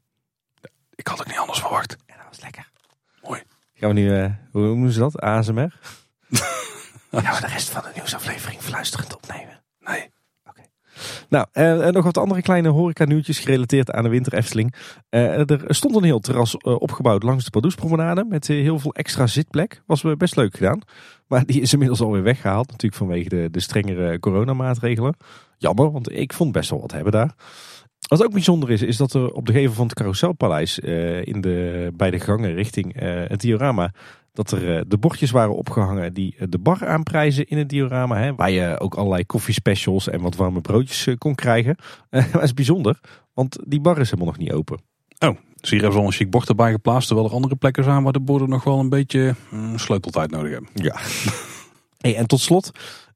S1: Ik had het niet anders verwacht.
S2: Ja, dat was lekker.
S1: Mooi.
S2: Gaan we nu, uh, hoe noemen ze dat? ASMR? *laughs* Gaan we de rest van de nieuwsaflevering fluisterend opnemen?
S1: Nee.
S2: Oké. Nou, en, en, nog wat andere kleine horeca nieuwtjes gerelateerd aan de winter Efteling. Uh, er stond een heel terras opgebouwd langs de Pardoespromenade met heel veel extra zitplek. Was best leuk gedaan. Maar die is inmiddels alweer weggehaald. Natuurlijk vanwege de, de strengere coronamaatregelen. Jammer, want ik vond best wel wat hebben daar. Wat ook bijzonder is, is dat er op de gevel van het Carouselpaleis uh, in de, bij de gangen richting uh, het diorama, dat er uh, de bordjes waren opgehangen die de bar aanprijzen in het diorama. Hè, waar je ook allerlei koffiespecials en wat warme broodjes kon krijgen. *laughs* dat is bijzonder, want die bar is helemaal nog niet open.
S1: Oh, dus hier hebben ze al een chic bord erbij geplaatst, terwijl er andere plekken zijn waar de borden nog wel een beetje sleuteltijd nodig hebben.
S2: Ja. *laughs* Hey, en tot slot,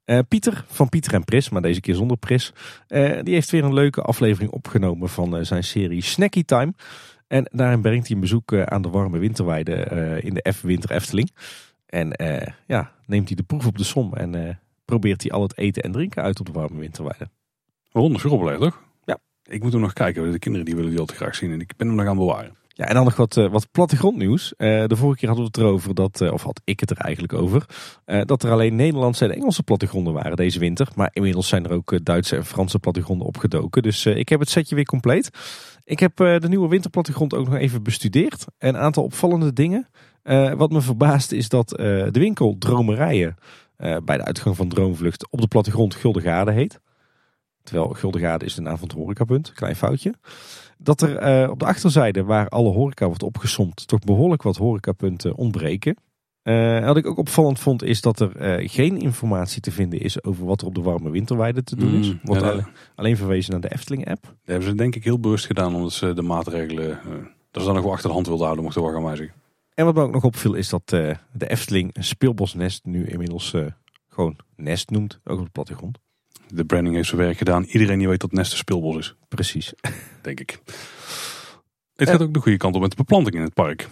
S2: uh, Pieter van Pieter en Pris, maar deze keer zonder Pris. Uh, die heeft weer een leuke aflevering opgenomen van uh, zijn serie Snacky Time. En daarin brengt hij een bezoek aan de warme winterweide in de F Winter Efteling. En ja, neemt hij de proef op de som en probeert hij al het eten en drinken uit op de warme winterweide.
S1: Ronde schrobbelen, toch?
S2: Ja.
S1: Ik moet er nog kijken, de kinderen die willen die al te graag zien en ik ben hem nog aan bewaren.
S2: Ja, en dan nog wat, wat plattegrondnieuws. Uh, de vorige keer hadden we het erover, dat, uh, of had ik het er eigenlijk over, dat er alleen Nederlandse en Engelse plattegronden waren deze winter. Maar inmiddels zijn er ook Duitse en Franse plattegronden opgedoken. Dus ik heb het setje weer compleet. Ik heb de nieuwe winterplattegrond ook nog even bestudeerd. Een aantal opvallende dingen. wat me verbaast is dat de winkel Dromerijen bij de uitgang van Droomvlucht op de plattegrond Guldegade heet. Terwijl Guldegade is de naam. Klein foutje dat er uh, op de achterzijde, waar alle horeca wordt opgesomd, toch behoorlijk wat horecapunten ontbreken. Uh, wat ik ook opvallend vond, is dat er uh, geen informatie te vinden is over wat er op de warme winterweide te doen is.
S1: Mm,
S2: Wordt
S1: ja,
S2: alleen, alleen verwezen naar de Efteling-app.
S1: Dat hebben ze denk ik heel bewust gedaan, omdat ze de maatregelen, dat ze dan nog wel achter de hand wilden houden, mocht ik wel gaan wijzigen.
S2: En wat me ook nog opviel, is dat de Efteling een speelbosnest nu inmiddels gewoon nest noemt, ook op de plattegrond.
S1: De branding heeft zijn werk gedaan. Iedereen die weet dat Nest een speelbos is.
S2: Precies. *laughs*
S1: Denk ik. Het gaat ook de goede kant op met de beplanting in het park.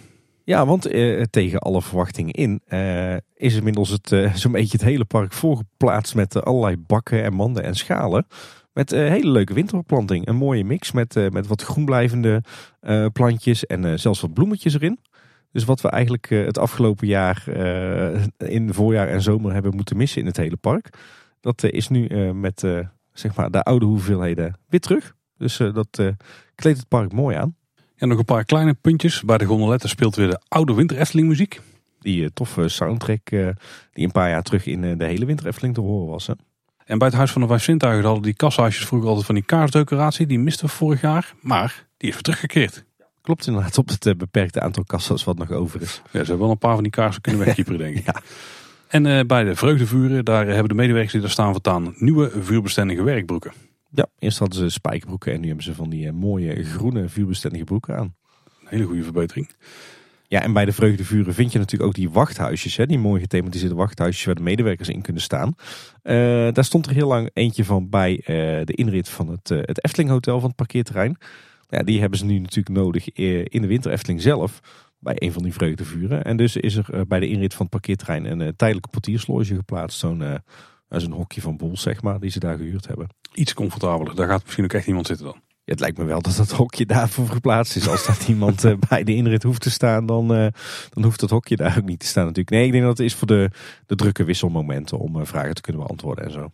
S2: Ja, want eh, tegen alle verwachtingen in eh, is inmiddels het, eh, zo'n beetje het hele park voorgeplaatst met allerlei bakken en manden en schalen. Met hele leuke winterbeplanting. Een mooie mix met, met wat groenblijvende plantjes en zelfs wat bloemetjes erin. Dus wat we eigenlijk het afgelopen jaar in voorjaar en zomer hebben moeten missen in het hele park. Dat is nu met zeg maar de oude hoeveelheden weer terug. Dus dat kleedt het park mooi aan.
S1: En nog een paar kleine puntjes. Bij de gondoletten speelt weer de oude Winter Efteling muziek.
S2: Die toffe soundtrack die een paar jaar terug in de hele Winter Efteling te horen was. Hè?
S1: En bij het Huis van de Vijf Zintuigen hadden die kassaasjes vroeger altijd van die kaarsdecoratie. Die misten we vorig jaar, maar die is weer teruggekeerd.
S2: Klopt inderdaad op het beperkte aantal kassa's wat nog over is.
S1: Ja, ze hebben wel een paar van die kaarsen kunnen *laughs* wegkieperen denk ik.
S2: ja.
S1: En uh, bij de vreugdevuren, daar hebben de medewerkers die daar staan vertaan nieuwe vuurbestendige werkbroeken.
S2: Ja, eerst hadden ze spijkerbroeken en nu hebben ze van die uh, mooie groene vuurbestendige broeken aan.
S1: Een hele goede verbetering.
S2: Ja, en bij de vreugdevuren vind je natuurlijk ook die wachthuisjes. Hè, die mooi gethematiseerde wachthuisjes waar de medewerkers in kunnen staan. Uh, daar stond er heel lang eentje van bij de inrit van het, het Efteling Hotel van het parkeerterrein. Ja, die hebben ze nu natuurlijk nodig in de Winter Efteling zelf. Bij een van die vreugdevuren. En dus is er bij de inrit van het parkeerterrein een tijdelijke portiersloge geplaatst. Zo'n zo'n hokje van Boel, zeg maar, die ze daar gehuurd hebben.
S1: Iets comfortabeler, daar gaat misschien ook echt iemand zitten dan.
S2: Ja, het lijkt me wel dat dat hokje daarvoor geplaatst is. Als dat *laughs* iemand bij de inrit hoeft te staan, dan, dan hoeft dat hokje daar ook niet te staan natuurlijk. Nee, ik denk dat het is voor de, de drukke wisselmomenten om vragen te kunnen beantwoorden en zo.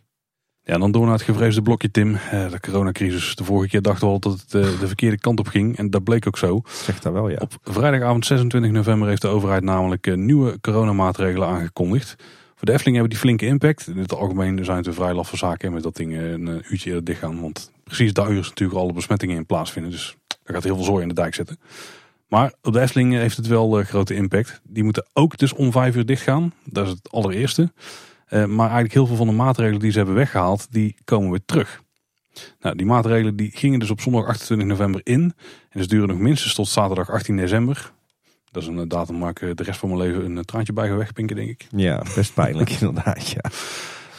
S1: Ja, dan door naar het gevreesde blokje, Tim. Eh, de coronacrisis. De vorige keer dachten we al dat het eh, de verkeerde kant op ging. En dat bleek ook zo.
S2: Zegt dat wel, ja.
S1: Op vrijdagavond 26 november heeft de overheid namelijk eh, nieuwe coronamaatregelen aangekondigd. Voor de Efteling hebben die flinke impact. In het algemeen zijn het een vrij laffe zaken met dat ding een uurtje eerder dicht gaan. Want precies daar is natuurlijk alle besmettingen in plaatsvinden. Dus daar gaat heel veel zooi in de dijk zitten. Maar op de Efteling heeft het wel grote impact. Die moeten ook dus om vijf uur dicht gaan. Dat is het allereerste. Eh, maar eigenlijk heel veel van de maatregelen die ze hebben weggehaald, die komen weer terug. Nou, die maatregelen die gingen dus op zondag 28 november in. En dus duren nog minstens tot zaterdag 18 december. Dat is een datum waar ik de rest van mijn leven een traantje bij ga wegpinken, denk ik.
S2: Ja, best pijnlijk *laughs* inderdaad, ja.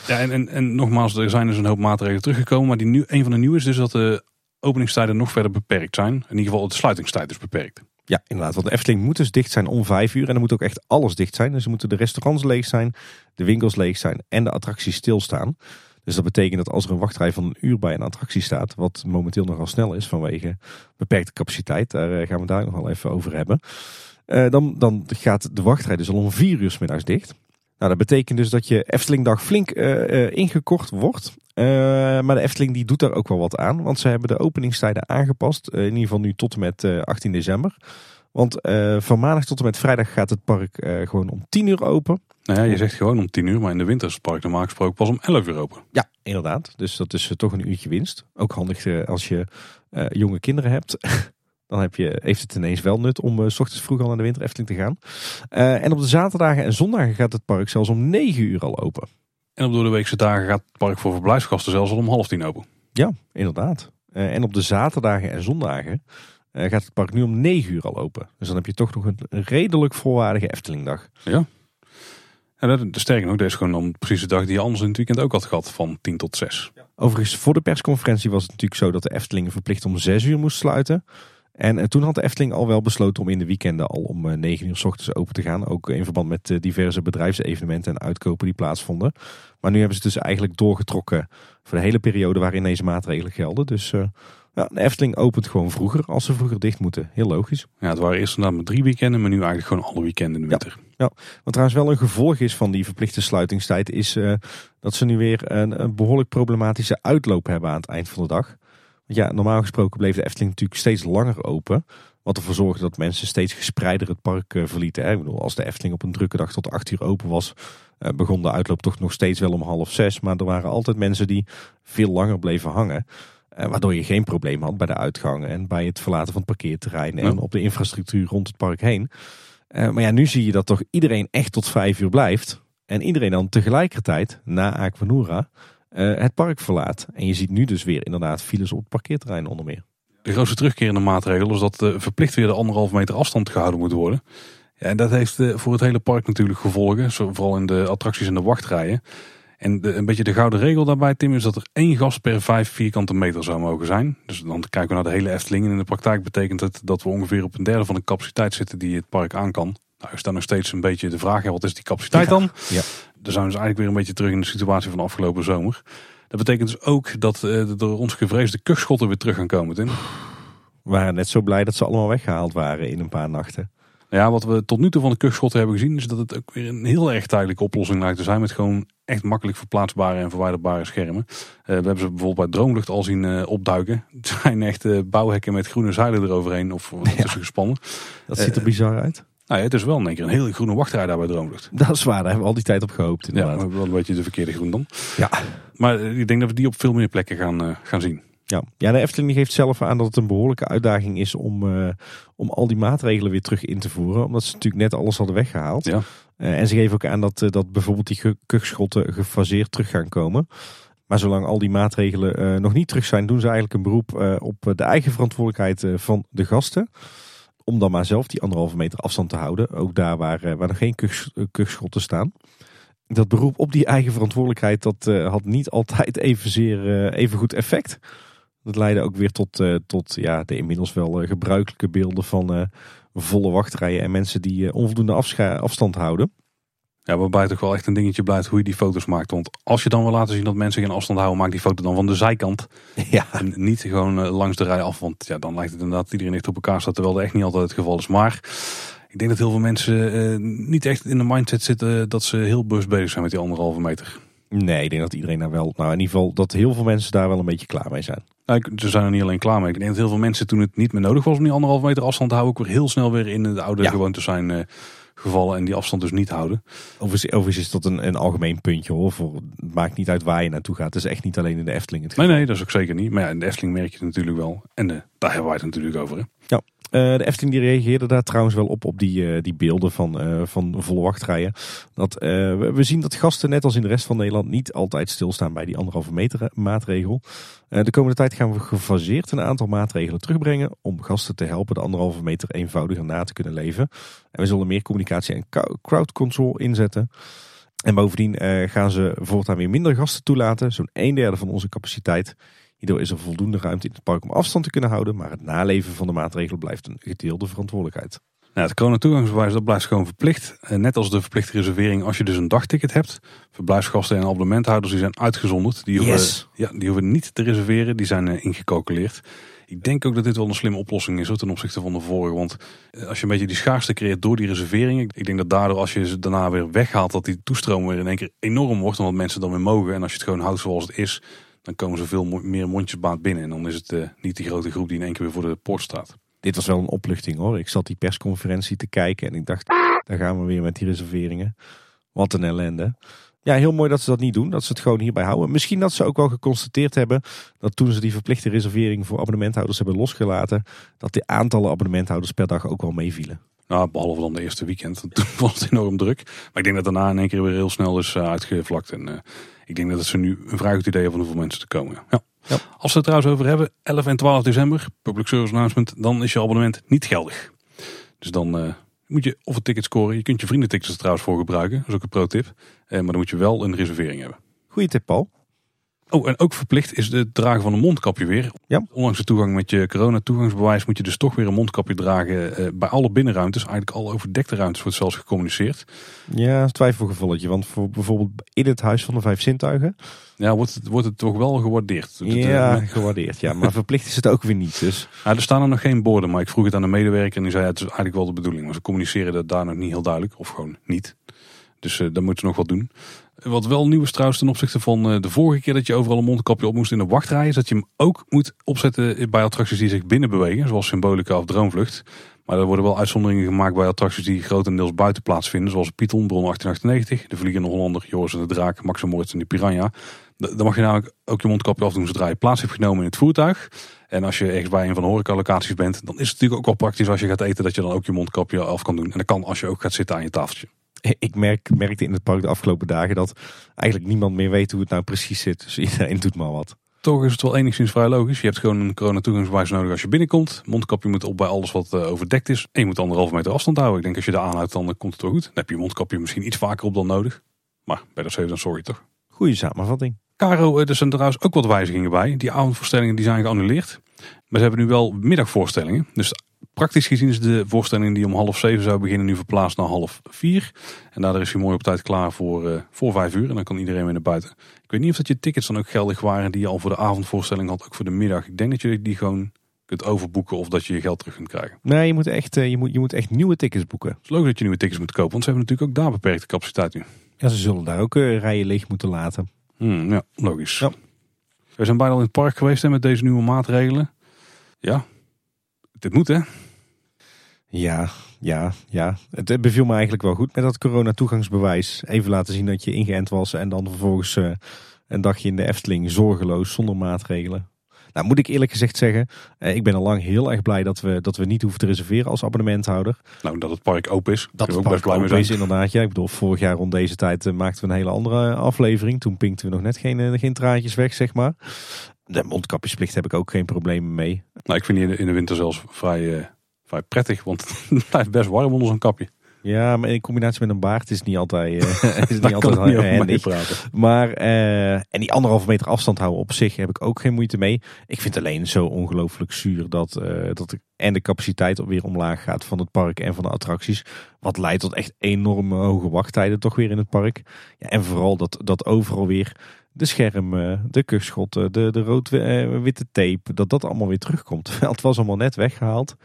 S1: Ja, en, en, en nogmaals, er zijn dus een hoop maatregelen teruggekomen. Maar die nu, een van de nieuwe is dus dat de openingstijden nog verder beperkt zijn. In ieder geval de sluitingstijd is beperkt.
S2: Ja, inderdaad. Want de Efteling moet dus dicht zijn om vijf uur. En dan moet ook echt alles dicht zijn. Dus moeten de restaurants leeg zijn, de winkels leeg zijn en de attracties stilstaan. Dus dat betekent dat als er een wachtrij van een uur bij een attractie staat, wat momenteel nogal snel is vanwege beperkte capaciteit, daar eh, gaan we daar nog wel even over hebben. Uh, dan, dan gaat de wachtrij dus al om vier uur s middags dicht. Nou, dat betekent dus dat je Eftelingdag flink uh, ingekort wordt. Maar de Efteling die doet daar ook wel wat aan. Want ze hebben de openingstijden aangepast. in ieder geval nu tot en met 18 december. Want van maandag tot en met vrijdag gaat het park gewoon om 10 uur open.
S1: Nou ja, je zegt gewoon om 10 uur, maar in de winter is het park normaal gesproken pas om 11 uur open.
S2: Ja, inderdaad. Dus dat is toch een uurtje winst. Ook handig als je jonge kinderen hebt. *laughs* Dan heb je, heeft het ineens wel nut om uh, s ochtends vroeg al naar de winter Efteling te gaan. Uh, en op de zaterdagen en zondagen gaat het park zelfs om 9 uur al open.
S1: En op de weekse dagen gaat het park voor verblijfsgasten zelfs al om half tien open.
S2: Ja, inderdaad. Uh, en op de zaterdagen en zondagen gaat het park nu om 9 uur al open. Dus dan heb je toch nog een redelijk volwaardige Eftelingdag.
S1: Ja. En dat, sterker nog, deze is gewoon dan precies de dag die je anders in het weekend ook had gehad, van 10 tot 6. Ja.
S2: Overigens, voor de persconferentie was het natuurlijk zo dat de Efteling verplicht om 6 uur moest sluiten. En, en, toen had de Efteling al wel besloten om in de weekenden al om 9 eh, uur s ochtends open te gaan. Ook in verband met eh, diverse bedrijfsevenementen en uitkopen die plaatsvonden. Maar nu hebben ze dus eigenlijk doorgetrokken voor de hele periode waarin deze maatregelen gelden. Dus uh, ja, de Efteling opent gewoon vroeger als ze vroeger dicht moeten. Heel logisch.
S1: Ja, het waren eerst inderdaad maar drie weekenden, maar nu eigenlijk gewoon alle weekenden in de winter.
S2: Ja, ja. wat trouwens wel een gevolg is van die verplichte sluitingstijd is uh, dat ze nu weer een, een behoorlijk problematische uitloop hebben aan het eind van de dag ja, normaal gesproken bleef de Efteling natuurlijk steeds langer open. Wat ervoor zorgde dat mensen steeds gespreider het park eh, verlieten. Ik bedoel, als de Efteling op een drukke dag tot acht uur open was, eh, begon de uitloop toch nog steeds wel om half zes. Maar er waren altijd mensen die veel langer bleven hangen. Eh, waardoor je geen probleem had bij de uitgangen en bij het verlaten van het parkeerterrein en op de infrastructuur rond het park heen. maar ja, nu zie je dat toch iedereen echt tot vijf uur blijft. En iedereen dan tegelijkertijd, na Aquanura, uh, het park verlaat. En je ziet nu dus weer inderdaad files op het parkeerterrein onder meer.
S1: De grootste terugkerende maatregel is dat verplicht weer de anderhalve meter afstand gehouden moet worden. Ja, en dat heeft voor het hele park natuurlijk gevolgen. Vooral in de attracties en de wachtrijen. En de, een beetje de gouden regel daarbij, Tim, is dat er één gast per vijf vierkante meter zou mogen zijn. Dus dan kijken we naar de hele Efteling. En in de praktijk betekent het dat we ongeveer op een derde van de capaciteit zitten die het park aan kan. Nou is dan nog steeds een beetje de vraag, wat is die capaciteit dan?
S2: Ja
S1: dan zijn we dus eigenlijk weer een beetje terug in de situatie van de afgelopen zomer. Dat betekent dus ook dat uh, de door ons gevreesde kuchschotten weer terug gaan komen, Tim.
S2: We waren net zo blij dat ze allemaal weggehaald waren in een paar nachten.
S1: Ja, wat we tot nu toe van de kuchschotten hebben gezien, is dat het ook weer een heel erg tijdelijke oplossing lijkt te zijn. Met gewoon echt makkelijk verplaatsbare en verwijderbare schermen. Uh, we hebben ze bijvoorbeeld bij Droomlucht al zien uh, opduiken. *laughs* Het zijn echt bouwhekken met groene zeilen eroverheen of tussen gespannen.
S2: Dat ziet er bizar uit.
S1: Nou ja, het is wel in één keer een hele groene wachtrij daar bij Droomlucht.
S2: Dat is waar, daar hebben we al die tijd op gehoopt.
S1: Inderdaad. Ja, wel een beetje de verkeerde groen dan.
S2: Ja.
S1: Maar ik denk dat we die op veel meer plekken gaan, gaan zien.
S2: Ja. ja, de Efteling geeft zelf aan dat het een behoorlijke uitdaging is om, uh, om al die maatregelen weer terug in te voeren. Omdat ze natuurlijk net alles hadden weggehaald.
S1: Ja.
S2: Uh, en ze geven ook aan dat, dat bijvoorbeeld die kuchschotten gefaseerd terug gaan komen. Maar zolang al die maatregelen nog niet terug zijn, doen ze eigenlijk een beroep op de eigen verantwoordelijkheid van de gasten om dan maar zelf die anderhalve meter afstand te houden. Ook daar waar, waar nog geen kuchschotten staan. Dat beroep op die eigen verantwoordelijkheid, dat uh, had niet altijd evenzeer, uh, even goed effect. Dat leidde ook weer tot, tot ja, de inmiddels wel gebruikelijke beelden van, volle wachtrijen en mensen die eh, onvoldoende afstand houden.
S1: Ja, waarbij toch wel echt een dingetje blijft hoe je die foto's maakt. Want als je dan wil laten zien dat mensen geen afstand houden, maak die foto dan van de zijkant. *laughs*
S2: Ja,
S1: En niet gewoon eh, langs de rij af. Want ja, dan lijkt het inderdaad dat iedereen echt op elkaar staat. Terwijl dat echt niet altijd het geval is. Maar ik denk dat heel veel mensen eh, niet echt in de mindset zitten dat ze heel bewust bezig zijn met die anderhalve meter.
S2: Nee, ik denk dat iedereen daar wel, nou in ieder geval dat heel veel mensen daar wel een beetje klaar mee zijn.
S1: Nou, ze zijn er niet alleen klaar mee. Ik denk dat heel veel mensen toen het niet meer nodig was om die anderhalve meter afstand te houden, ook weer heel snel weer in de oude
S2: Ja.
S1: gewoontes zijn eh, gevallen en die afstand dus niet houden.
S2: Overigens, overigens is dat een, een algemeen puntje hoor. Voor, het maakt niet uit waar je naartoe gaat. Het is echt niet alleen in de Efteling het
S1: Nee, nee, dat is ook zeker niet. Maar ja, in de Efteling merk je het natuurlijk wel. En eh, daar hebben wij het natuurlijk over. Hè?
S2: Eh, de Efteling die reageerde daar trouwens wel op, op die, eh, die beelden van, eh, van volle. Dat, we, zien dat gasten, net als in de rest van Nederland, niet altijd stilstaan bij die anderhalve meter maatregel. De komende tijd gaan we gefaseerd een aantal maatregelen terugbrengen om gasten te helpen de anderhalve meter eenvoudiger na te kunnen leven. En we zullen meer communicatie en crowd control inzetten. En bovendien gaan ze voortaan weer minder gasten toelaten, zo'n een derde van onze capaciteit. Hierdoor is er voldoende ruimte in het park om afstand te kunnen houden, maar het naleven van de maatregelen blijft een gedeelde verantwoordelijkheid.
S1: Nou, het corona-toegangsbewijs dat blijft gewoon verplicht. En net als de verplichte reservering als je dus een dagticket hebt. Verblijfsgasten en abonnementhouders die zijn uitgezonderd. Die hoeven,
S2: Yes.
S1: ja, die hoeven niet te reserveren, die zijn eh, ingecalculeerd. Ik denk ook dat dit wel een slimme oplossing is hoor, ten opzichte van de vorige. Want eh, als je een beetje die schaarste creëert door die reserveringen. Ik denk dat daardoor als je ze daarna weer weghaalt, dat die toestroom weer in één keer enorm wordt. Omdat mensen dan weer mogen. En als je het gewoon houdt zoals het is, dan komen ze veel meer mondjesbaat binnen. En dan is het eh, niet die grote groep die in één keer weer voor de poort staat.
S2: Dit was wel een opluchting hoor. Ik zat die persconferentie te kijken en ik dacht, daar gaan we weer met die reserveringen. Wat een ellende. Ja, heel mooi dat ze dat niet doen. Dat ze het gewoon hierbij houden. Misschien dat ze ook wel geconstateerd hebben dat toen ze die verplichte reservering voor abonnementhouders hebben losgelaten, dat de aantallen abonnementhouders per dag ook wel meevielen.
S1: Nou, behalve dan de eerste weekend. Toen *laughs* was het enorm druk. Maar ik denk dat daarna in één keer weer heel snel is eh, uitgevlakt. En eh, ik denk dat ze nu een vrij goed idee hebben van hoeveel mensen er komen. Ja.
S2: Ja.
S1: Als we het trouwens over hebben, 11 en 12 december, public service announcement, dan is je abonnement niet geldig. Dus dan eh, moet je of een ticket scoren. Je kunt je vriendentickets er trouwens voor gebruiken. Dat is ook een pro tip. Eh, maar dan moet je wel een reservering hebben.
S2: Goeie tip, Paul.
S1: Oh, en ook verplicht is het dragen van een mondkapje weer.
S2: Ja.
S1: Ondanks de toegang met je corona-toegangsbewijs moet je dus toch weer een mondkapje dragen eh, bij alle binnenruimtes. Eigenlijk alle overdekte ruimtes wordt zelfs gecommuniceerd.
S2: Ja, twijfelgevalletje. Want voor bijvoorbeeld in het Huis van de Vijf Zintuigen.
S1: Ja, wordt het, wordt het toch wel gewaardeerd. Het, eh,
S2: Ja,
S1: me-
S2: gewaardeerd. Ja, maar verplicht is het ook weer niet. Dus *laughs*
S1: nou, er staan er nog geen borden, maar ik vroeg het aan de medewerker en die zei ja, het is eigenlijk wel de bedoeling. Maar ze communiceren dat daar nog niet heel duidelijk, of gewoon niet. Dus eh daar moeten ze nog wat doen. Wat wel nieuw is trouwens ten opzichte van eh, de vorige keer dat je overal een mondkapje op moest in de wachtrij, is dat je hem ook moet opzetten bij attracties die zich binnen bewegen, zoals Symbolica of Droomvlucht. Maar er worden wel uitzonderingen gemaakt bij attracties die grotendeels buiten plaatsvinden, zoals Python, Bron 1898, de Vliegende Hollander, Joris en de Draak, Max en Moritz en de Piranha. Da- Dan mag je namelijk ook je mondkapje afdoen zodra je plaats hebt genomen in het voertuig. En als je ergens bij een van de horecalocaties bent, dan is het natuurlijk ook wel praktisch als je gaat eten dat je dan ook je mondkapje af kan doen. En dat kan als je ook gaat zitten aan je tafeltje. *laughs*
S2: ik merk, merkte in het park de afgelopen dagen dat eigenlijk niemand meer weet hoe het nou precies zit. Dus iedereen doet maar wat.
S1: Toch is het wel enigszins vrij logisch. Je hebt gewoon een corona-toegangsbewijs nodig als je binnenkomt. Mondkapje moet op bij alles wat eh, overdekt is. En je moet anderhalve meter afstand houden. Ik denk als je daar aanhoudt, dan komt het wel goed. Dan heb je je mondkapje misschien iets vaker op dan nodig. Maar bij de safe dan sorry toch.
S2: Goeie samenvatting.
S1: Caro, er zijn trouwens ook wat wijzigingen bij. Die avondvoorstellingen die zijn geannuleerd. Maar ze hebben nu wel middagvoorstellingen. Dus praktisch gezien is de voorstelling die om half zeven zou beginnen nu verplaatst naar half vier. En daardoor is hij mooi op tijd klaar voor, eh, voor vijf uur. En dan kan iedereen weer naar buiten. Ik weet niet of dat je tickets dan ook geldig waren die je al voor de avondvoorstelling had. Ook voor de middag. Ik denk dat je die gewoon kunt overboeken of dat je je geld terug kunt krijgen.
S2: Nee, je moet echt, eh, je moet, je moet echt nieuwe tickets boeken.
S1: Het is leuk dat je nieuwe tickets moet kopen. Want ze hebben natuurlijk ook daar beperkte capaciteit nu.
S2: Ja, ze zullen daar ook eh, rijen leeg moeten laten.
S1: Hmm, ja, logisch.
S2: Ja.
S1: We zijn bijna al in het park geweest hè, met deze nieuwe maatregelen. Ja, dit moet hè.
S2: Ja, ja, ja. Het beviel me eigenlijk wel goed met dat corona-toegangsbewijs. Even laten zien dat je ingeënt was en dan vervolgens eh, een dagje in de Efteling zorgeloos zonder maatregelen. Nou, moet ik eerlijk gezegd zeggen, eh, ik ben al lang heel erg blij dat we, dat we niet hoeven te reserveren als abonnementhouder.
S1: Nou, dat het park open is.
S2: Dat het
S1: ook
S2: park
S1: best blij
S2: open is inderdaad. Ja, ik bedoel, vorig jaar rond deze tijd eh, maakten we een hele andere aflevering. Toen pinkten we nog net geen, geen traantjes weg, zeg maar. De mondkapjesplicht heb ik ook geen problemen mee.
S1: Nou, ik vind die in de, in de winter zelfs vrij, vrij prettig. Want *laughs* het blijft best warm onder zo'n kapje.
S2: Ja, maar in combinatie met een baard is niet altijd, uh, *laughs* is niet
S1: kan
S2: altijd
S1: niet over
S2: handig.
S1: meepraten.
S2: Maar, eh, en die anderhalve meter afstand houden op zich heb ik ook geen moeite mee. Ik vind het alleen zo ongelooflijk zuur dat, eh, dat de, en de capaciteit weer omlaag gaat van het park en van de attracties. Wat leidt tot echt enorme hoge wachttijden toch weer in het park. Ja, en vooral dat, dat overal weer de schermen, de kuchschotten, de, de rood-witte tape, dat dat allemaal weer terugkomt. *laughs* Het was allemaal net weggehaald.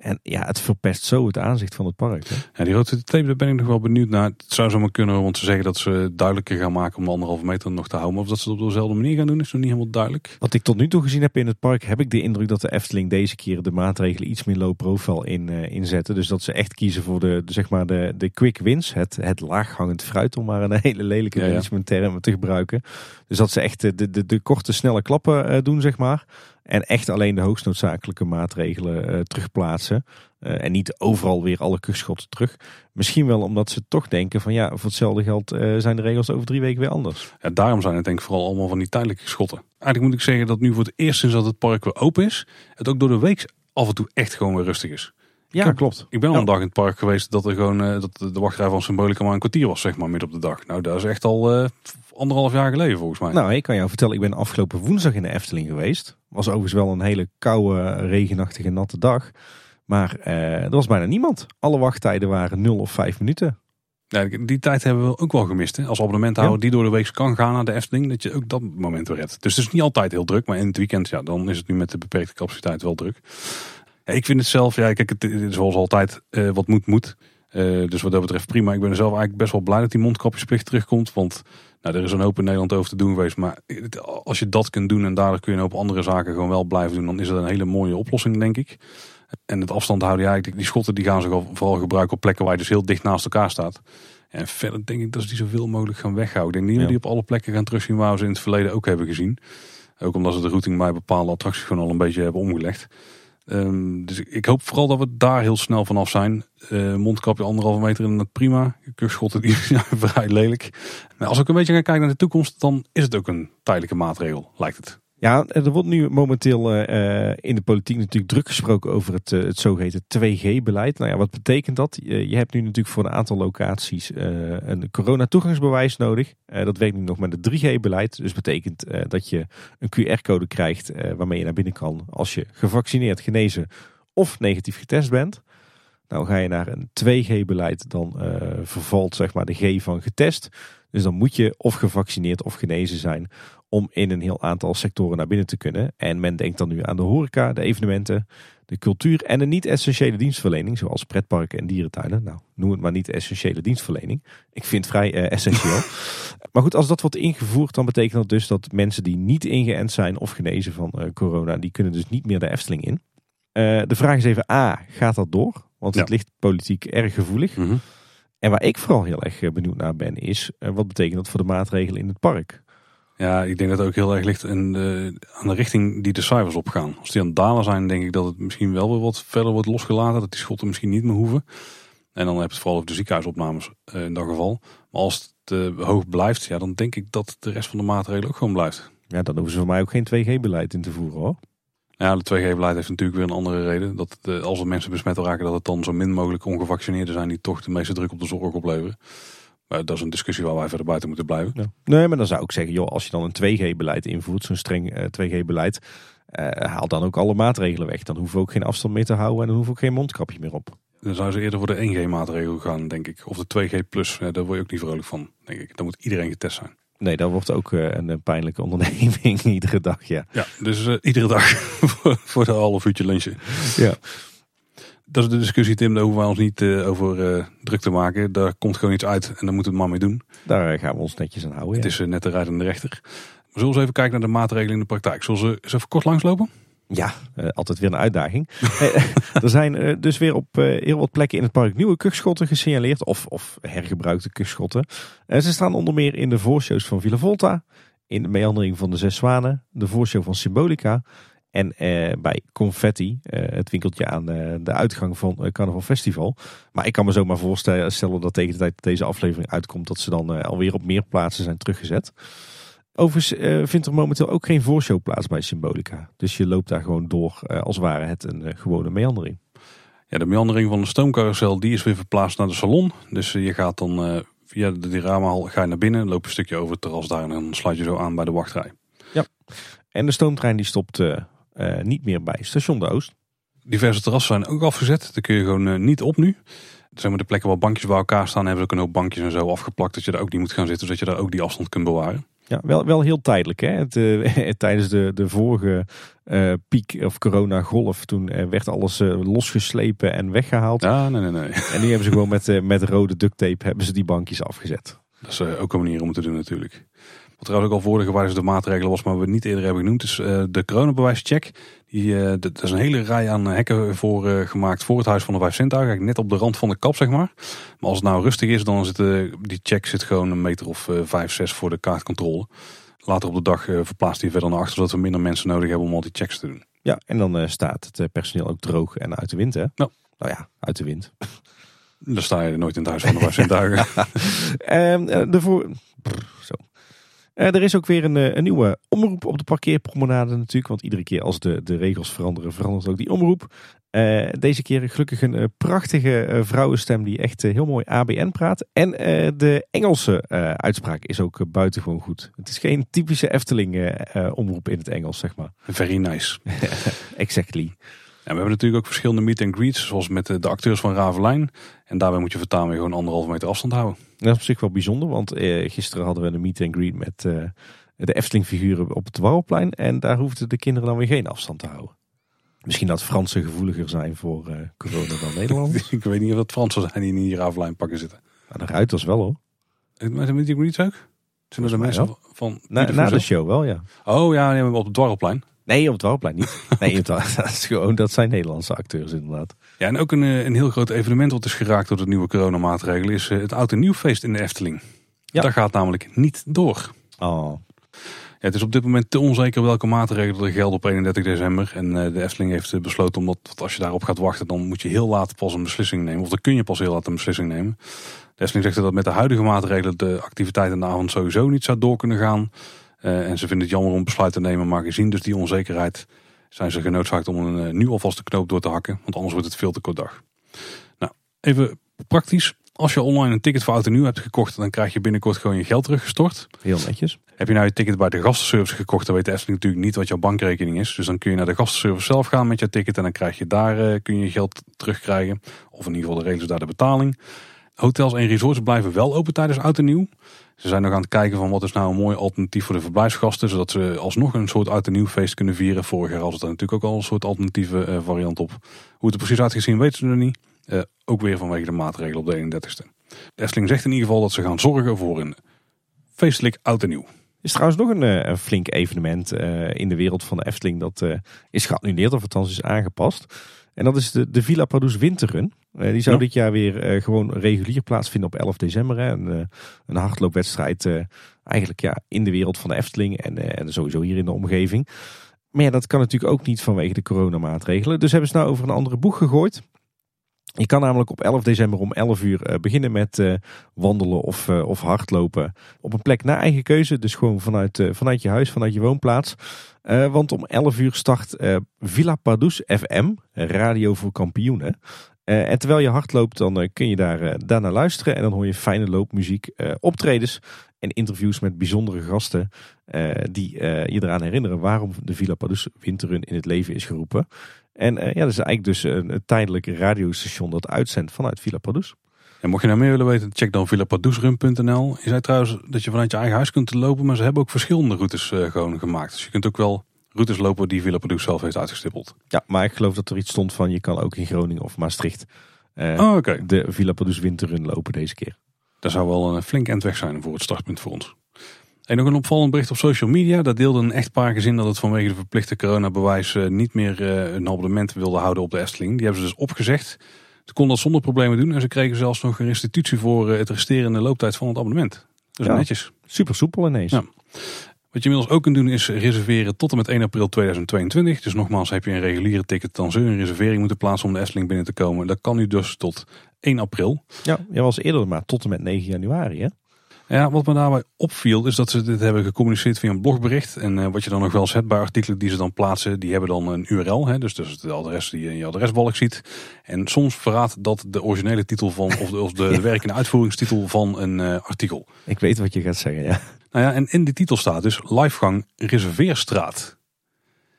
S2: En ja, het verpest zo het aanzicht van het park. Hè?
S1: Ja, die rode tape, daar ben ik nog wel benieuwd naar. Het zou zomaar kunnen, want ze zeggen dat ze duidelijker gaan maken om de anderhalve meter nog te houden. Maar of dat ze het op dezelfde manier gaan doen, is nog niet helemaal duidelijk.
S2: Wat ik tot nu toe gezien heb in het park, heb ik de indruk dat de Efteling deze keer de maatregelen iets meer low profile in, eh, inzetten. Dus dat ze echt kiezen voor de, de, zeg maar de, de quick wins, het, het laaghangend fruit, om maar een *laughs* hele lelijke
S1: Ja, ja.
S2: managementterm te gebruiken. Dus dat ze echt de, de, de, de korte, snelle klappen eh, doen, zeg maar. En echt alleen de hoogst noodzakelijke maatregelen eh, terugplaatsen. Eh, en niet overal weer alle kuchschotten terug. Misschien wel omdat ze toch denken van ja, voor hetzelfde geld eh, zijn de regels over drie weken weer anders.
S1: Ja, daarom zijn het denk ik vooral allemaal van die tijdelijke schotten. Eigenlijk moet ik zeggen dat nu voor het eerst sinds dat het park weer open is, het ook door de week af en toe echt gewoon weer rustig is.
S2: Ja, klopt.
S1: Ik ben al
S2: Ja.
S1: een dag in het park geweest dat er gewoon eh, dat de wachtrij van Symbolica maar een kwartier was, zeg maar, midden op de dag. Nou, dat is echt al eh, anderhalf jaar geleden volgens mij.
S2: Nou, ik kan jou vertellen, ik ben afgelopen woensdag in de Efteling geweest. Was overigens wel een hele koude, regenachtige, natte dag. Maar eh, er was bijna niemand. Alle wachttijden waren 0 of 5 minuten.
S1: Ja, die tijd hebben we ook wel gemist. Hè? Als abonnementhouder die door de week kan gaan naar de Efteling, dat je ook dat moment weer redt. Dus het is niet altijd heel druk, maar in het weekend, ja, dan is het nu met de beperkte capaciteit wel druk. Ja, ik vind het zelf, ja, kijk, het is zoals altijd, eh, wat moet, moet. Eh, dus wat dat betreft prima. Ik ben er zelf eigenlijk best wel blij dat die mondkapjesplicht terugkomt. Want nou, er is een hoop in Nederland over te doen geweest. Maar als je dat kunt doen en daardoor kun je een hoop andere zaken gewoon wel blijven doen, dan is dat een hele mooie oplossing, denk ik. En het afstand houden, ja, die schotten die gaan zich al vooral gebruiken op plekken waar je dus heel dicht naast elkaar staat. En verder denk ik dat ze die zoveel mogelijk gaan weghouden. Ik denk niet dat
S2: Ja.
S1: die op alle plekken gaan terugzien waar we ze in het verleden ook hebben gezien. Ook omdat ze de routing bij bepaalde attracties gewoon al een beetje hebben omgelegd. Ehm, dus ik, hoop vooral dat we daar heel snel vanaf zijn. Eh, mondkapje anderhalve meter in het prima. Kuchschotten die zijn *laughs* vrij lelijk. Maar als ik een beetje ga kijken naar de toekomst, dan is het ook een tijdelijke maatregel, lijkt het.
S2: Ja, er wordt nu momenteel eh, eh, in de politiek natuurlijk druk gesproken over het, eh, het zogeheten 2G-beleid. Nou ja, wat betekent dat? Je, hebt nu natuurlijk voor een aantal locaties een corona-toegangsbewijs nodig. Dat werkt nu nog met het 3G-beleid. Dus betekent dat je een QR-code krijgt waarmee je naar binnen kan als je gevaccineerd, genezen of negatief getest bent. Nou ga je naar een 2G-beleid, dan vervalt zeg maar de G van getest. Dus dan moet je of gevaccineerd of genezen zijn om in een heel aantal sectoren naar binnen te kunnen. En men denkt dan nu aan de horeca, de evenementen, de cultuur en de niet-essentiële dienstverlening, zoals pretparken en dierentuinen. Nou, noem het maar niet-essentiële dienstverlening. Ik vind het vrij eh, essentieel. *laughs* maar goed, als dat wordt ingevoerd, dan betekent dat dus dat mensen die niet ingeënt zijn of genezen van eh, corona, die kunnen dus niet meer de Efteling in. Eh, de vraag is even, A, gaat dat door? Want het ligt politiek erg gevoelig. En waar ik vooral heel erg eh, benieuwd naar ben, is eh, wat betekent dat voor de maatregelen in het park?
S1: Ja, ik denk dat het ook heel erg ligt in de, aan de richting die de cijfers opgaan. Als die aan het dalen zijn, denk ik dat het misschien wel weer wat verder wordt losgelaten. Dat die schotten misschien niet meer hoeven. En dan heb je het vooral over de ziekenhuisopnames eh, in dat geval. Maar als het hoog blijft, ja, dan denk ik dat de rest van de maatregelen ook gewoon blijft.
S2: Ja, dan hoeven ze voor mij ook geen 2G-beleid in te voeren hoor.
S1: Ja, de 2G-beleid heeft natuurlijk weer een andere reden. Dat als er mensen besmet raken, dat het dan zo min mogelijk ongevaccineerden zijn die toch de meeste druk op de zorg opleveren. Maar dat is een discussie waar wij verder buiten moeten blijven.
S2: Ja. Nee, maar dan zou ik zeggen, joh, als je dan een 2G-beleid invoert, zo'n streng eh, 2G-beleid, eh, haal dan ook alle maatregelen weg. Dan hoeven we ook geen afstand meer te houden en dan hoeven we ook geen mondkapje meer op.
S1: Dan zouden ze eerder voor de 1G-maatregel gaan, denk ik. Of de 2G+, plus. Ja, daar word je ook niet vrolijk van, denk ik. Dan moet iedereen getest zijn.
S2: Nee, dat wordt ook eh, een, pijnlijke onderneming *laughs* iedere dag, ja.
S1: Ja, dus eh, iedere dag *laughs* voor, de half uurtje lunchen.
S2: Ja.
S1: Dat is de discussie, Tim. Daar hoeven wij ons niet eh, over druk te maken. Daar komt gewoon iets uit en daar moeten we het maar mee doen.
S2: Daar gaan we ons netjes aan houden.
S1: Het
S2: Ja,
S1: is net de rijdende rechter. Maar zullen we eens even kijken naar de maatregelen in de praktijk? Zullen ze eens even kort langslopen?
S2: Ja eh, altijd weer een uitdaging. *laughs* Eh, er zijn eh, dus weer op eh, heel wat plekken in het park nieuwe kuchschotten gesignaleerd. Of, of hergebruikte kuchschotten. Eh, ze staan onder meer in de voorshows van Villa Volta. In de meandering van de Zes Zwanen. De voorshow van Symbolica. En eh, bij Confetti, eh, het winkeltje aan eh, de uitgang van eh, Carnaval Festival. Maar ik kan me zomaar voorstellen stellen dat tegen de tijd dat deze aflevering uitkomt, dat ze dan eh, alweer op meer plaatsen zijn teruggezet. Overigens eh, vindt er momenteel ook geen voorshow plaats bij Symbolica. Dus je loopt daar gewoon door eh, als ware het een eh, gewone meandering.
S1: Ja, de meandering van de stoomcarousel die is weer verplaatst naar de salon. Dus je gaat dan via de diorama ga je naar binnen, loop een stukje over het terras daar en dan sluit je zo aan bij de wachtrij.
S2: Ja, en de stoomtrein die stopt niet meer bij station de Oost.
S1: Diverse terrassen zijn ook afgezet. Daar kun je gewoon niet op nu zeg maar de plekken waar bankjes bij elkaar staan, hebben ze ook een hoop bankjes en zo afgeplakt. Dat je daar ook niet moet gaan zitten, zodat je daar ook die afstand kunt bewaren.
S2: Ja, wel, wel heel tijdelijk. Hè? Het, uh, *laughs* tijdens de, de vorige uh, piek of corona-golf, toen uh, werd alles losgeslepen en weggehaald.
S1: Ja, nee, nee, nee.
S2: En nu hebben ze gewoon met, met rode duct tape hebben ze die bankjes afgezet.
S1: Dat is ook een manier om te doen natuurlijk. Wat trouwens ook al vorige de maatregelen was, maar we niet eerder hebben genoemd, is de coronabewijscheck. Die, uh, dat is een hele rij aan hekken voor uh, gemaakt voor het Huis van de Vijf Zintuigen. Net op de rand van de kap, zeg maar. Maar als het nou rustig is, dan zit die check zit gewoon een meter of vijf, zes voor de kaartcontrole. Later op de dag verplaatst hij verder naar achter, zodat we minder mensen nodig hebben om al die checks te doen.
S2: Ja, en dan staat het personeel ook droog en uit de wind, hè?
S1: Nou,
S2: nou ja, uit de wind.
S1: Dan sta je nooit in het Huis van de Vijf Zintuigen. *laughs*
S2: um, de voor... zo. Uh, er is ook weer een, eh, een, nieuwe omroep op de parkeerpromenade natuurlijk. Want iedere keer als de, de regels veranderen, verandert ook die omroep. Uh, deze keer gelukkig een prachtige vrouwenstem die echt heel mooi ABN praat. En de Engelse uitspraak is ook buitengewoon goed. Het is geen typische Efteling omroep in het Engels, zeg maar.
S1: Very nice. *laughs*
S2: exactly
S1: we hebben natuurlijk ook verschillende meet and greets, zoals met de, acteurs van Ravelijn. En daarbij moet je vertalen weer gewoon anderhalve meter afstand houden.
S2: Dat is op zich wel bijzonder, want eh, gisteren hadden we een meet and greet met eh, de Efteling figuren op het Warrelplein. En daar hoefden de kinderen dan weer geen afstand te houden. Misschien dat Fransen gevoeliger zijn voor uh, corona dan Nederlanders. *laughs*
S1: Ik weet niet of dat Fransen zijn die in die Ravelijn pakken zitten.
S2: Nou, de ruiters wel hoor.
S1: Met de meet and greets ook? Zijn er mensen van...
S2: Na, na de show wel, ja.
S1: Oh ja, nee, op het Dwarrelplein.
S2: Nee, op het Warplein niet. *laughs* Nee, dat, is gewoon, dat zijn Nederlandse acteurs inderdaad.
S1: Ja, en ook een, eh, een heel groot evenement wat is geraakt door de nieuwe coronamaatregelen is eh, het Oud en Nieuwfeest in de Efteling. Ja. Daar gaat namelijk niet door.
S2: Oh.
S1: Ja, het is op dit moment te onzeker welke maatregelen er gelden op 31 december. En eh, de Efteling heeft besloten omdat als je daarop gaat wachten, dan moet je heel laat pas een beslissing nemen. Of dan kun je pas heel laat een beslissing nemen. De Efteling zegt dat met de huidige maatregelen de activiteit in de avond sowieso niet zou door kunnen gaan. Uh, en ze vinden het jammer om besluit te nemen, maar gezien dus die onzekerheid zijn ze genoodzaakt om een uh, nu alvast de knoop door te hakken, want anders wordt het veel te kort dag. Nou, even praktisch. Als je online een ticket voor auto nieuw hebt gekocht, dan krijg je binnenkort gewoon je geld teruggestort.
S2: Heel netjes.
S1: Heb je nou je ticket bij de gastenservice gekocht, dan weet de Efteling natuurlijk niet wat jouw bankrekening is. Dus dan kun je naar de gastenservice zelf gaan met je ticket en dan krijg je daar uh, kun je geld terugkrijgen. Of in ieder geval de regels daar de betaling. Hotels en resorts blijven wel open tijdens oud en nieuw. Ze zijn nog aan het kijken van wat is nou een mooi alternatief voor de verblijfsgasten. Zodat ze alsnog een soort oud en nieuw feest kunnen vieren. Vorig jaar was het natuurlijk ook al een soort alternatieve uh, variant op. Hoe het er precies uitgezien weten ze nog niet. Uh, ook weer vanwege de maatregelen op de 31ste. De Efteling zegt in ieder geval dat ze gaan zorgen voor een feestelijk oud en nieuw.
S2: Is trouwens nog een, eh, een flink evenement in de wereld van de Efteling. Dat is geannuleerd of althans is aangepast. En dat is de, de Villa Padus Winterrun. Uh, die zou dit jaar weer uh, gewoon regulier plaatsvinden op 11 december. Hè. Een, uh, een hardloopwedstrijd eigenlijk ja, in de wereld van de Efteling en, en sowieso hier in de omgeving. Maar ja, dat kan natuurlijk ook niet vanwege de coronamaatregelen. Dus hebben ze nou over een andere boeg gegooid. Je kan namelijk op 11 december om 11 uur beginnen met wandelen of, of hardlopen op een plek naar eigen keuze. Dus gewoon vanuit, vanuit je huis, vanuit je woonplaats. Want om 11 uur start Villa Padus FM, radio voor kampioenen. En terwijl je hard loopt, dan kun je daar, daarna luisteren. En dan hoor je fijne loopmuziek, optredens en interviews met bijzondere gasten. die je eraan herinneren waarom de Villa Padus Winterrun in het leven is geroepen. En ja, dat is eigenlijk dus een, tijdelijk radiostation dat uitzendt vanuit Villa Padus.
S1: En mocht je nou meer willen weten, check dan villapadoesrun.nl. Je zei trouwens dat je vanuit je eigen huis kunt lopen, maar ze hebben ook verschillende routes uh, gewoon gemaakt. Dus je kunt ook wel routes lopen die Villa Padoes zelf heeft uitgestippeld.
S2: Ja, maar ik geloof dat er iets stond van je kan ook in Groningen of Maastricht
S1: uh, oh, okay.
S2: de Villa Padoes winterrun lopen deze keer.
S1: Dat zou wel een flink endweg zijn voor het startpunt voor ons. En nog een opvallend bericht op social media. Daar deelde een echtpaar gezin dat het vanwege de verplichte coronabewijs uh, niet meer een abonnement wilde houden op de Efteling. Die hebben ze dus opgezegd. Ze konden dat zonder problemen doen en ze kregen zelfs nog een restitutie voor eh, het resterende looptijd van het abonnement. Dus ja, netjes.
S2: Super soepel ineens. Ja.
S1: Wat je inmiddels ook kunt doen is reserveren tot en met 1 april 2022. Dus nogmaals, heb je een reguliere ticket, dan zul je een reservering moeten plaatsen om de Efteling binnen te komen. Dat kan nu dus tot 1 april.
S2: Ja, je was eerder maar tot en met 9 januari hè?
S1: Ja, wat me daarbij opviel is dat ze dit hebben gecommuniceerd via een blogbericht. En uh, wat je dan nog wel zet bij artikelen die ze dan plaatsen, die hebben dan een URL. Hè, dus dat is het adres die je in je adresbalk ziet. En soms verraadt dat de originele titel van, of de, of de *laughs* ja. werk- en uitvoeringstitel van een uh, artikel.
S2: Ik weet wat je gaat zeggen, ja.
S1: Nou ja, en in die titel staat dus Livegang Reserveerstraat.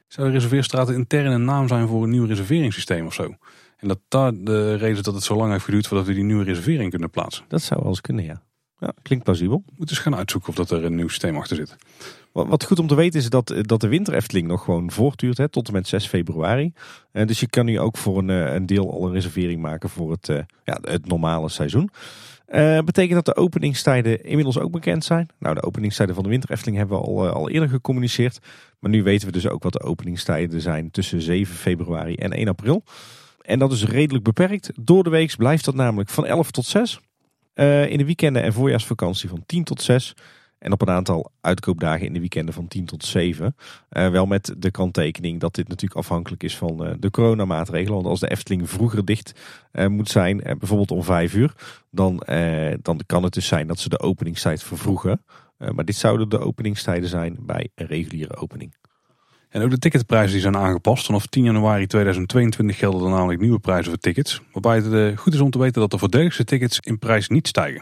S1: Zou de Reserveerstraat een interne naam zijn voor een nieuw reserveringssysteem of zo? En dat daar de reden dat het zo lang heeft geduurd voordat we die nieuwe reservering kunnen plaatsen.
S2: Dat zou wel eens kunnen, ja. Ja, klinkt plausibel.
S1: Moet eens gaan uitzoeken of dat er een nieuw systeem achter zit.
S2: Wat, goed om te weten is dat, dat de winter Efteling nog gewoon voortduurt hè, tot en met 6 februari. En dus je kan nu ook voor een, een deel al een reservering maken voor het, ja, het normale seizoen. Uh, betekent dat de openingstijden inmiddels ook bekend zijn. Nou, de openingstijden van de winter Efteling hebben we al, al eerder gecommuniceerd. Maar nu weten we dus ook wat de openingstijden zijn tussen 7 februari en 1 april. En dat is redelijk beperkt. Door de week blijft dat namelijk van 11 tot 6. Uh, in de weekenden en voorjaarsvakantie van 10 tot 6. En op een aantal uitkoopdagen in de weekenden van 10 tot 7. Uh, wel met de kanttekening dat dit natuurlijk afhankelijk is van uh, de coronamaatregelen. Want als de Efteling vroeger dicht moet zijn, bijvoorbeeld om 5 uur, dan, dan kan het dus zijn dat ze de openingstijd vervroegen. maar dit zouden de openingstijden zijn bij een reguliere opening.
S1: En ook de ticketprijzen die zijn aangepast. Vanaf 10 januari 2022 gelden er namelijk nieuwe prijzen voor tickets. Waarbij het goed is om te weten dat de voordeligste tickets in prijs niet stijgen.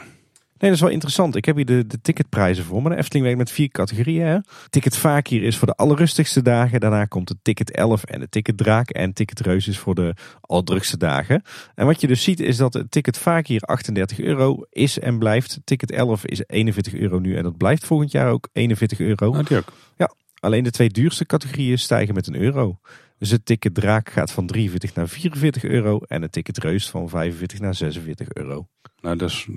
S2: Nee, dat is wel interessant. Ik heb hier de, de ticketprijzen voor me. De Efteling werkt met vier categorieën. Hè? Ticket vaak hier is voor de allerrustigste dagen. Daarna komt de ticket 11 en de ticket draak. En ticket reus is voor de aldrukste dagen. En wat je dus ziet is dat het ticket vaak hier 38 euro is en blijft. Ticket 11 is 41 euro nu en dat blijft volgend jaar ook 41 euro.
S1: Nou, die ook.
S2: Ja, alleen de twee duurste categorieën stijgen met een euro. Dus het ticket draak gaat van 43 naar 44 euro. En het ticket reus van 45 naar 46 euro.
S1: Nou, dat is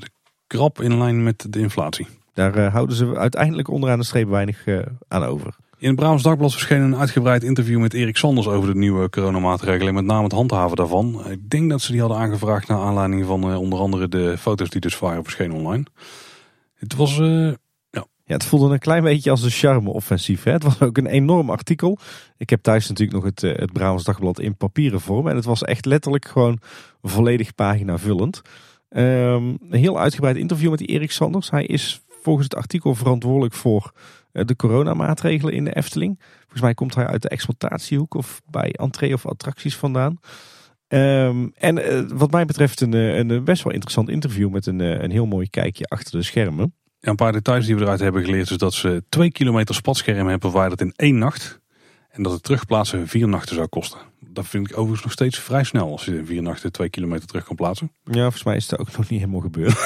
S1: krap in lijn met de inflatie.
S2: Daar uh, houden ze uiteindelijk onderaan de streep weinig uh, aan over.
S1: In het Brabants Dagblad verscheen een uitgebreid interview met Erik Sanders over de nieuwe coronamaatregelen en met name het handhaven daarvan. Ik denk dat ze die hadden aangevraagd naar aanleiding van uh, onder andere de foto's die dus waren verschenen online. Het was.
S2: Het voelde een klein beetje als een charme-offensief. Het was ook een enorm artikel. Ik heb thuis natuurlijk nog het, het Brabants Dagblad in papieren vorm. En het was echt letterlijk gewoon volledig pagina vullend. Um, een heel uitgebreid interview met Erik Sanders. Hij is volgens het artikel verantwoordelijk voor uh, de coronamaatregelen in de Efteling. Volgens mij komt hij uit de exploitatiehoek of bij entree of attracties vandaan. Um, en uh, wat mij betreft een, een, best wel interessant interview met een, een heel mooi kijkje achter de schermen.
S1: Een paar details die we eruit hebben geleerd is dat ze twee kilometer spatschermen hebben verwijderd in één nacht. En dat het terugplaatsen vier nachten zou kosten dat vind ik overigens nog steeds vrij snel als je in vier nachten twee kilometer terug kan plaatsen.
S2: Ja, volgens mij is het ook nog niet helemaal gebeurd.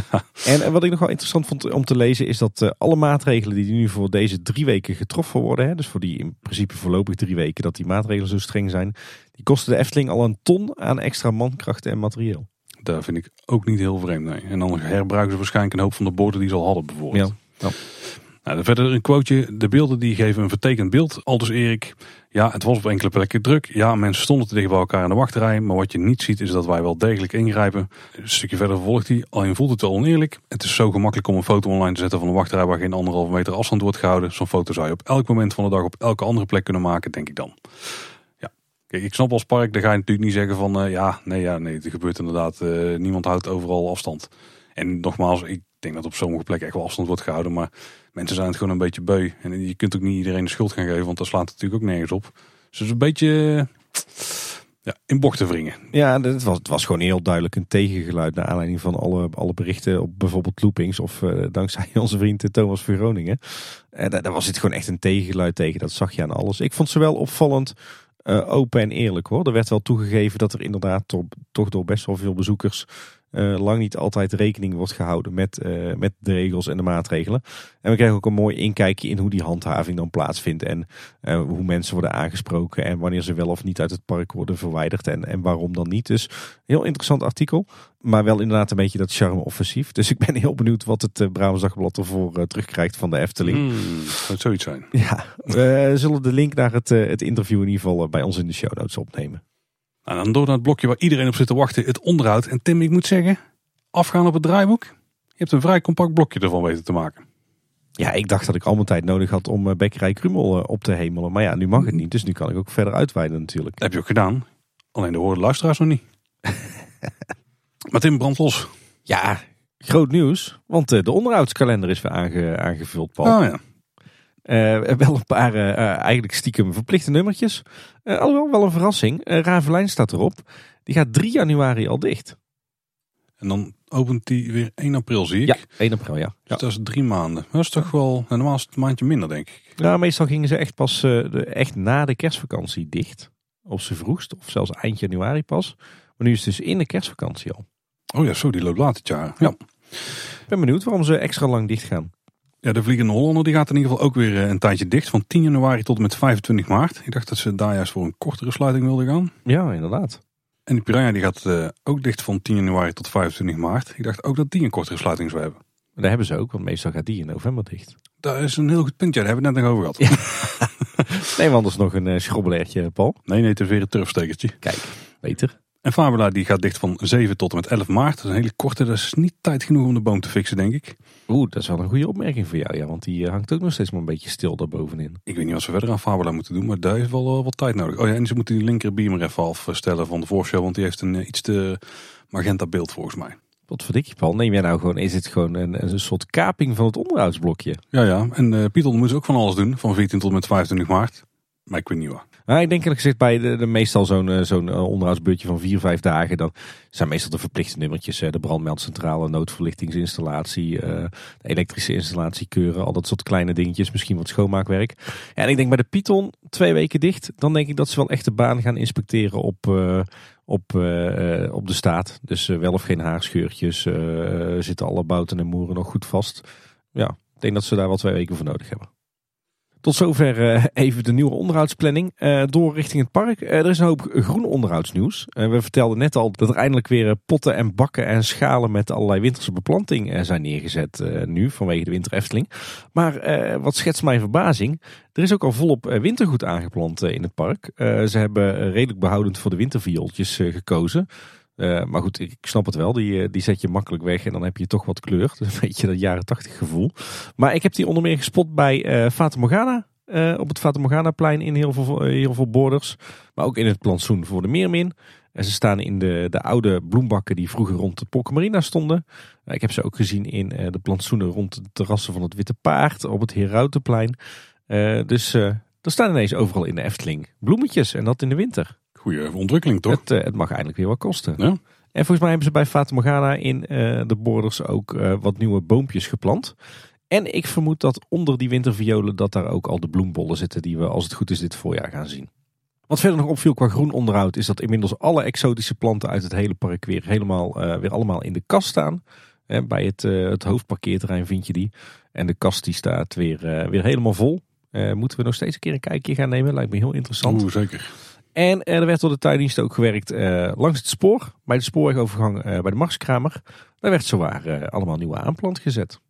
S2: *laughs* en wat ik nog wel interessant vond om te lezen is dat uh, alle maatregelen die nu voor deze drie weken getroffen worden, dus voor die in principe voorlopig drie weken dat die maatregelen zo streng zijn, die kosten de Efteling al een ton aan extra mankrachten en materieel.
S1: Daar vind ik ook niet heel vreemd. Nee. En dan herbruiken ze waarschijnlijk een hoop van de borden die ze al hadden bijvoorbeeld.
S2: Ja. ja.
S1: Nou, verder een quoteje. De beelden die geven een vertekend beeld. Aldus Erik. Ja, het was op enkele plekken druk. Ja, mensen stonden te dicht bij elkaar in de wachtrij. Maar wat je niet ziet is dat wij wel degelijk ingrijpen. Een stukje verder vervolgt hij. Alleen voelt het wel oneerlijk. Het is zo gemakkelijk om een foto online te zetten van een wachtrij waar geen anderhalve meter afstand wordt gehouden. Zo'n foto zou je op elk moment van de dag op elke andere plek kunnen maken, denk ik dan. Ik snap als park, daar ga je natuurlijk niet zeggen van uh, ja, nee, ja, nee, er gebeurt inderdaad. Uh, niemand houdt overal afstand. En nogmaals, ik denk dat op sommige plekken echt wel afstand wordt gehouden. Maar mensen zijn het gewoon een beetje beu. En je kunt ook niet iedereen de schuld gaan geven, want dat slaat het natuurlijk ook nergens op. Dus het een beetje ja, in bochten wringen.
S2: Ja, het was, het was gewoon heel duidelijk een tegengeluid naar aanleiding van alle, alle berichten op bijvoorbeeld loopings of dankzij *laughs* onze vriend Thomas Veroningen. En daar, daar was het gewoon echt een tegengeluid tegen. Dat zag je aan alles. Ik vond ze wel opvallend open en eerlijk hoor. Er werd wel toegegeven dat er inderdaad toch, toch door best wel veel bezoekers uh, lang niet altijd rekening wordt gehouden met, uh, met de regels en de maatregelen. En we krijgen ook een mooi inkijkje in hoe die handhaving dan plaatsvindt. En uh, hoe mensen worden aangesproken en wanneer ze wel of niet uit het park worden verwijderd en, en waarom dan niet. Dus heel interessant artikel. Maar wel inderdaad een beetje dat charme-offensief. Dus ik ben heel benieuwd wat het Brabants Dagblad ervoor terugkrijgt van de Efteling.
S1: Hmm, dat zoiets zijn.
S2: Ja, we zullen de link naar het, het interview in ieder geval bij ons in de show notes opnemen.
S1: Nou, dan door naar het blokje waar iedereen op zit te wachten, het onderhoud. En Tim, ik moet zeggen, afgaan op het draaiboek. Je hebt een vrij compact blokje ervan weten te maken.
S2: Ja, ik dacht dat ik al mijn tijd nodig had om Bekkerij Krummel op te hemelen. Maar ja, nu mag het niet, dus nu kan ik ook verder uitweiden natuurlijk.
S1: Dat heb je ook gedaan. Alleen de horen luisteraars nog niet. *laughs* maar Tim, brand los.
S2: Ja, Groot nieuws, want de onderhoudskalender is weer aange, aangevuld, Paul.
S1: Oh ja.
S2: Uh, wel een paar uh, eigenlijk stiekem verplichte nummertjes. Uh, alhoewel wel een verrassing. Ravelijn staat erop. Die gaat 3 januari al dicht.
S1: En dan opent die weer 1 april, zie ik.
S2: Ja, 1 april, ja.
S1: Dus dat is drie maanden. Dat is toch wel, normaal is het een maandje minder, denk ik.
S2: Ja, meestal gingen ze echt pas de, echt na de kerstvakantie dicht. Op z'n vroegst, of zelfs eind januari pas. Maar nu is het dus in de kerstvakantie al.
S1: Oh ja, zo, die loopt later het jaar. Ja.
S2: Ik ben benieuwd waarom ze extra lang dicht gaan.
S1: Ja, de Vliegende Hollander die gaat in ieder geval ook weer een tijdje dicht. Van 10 januari tot en met 25 maart. Ik dacht dat ze daar juist voor een kortere sluiting wilden gaan.
S2: Ja, inderdaad.
S1: En die Piranha die gaat uh, ook dicht van 10 januari tot 25 maart. Ik dacht ook dat die een kortere sluiting zou hebben.
S2: Dat hebben ze ook, want meestal gaat die in november dicht.
S1: Dat is een heel goed punt, ja, daar hebben we het net nog over
S2: gehad. *laughs* nee, maar anders nog een uh, schrobbeleertje, Paul.
S1: Nee, nee, het is weer een turfstekertje.
S2: Kijk, beter.
S1: En Fabula die gaat dicht van 7 tot en met 11 maart. Dat is een hele korte, dat is niet tijd genoeg om de boom te fixen, denk ik.
S2: Oeh, dat is wel een goede opmerking voor jou, ja, want die eh, hangt ook nog steeds maar een beetje stil daarbovenin.
S1: Ik weet niet wat ze verder aan Fabula moeten doen, maar daar is wel uh, wat tijd nodig. Oh ja, en ze moeten die linker beamer even afstellen van de voorshow, want die heeft een uh, iets te magenta beeld volgens mij.
S2: Wat verdikje, Paul? Neem jij nou gewoon, is het gewoon een, een soort kaping van het onderhoudsblokje?
S1: Ja, ja. En uh, Pieter moet ook van alles doen, van 14 tot en met 25 maart. Maar ik weet niet waar.
S2: Nou, ik denk eerlijk gezegd bij de, de meestal zo'n uh, zo'n uh, onderhoudsbeurtje van vier, vijf dagen. Dan zijn meestal de verplichte nummertjes. De brandmeldcentrale, noodverlichtingsinstallatie, uh, de elektrische installatie keuren. Al dat soort kleine dingetjes. Misschien wat schoonmaakwerk. En ik denk bij de Python twee weken dicht. Dan denk ik dat ze wel echt de baan gaan inspecteren op, op, op de staat. Dus wel of geen haarscheurtjes. zitten alle bouten en moeren nog goed vast. Ja, ik denk dat ze daar wel twee weken voor nodig hebben. Tot zover uh, even de nieuwe onderhoudsplanning. Uh, door richting het park. Uh, er is een hoop groen onderhoudsnieuws. we vertelden net al dat er eindelijk weer potten en bakken en schalen met allerlei winterse beplanting zijn neergezet nu vanwege de winter Efteling. Maar wat schetst mijn verbazing. Er is ook al volop wintergoed aangeplant in het park. ze hebben redelijk behoudend voor de winterviooltjes gekozen. Uh, maar goed, ik snap het wel. Die, die zet je makkelijk weg en dan heb je toch wat kleur. *laughs* Dus een beetje dat jaren tachtig gevoel. Maar ik heb die onder meer gespot bij uh, Morgana. Op het Fata Morgana plein in heel veel, heel veel borders. Maar ook in het plantsoen voor de Meermin. En ze staan in de, de oude bloembakken die vroeger rond de Polkamarina stonden. ik heb ze ook gezien in de plantsoenen rond de terrassen van het Witte Paard. Op het Herautenplein. dus er staan ineens overal in de Efteling bloemetjes. En dat in de winter.
S1: Goede ontwikkeling toch?
S2: Het, uh, het, mag eindelijk weer wat kosten.
S1: Ja.
S2: En volgens mij hebben ze bij Fata Morgana in uh, de borders ook uh, wat nieuwe boompjes geplant. En ik vermoed dat onder die winterviolen dat daar ook al de bloembollen zitten die we als het goed is dit voorjaar gaan zien. Wat verder nog opviel qua groen onderhoud is dat inmiddels alle exotische planten uit het hele park weer helemaal weer allemaal in de kast staan. bij het, het hoofdparkeerterrein vind je die. En de kast die staat weer, weer helemaal vol. moeten we nog steeds een keer een kijkje gaan nemen? Lijkt me heel interessant.
S1: Oeh, zeker.
S2: En er werd door de tuindienst ook gewerkt uh, langs het spoor. Bij de spoorwegovergang uh, bij de Marskramer. Daar werd zowaar uh, allemaal nieuwe aanplant gezet.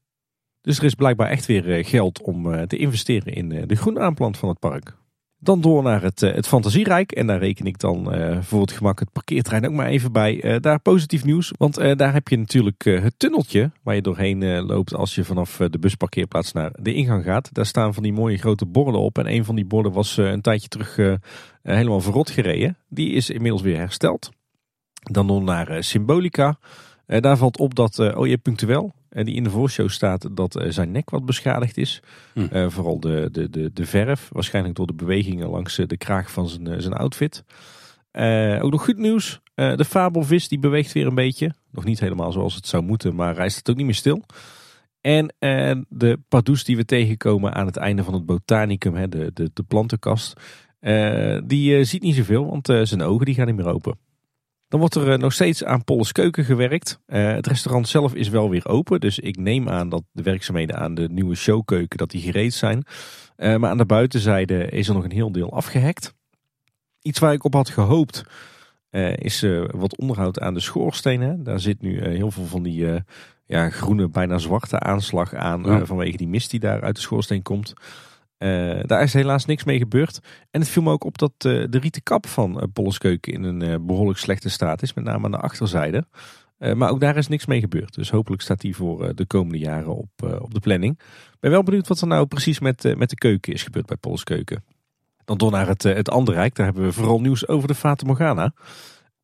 S2: Dus er is blijkbaar echt weer geld om te investeren in de groenaanplant van het park. Dan door naar het, het Fantasierijk. En daar reken ik dan voor het gemak het parkeerterrein ook maar even bij. daar positief nieuws. Want daar heb je natuurlijk het tunneltje waar je doorheen loopt als je vanaf de busparkeerplaats naar de ingang gaat. Daar staan van die mooie grote borden op. En een van die borden was een tijdje terug eh, helemaal verrot gereden. Die is inmiddels weer hersteld. Dan nog naar eh, Symbolica. Eh, daar valt op dat OJ Punctueel, die in de voorshow staat, dat zijn nek wat beschadigd is. Hm. vooral de, de, de, de verf, waarschijnlijk door de bewegingen langs de kraag van zijn, zijn outfit. ook nog goed nieuws. de fabelvis die beweegt weer een beetje. Nog niet helemaal zoals het zou moeten, maar hij staat ook niet meer stil. En de pardoes die we tegenkomen aan het einde van het botanicum, hè, de, de, de plantenkast. Die ziet niet zoveel, want zijn ogen die gaan niet meer open. Dan wordt er nog steeds aan Polles Keuken gewerkt. het restaurant zelf is wel weer open, dus ik neem aan dat de werkzaamheden aan de nieuwe showkeuken dat die gereed zijn. maar aan de buitenzijde is er nog een heel deel afgehekt. Iets waar ik op had gehoopt is wat onderhoud aan de schoorstenen. Daar zit nu heel veel van die ja, groene, bijna zwarte aanslag aan vanwege die mist die daar uit de schoorsteen komt. Uh, daar is helaas niks mee gebeurd. En het viel me ook op dat uh, de rieten kap van uh, in een behoorlijk slechte staat is. Met name aan de achterzijde. maar ook daar is niks mee gebeurd. Dus hopelijk staat die voor de komende jaren op, op de planning. Ben wel benieuwd wat er nou precies met, met de keuken is gebeurd bij Polleskeuken. Dan door naar het, het andere rijk. Daar hebben we vooral nieuws over de Fata Morgana.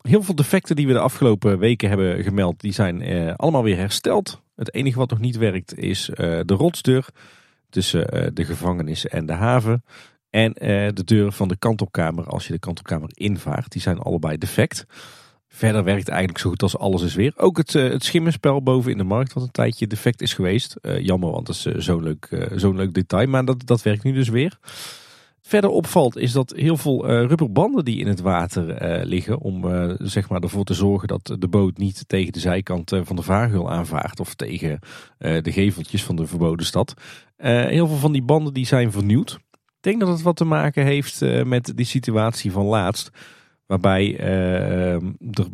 S2: Heel veel defecten die we de afgelopen weken hebben gemeld, die zijn eh, allemaal weer hersteld. Het enige wat nog niet werkt is eh, de rotsdeur tussen eh, de gevangenis en de haven. En eh, de deur van de kantelkamer als je de kantelkamer invaart. Die zijn allebei defect. Verder werkt eigenlijk zo goed als alles is weer. Ook het, eh, het schimmenspel boven in de markt, wat een tijdje defect is geweest. Jammer, want dat is zo'n leuk, zo'n leuk detail. Maar dat, dat werkt nu dus weer. Verder opvalt is dat heel veel eh, rubberbanden die in het water eh, liggen. Om eh, zeg maar ervoor te zorgen dat de boot niet tegen de zijkant van de vaargeul aanvaart. Of tegen de geveltjes van de verboden stad. Heel veel van die banden die zijn vernieuwd. Ik denk dat het wat te maken heeft met die situatie van laatst. Waarbij er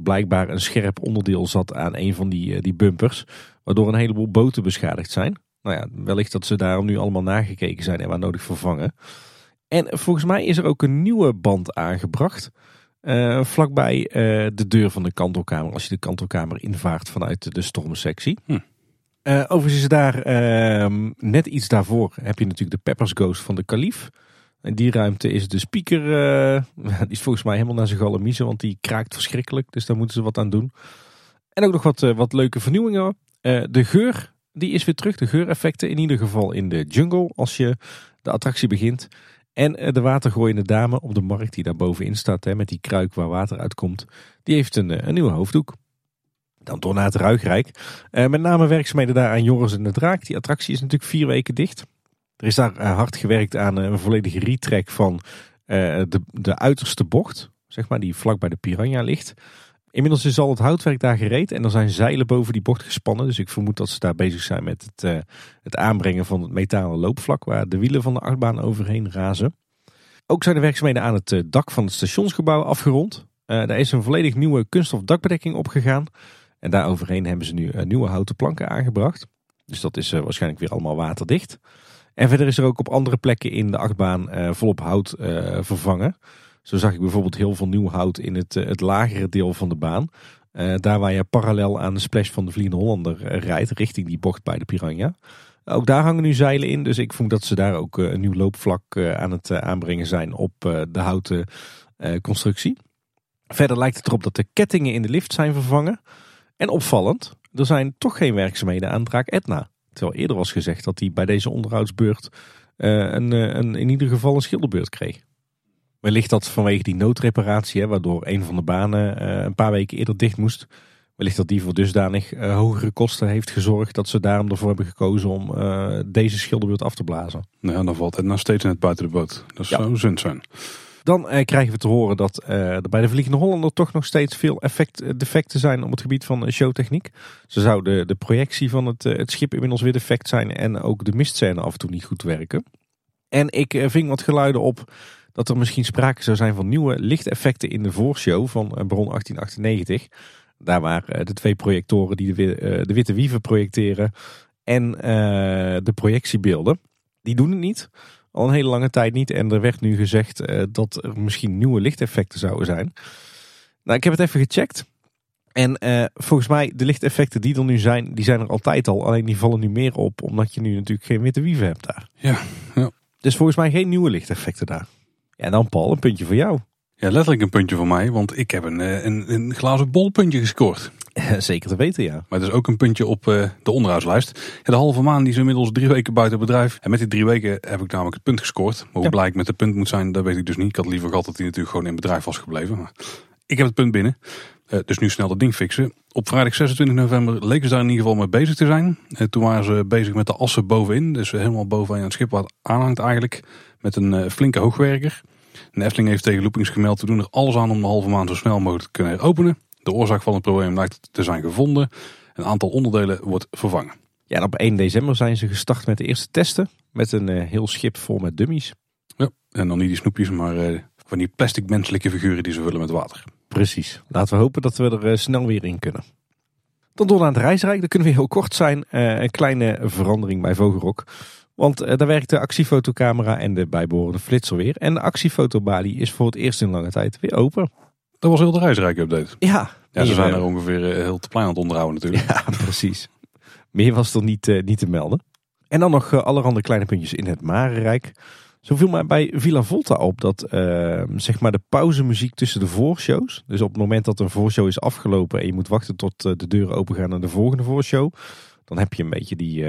S2: blijkbaar een scherp onderdeel zat aan een van die, die bumpers. Waardoor een heleboel boten beschadigd zijn. Nou ja, wellicht dat ze daarom nu allemaal nagekeken zijn en waar nodig vervangen. En volgens mij is er ook een nieuwe band aangebracht. eh, vlakbij eh, de deur van de kantelkamer. Als je de kantelkamer invaart vanuit de stormsectie.
S1: Hm.
S2: Eh, overigens is daar ehm, net iets daarvoor heb je natuurlijk de Peppers Ghost van de Kalif. In die ruimte is de speaker, *laughs* die is volgens mij helemaal naar zijn galamiezen, want die kraakt verschrikkelijk. Dus daar moeten ze wat aan doen. En ook nog wat, wat leuke vernieuwingen. De geur, die is weer terug. De geureffecten in ieder geval in de jungle als je de attractie begint. En eh, de watergooiende dame op de markt die daar bovenin staat, hè, met die kruik waar water uitkomt, die heeft een, eh, een nieuwe hoofddoek. Dan door naar het Ruigrijk. Eh, met name werkzaamheden daar aan Joris en de Draak. Die attractie is natuurlijk vier weken dicht. Er is daar hard gewerkt aan een volledige retrack van de, de uiterste bocht. Zeg maar, die vlak bij de Piranha ligt. Inmiddels is al het houtwerk daar gereed en er zijn zeilen boven die bocht gespannen. Dus ik vermoed dat ze daar bezig zijn met het, eh, het aanbrengen van het metalen loopvlak waar de wielen van de achtbaan overheen razen. Ook zijn de werkzaamheden aan het eh, dak van het stationsgebouw afgerond. Eh, daar is een volledig nieuwe kunststof dakbedekking opgegaan. En daar overheen hebben ze nu nieuwe houten planken aangebracht. Dus dat is waarschijnlijk weer allemaal waterdicht. En verder is er ook op andere plekken in de achtbaan volop hout vervangen. Zo zag ik bijvoorbeeld heel veel nieuw hout in het, eh, het lagere deel van de baan. Eh, daar waar je parallel aan de splash van de Vliegende Hollander eh, rijdt, richting die bocht bij de Piranha. Ook daar hangen nu zeilen in, dus ik vond dat ze daar ook een nieuw loopvlak aan het aanbrengen zijn op de houten constructie. Verder lijkt het erop dat de kettingen in de lift zijn vervangen. En opvallend, er zijn toch geen werkzaamheden aan Draak Etna. Terwijl eerder was gezegd dat hij bij deze onderhoudsbeurt een, een, in ieder geval een schilderbeurt kreeg. Wellicht dat vanwege die noodreparatie, hè, waardoor een van de banen eh, een paar weken eerder dicht moest. Wellicht dat die voor dusdanig eh, hogere kosten heeft gezorgd dat ze daarom ervoor hebben gekozen om eh, deze schilderbeurt af te blazen.
S1: Nou, dan valt het nog steeds net buiten de boot. Dat
S2: Ja.
S1: zou zund zijn.
S2: Dan krijgen we te horen dat eh, er bij de Vliegende Hollander toch nog steeds veel effect, defecten zijn op het gebied van showtechniek. Ze zou de, de projectie van het, het schip inmiddels weer defect zijn en ook de mistscène af en toe niet goed werken. En ik ving wat geluiden op dat er misschien sprake zou zijn van nieuwe lichteffecten in de voorshow van eh, Bron 1898. Daar waar eh, de twee projectoren die de, eh, de witte wieven projecteren en de projectiebeelden, die doen het niet. Al een hele lange tijd niet. En er werd nu gezegd dat er misschien nieuwe lichteffecten zouden zijn. Nou, ik heb het even gecheckt. En volgens mij, de lichteffecten die er nu zijn, die zijn er altijd al. Alleen die vallen nu meer op, omdat je nu natuurlijk geen witte wieven hebt daar.
S1: Ja, ja.
S2: Dus volgens mij geen nieuwe lichteffecten daar. Ja, dan Paul, een puntje voor jou.
S1: Ja, letterlijk een puntje voor mij, want ik heb een, eh, een, een glazen bolpuntje gescoord. *laughs*
S2: Zeker te weten, ja.
S1: Maar het is ook een puntje op eh, de onderhoudslijst. Ja, de halve maan die is inmiddels drie weken buiten bedrijf. En met die drie weken heb ik namelijk het punt gescoord. Maar hoe
S2: Ja.
S1: blij ik met het punt moet zijn, dat weet ik dus niet. Ik had liever gehad dat hij natuurlijk gewoon in bedrijf was gebleven. Maar ik heb het punt binnen. Eh, dus nu snel dat ding fixen. Op vrijdag 26 november leken ze daar in ieder geval mee bezig te zijn. Toen waren ze bezig met de assen bovenin. Dus helemaal bovenaan het schip waar het aanhangt eigenlijk. Met een eh, flinke hoogwerker. En de Efteling heeft tegen Loopings gemeld. We doen er alles aan om de halve maan zo snel mogelijk te kunnen heropenen. De oorzaak van het probleem lijkt te zijn gevonden. Een aantal onderdelen wordt vervangen.
S2: Ja, en op 1 december zijn ze gestart met de eerste testen. Met een eh, heel schip vol met dummies.
S1: Ja, en dan niet die snoepjes, maar eh, van die plastic menselijke figuren die ze vullen met water.
S2: Precies. Laten we hopen dat we er snel weer in kunnen. Dan door naar het reisrijk. Dat kunnen we heel kort zijn. Een kleine verandering bij Vogelrok. Want eh, daar werkt de actiefotocamera en de bijbehorende flitser weer. En de actiefotobalie is voor het eerst in lange tijd weer open.
S1: Dat was heel de reisrijk update.
S2: Ja,
S1: Ja, ze zijn er ongeveer eh, heel te plein aan het onderhouden natuurlijk.
S2: Ja, *laughs* precies. Meer was er niet, eh, niet te melden. En dan nog eh, allerhande kleine puntjes in het Marenrijk. Zo viel mij bij Villa Volta op dat eh, zeg maar de pauzemuziek tussen de voorshows. Dus op het moment dat een voorshow is afgelopen en je moet wachten tot de deuren open gaan naar de volgende voorshow. Dan heb je een beetje die,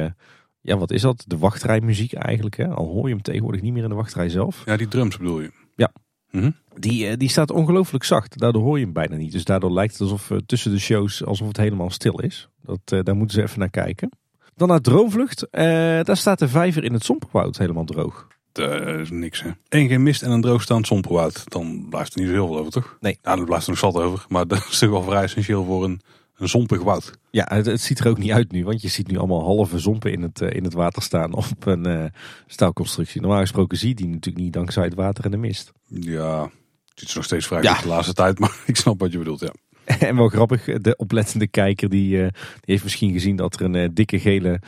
S2: ja wat is dat? De wachtrijmuziek eigenlijk. Hè? Al hoor je hem tegenwoordig niet meer in de wachtrij zelf.
S1: Ja, die drums bedoel je?
S2: Ja.
S1: Mhm.
S2: Die, eh, die staat ongelooflijk zacht. Daardoor hoor je hem bijna niet. Dus daardoor lijkt het alsof eh, tussen de shows alsof het helemaal stil is. Dat, eh, daar moeten ze even naar kijken. Dan naar Droomvlucht. Daar staat de vijver in het Somperwoud helemaal droog.
S1: Dat is niks hè. En geen mist en een droogstaand somperwoud. Dan blijft er niet zo heel veel over toch?
S2: Nee.
S1: Ja, er blijft er nog zat over. Maar *laughs* dat is toch wel vrij essentieel voor een, een zompig woud.
S2: Ja, het, het ziet er ook niet uit nu. Want je ziet nu allemaal halve zompen in het, eh, in het water staan *laughs* op een eh, staalconstructie. Normaal gesproken zie je die natuurlijk niet dankzij het water en de mist.
S1: Ja, het is nog steeds vrij
S2: Ja.
S1: de laatste tijd. Maar *laughs* ik snap wat je bedoelt, ja. *laughs*
S2: En wel grappig, de oplettende kijker die, eh, die heeft misschien gezien dat er een dikke gele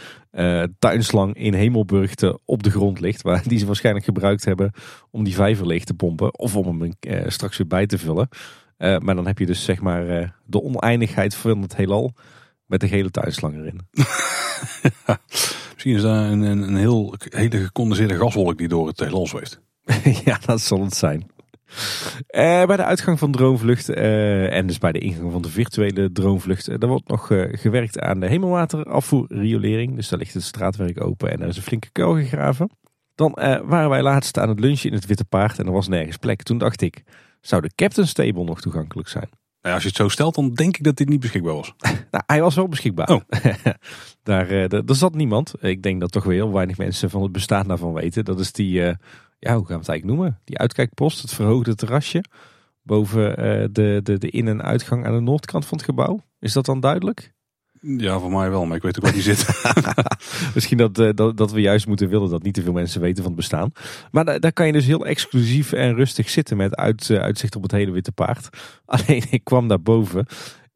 S2: tuinslang in Hemelburgte op de grond ligt. Waar, die ze waarschijnlijk gebruikt hebben om die vijver leeg te pompen. Of om hem straks weer bij te vullen. Eh, maar dan heb je dus zeg maar eh, de oneindigheid van het heelal met de gele tuinslang erin. *laughs*
S1: Misschien is daar een, een, een heel, hele gecondenseerde gaswolk die door het heelal zweeft. *laughs*
S2: ja, dat zal het zijn. Eh, bij de uitgang van Droomvlucht en dus bij de ingang van de virtuele Droomvlucht, daar wordt nog gewerkt aan de hemelwaterafvoerriolering. Dus daar ligt het straatwerk open en er is een flinke kuil gegraven. Dan waren wij laatst aan het lunchen in het Witte Paard en er was nergens plek. Toen dacht ik, zou de Captain's Table nog toegankelijk zijn?
S1: Nou, als je het zo stelt, dan denk ik dat dit niet beschikbaar was. *laughs*
S2: Nou, hij was wel beschikbaar.
S1: Oh. *laughs*
S2: Daar, eh, daar, zat niemand. Ik denk dat toch wel heel weinig mensen van het bestaan daarvan weten. Dat is die, eh, ja, hoe gaan we het eigenlijk noemen? Die uitkijkpost, het verhoogde terrasje. Boven eh, de, de, de in- en uitgang aan de noordkant van het gebouw. Is dat dan duidelijk?
S1: Ja, voor mij wel, maar ik weet ook waar die zit. *laughs*
S2: Misschien dat, eh, dat, dat we juist moeten willen dat niet te veel mensen weten van het bestaan. Maar daar, daar kan je dus heel exclusief en rustig zitten met uit, eh, uitzicht op het hele witte paard. *laughs* Alleen ik kwam daar boven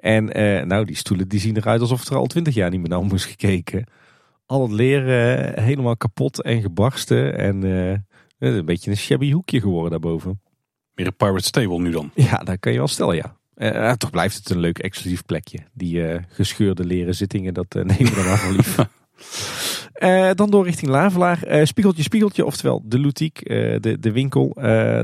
S2: en eh, nou die stoelen die zien eruit alsof er al twintig jaar niet meer naar om moest gekeken. Al het leren eh, helemaal kapot en gebarsten en eh, een beetje een shabby hoekje geworden daarboven.
S1: Meer een Pirate Stable nu dan.
S2: Ja, dat kan je wel stellen ja. Eh, toch blijft het een leuk exclusief plekje. Die eh, gescheurde leren zittingen, dat eh, nemen we dan voor lief. *laughs* Dan door richting Lavelaar. Spiegeltje, spiegeltje, oftewel de Loutiek, eh, de, de winkel.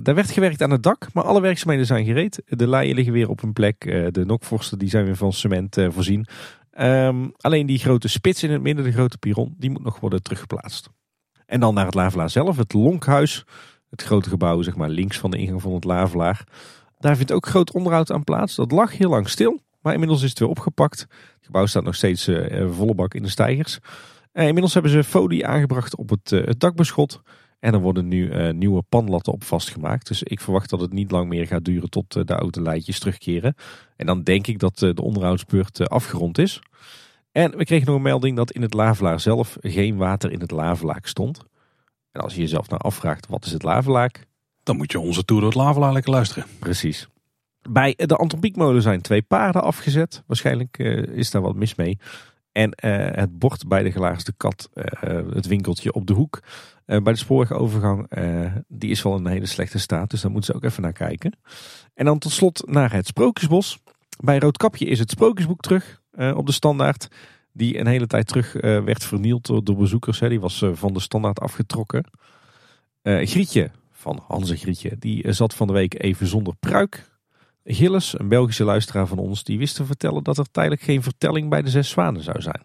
S2: Daar werd gewerkt aan het dak, maar alle werkzaamheden zijn gereed. De laaien liggen weer op hun plek. De nokvorsten die zijn weer van cement voorzien. Ehm, alleen die grote spits in het midden, de grote piron, die moet nog worden teruggeplaatst. En dan naar het Lavelaar zelf, het Lonkhuis. Het grote gebouw, zeg maar links van de ingang van het Lavelaar. Daar vindt ook groot onderhoud aan plaats. Dat lag heel lang stil, maar inmiddels is het weer opgepakt. Het gebouw staat nog steeds eh, volle bak in de stijgers. Eh, inmiddels hebben ze folie aangebracht op het, eh, dakbeschot. En er worden nu eh, nieuwe panlatten op vastgemaakt. Dus ik verwacht dat het niet lang meer gaat duren tot de oude leidjes terugkeren. En dan denk ik dat de onderhoudsbeurt afgerond is. En we kregen nog een melding dat in het lavelaar zelf geen water in het lavelaak stond. En als je jezelf nou afvraagt, wat is het lavelaak?
S1: Dan moet je onze Tour door het Lavelaar lekker luisteren.
S2: Precies. Bij de Anton Pieckmolen zijn twee paarden afgezet. Waarschijnlijk eh, is daar wat mis mee. En eh, het bord bij de Gelaarste Kat, eh, het winkeltje op de hoek. bij de spoorwegovergang, die is wel in een hele slechte staat. Dus daar moeten ze ook even naar kijken. En dan tot slot naar het Sprookjesbos. Bij Roodkapje is het Sprookjesboek terug op de standaard. Die een hele tijd terug werd vernield door, bezoekers. Hè. Die was van de standaard afgetrokken. Grietje van Hanze Grietje, die eh, zat van de week even zonder pruik. Gilles, een Belgische luisteraar van ons, die wist te vertellen dat er tijdelijk geen vertelling bij de Zes Zwanen zou zijn.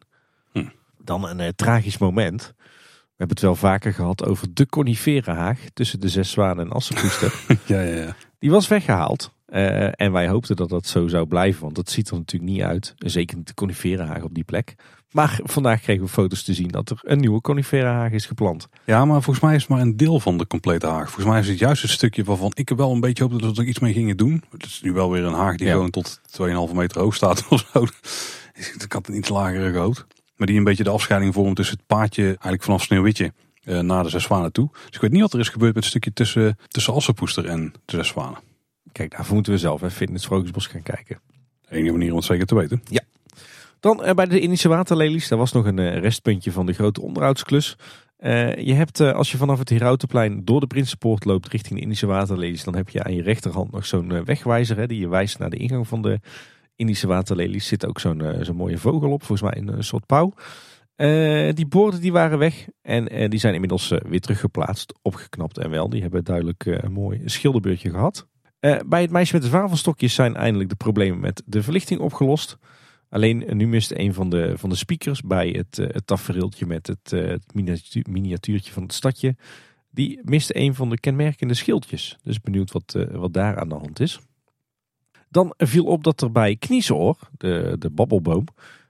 S1: Hm.
S2: Dan een eh, tragisch moment. We hebben het wel vaker gehad over de coniferenhaag tussen de Zes Zwanen en Assenpoester. *laughs*
S1: Ja, ja, ja.
S2: Die was weggehaald. Eh, en wij hoopten dat dat zo zou blijven, want dat ziet er natuurlijk niet uit. Zeker niet de coniferenhaag op die plek. Maar vandaag kregen we foto's te zien dat er een nieuwe coniferenhaag is geplant.
S1: Ja, maar volgens mij is het maar een deel van de complete haag. Volgens mij is het juist het stukje waarvan ik er wel een beetje hoopte dat we er iets mee gingen doen. Het is nu wel weer een haag die
S2: Ja.
S1: gewoon tot 2,5 meter hoog staat *laughs* of zo. Ik had een iets lagere gehoopt. Maar die een beetje de afscheiding vormt tussen het paadje eigenlijk vanaf Sneeuwwitje eh, naar de Zes Zwanen toe. Dus ik weet niet wat er is gebeurd met het stukje tussen, tussen Assenpoester en de Zes Zwanen.
S2: Kijk, daarvoor moeten we zelf even in het Sprookjesbos gaan kijken.
S1: De enige manier om het zeker te weten.
S2: Dan eh, bij de Indische waterlelies, daar was nog een eh, restpuntje van de grote onderhoudsklus. Eh, je hebt, als je vanaf het Herautenplein door de Prinsenpoort loopt richting de Indische waterlelies, dan heb je aan je rechterhand nog zo'n wegwijzer hè, die je wijst naar de ingang van de Indische waterlelies. Zit ook zo'n zo'n mooie vogel op, volgens mij een, soort pauw. die borden die waren weg en die zijn inmiddels weer teruggeplaatst, opgeknapt en wel. Die hebben duidelijk een mooi schilderbeurtje gehad. Bij het meisje met de zwavelstokjes zijn eindelijk de problemen met de verlichting opgelost. Alleen nu mist een van de, van de speakers bij het, het tafereeltje met het, het miniatuurtje van het stadje. Die mist een van de kenmerkende schildjes. Dus benieuwd wat, wat daar aan de hand is. Dan viel op dat er bij Kniesoor, de, de babbelboom,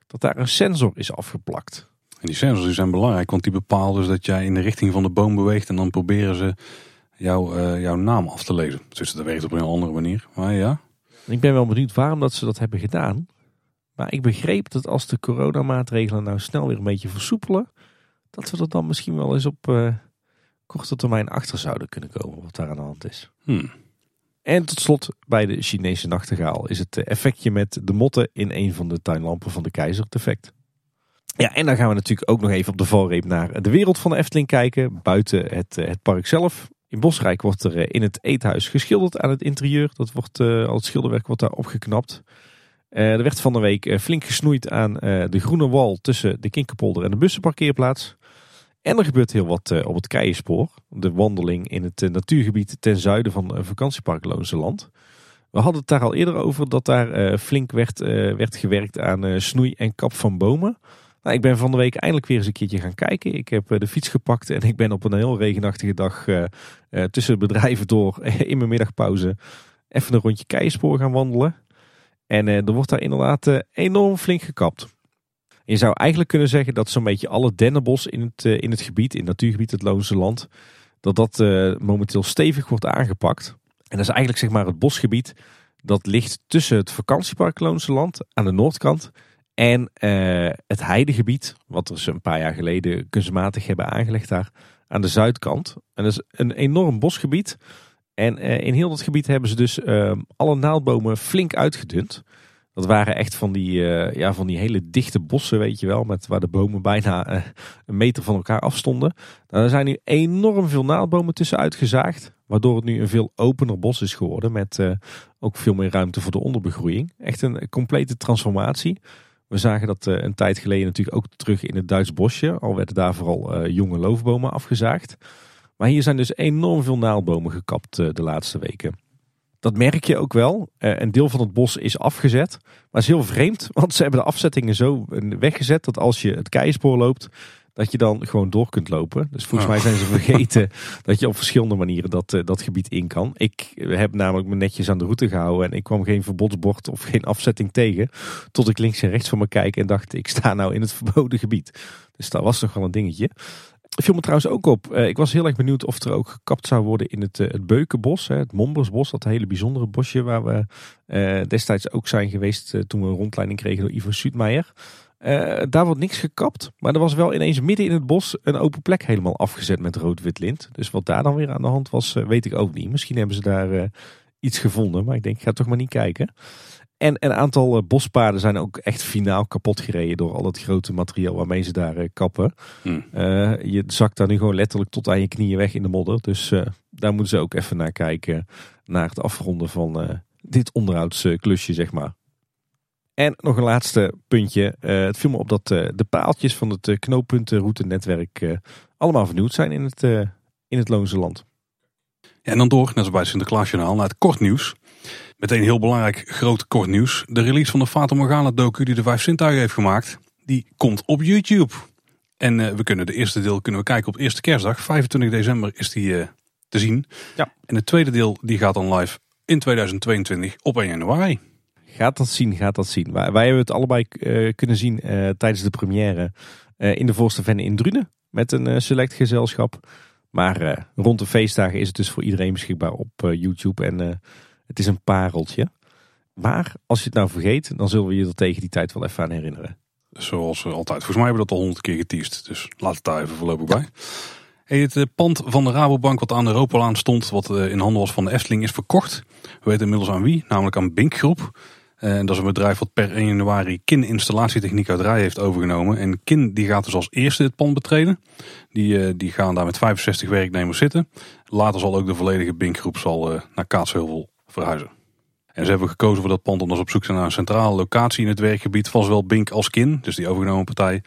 S2: dat daar een sensor is afgeplakt.
S1: En die sensors zijn belangrijk, want die bepalen dus dat jij in de richting van de boom beweegt en dan proberen ze jou, uh, jouw naam af te lezen. Dus dat werkt op een andere manier. Maar ja.
S2: Ik ben wel benieuwd waarom dat ze dat hebben gedaan. Maar ik begreep dat als de coronamaatregelen nou snel weer een beetje versoepelen, dat we er dan misschien wel eens op uh, korte termijn achter zouden kunnen komen wat daar aan de hand is.
S1: Hmm.
S2: En tot slot bij de Chinese nachtegaal is het effectje met de motten in een van de tuinlampen van de keizer defect. Ja, en dan gaan we natuurlijk ook nog even op de valreep naar de wereld van de Efteling kijken. Buiten het, eh, het park zelf. In Bosrijk wordt er eh, in het eethuis geschilderd aan het interieur. Dat wordt, uh, al het schilderwerk wordt daar opgeknapt. er werd van de week flink gesnoeid aan de groene wal tussen de Kinkerpolder en de bussenparkeerplaats. En er gebeurt heel wat op het Keienspoor. De wandeling in het natuurgebied ten zuiden van vakantiepark Loonse Land. We hadden het daar al eerder over dat daar flink werd, werd gewerkt aan snoei en kap van bomen. Nou, ik ben van de week eindelijk weer eens een keertje gaan kijken. Ik heb eh, de fiets gepakt en ik ben op een heel regenachtige dag uh, uh, tussen bedrijven door *laughs* in mijn middagpauze even een rondje keispoor gaan wandelen. En er wordt daar inderdaad enorm flink gekapt. Je zou eigenlijk kunnen zeggen dat zo'n beetje alle dennenbos in het, in het gebied, in het natuurgebied het Loonse Land, dat dat momenteel stevig wordt aangepakt. En dat is eigenlijk zeg maar het bosgebied dat ligt tussen het vakantiepark Loonse Land aan de noordkant en uh, het heidegebied, wat we een paar jaar geleden kunstmatig hebben aangelegd daar aan de zuidkant. En dat is een enorm bosgebied. En uh, in heel dat gebied hebben ze dus uh, alle naaldbomen flink uitgedund. Dat waren echt van die, ja, van die hele dichte bossen, weet je wel, met waar de bomen bijna een meter van elkaar afstonden. Nou, er zijn nu enorm veel naaldbomen tussen uitgezaagd, waardoor het nu een veel opener bos is geworden met ook veel meer ruimte voor de onderbegroeiing. Echt een complete transformatie. We zagen dat uh, een tijd geleden natuurlijk ook terug in het Duits bosje. Al werden daar vooral uh, jonge loofbomen afgezaagd. Maar hier zijn dus enorm veel naaldbomen gekapt uh, de laatste weken. Dat merk je ook wel. een deel van het bos is afgezet. Maar het is heel vreemd, *laughs* want ze hebben de afzettingen zo weggezet dat als je het keispoor loopt, dat je dan gewoon door kunt lopen. Dus volgens mij zijn ze *laughs* vergeten dat je op verschillende manieren dat, uh, dat gebied in kan. Ik heb namelijk me netjes aan de route gehouden en ik kwam geen verbodsbord of geen afzetting tegen. Tot ik links en rechts van me kijk en dacht ik sta nou in het *laughs* verboden gebied. Dus dat was toch wel een dingetje. Viel me trouwens ook op. Uh, ik was heel erg benieuwd of er ook gekapt zou worden in het, uh, het Beukenbos. Hè, het Mombersbos, dat hele bijzondere bosje waar we destijds ook zijn geweest toen we een rondleiding kregen door Ivo Suutmeijer. Uh, daar wordt niks gekapt. Maar er was wel ineens midden in het bos een open plek helemaal afgezet met rood-wit lint. Dus wat daar dan weer aan de hand was, uh, weet ik ook niet. Misschien hebben ze daar uh, iets gevonden. Maar ik denk, ik ga toch maar niet kijken. En een aantal bospaden zijn ook echt finaal kapot gereden door al het grote materiaal waarmee ze daar kappen.
S1: Hmm.
S2: je zakt daar nu gewoon letterlijk tot aan je knieën weg in de modder. Dus daar moeten ze ook even naar kijken. Naar het afronden van dit onderhoudsklusje, zeg maar. En nog een laatste puntje. Uh, het viel me op dat uh, de paaltjes van het uh, knooppuntenroutenetwerk allemaal vernieuwd zijn in het, in het Loonse land.
S1: Ja, en dan door, net als bij het Sinterklaasjournaal, naar het kort nieuws. Meteen heel belangrijk groot kort nieuws. De release van de Fata Morgana docu die de Vijf Sintuigen heeft gemaakt, die komt op YouTube. En we kunnen de eerste deel kunnen we kijken op eerste kerstdag. 25 december is die te zien.
S2: Ja.
S1: En het tweede deel die gaat dan live in 2022 op 1 januari.
S2: Gaat dat zien, gaat dat zien. Wij, wij hebben het allebei uh, kunnen zien uh, tijdens de première uh, in de Voorste in Drunen. Met een select gezelschap. Maar rond de feestdagen is het dus voor iedereen beschikbaar op YouTube. En het is een pareltje. Maar als je het nou vergeet, dan zullen we je er tegen die tijd wel even aan herinneren.
S1: Zoals altijd. Volgens mij hebben we dat al honderd keer geteased. Dus laat het daar even voorlopig bij. Hey, het pand van de Rabobank wat aan de Europalaan stond, wat in handen was van de Efteling, is verkocht. We weten inmiddels aan wie, namelijk aan Bink Groep. Dat is een bedrijf wat per 1 januari KIN installatietechniek uit Rij heeft overgenomen. En KIN die gaat dus als eerste het pand betreden. Die, eh, die gaan daar met 65 werknemers zitten. Later zal ook de volledige Binkgroep zal, uh, naar Kaatsheuvel verhuizen. En ze hebben gekozen voor dat pand omdat ze op zoek zijn naar een centrale locatie in het werkgebied van zowel Bink als KIN. Dus die overgenomen partij.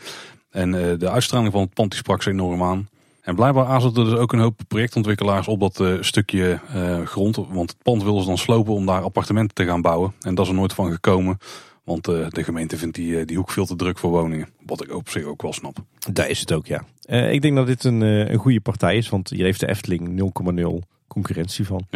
S1: En eh, de uitstraling van het pand die sprak ze enorm aan. En blijkbaar aarzelt er dus ook een hoop projectontwikkelaars op dat eh, stukje eh, grond. Want het pand willen ze dan slopen om daar appartementen te gaan bouwen. En dat is er nooit van gekomen. Want eh, de gemeente vindt die, die hoek veel te druk voor woningen. Wat ik op zich ook wel snap.
S2: Daar is het ook, ja. Ik denk dat dit een, een goede partij is, want hier heeft de Efteling 0,0 concurrentie van.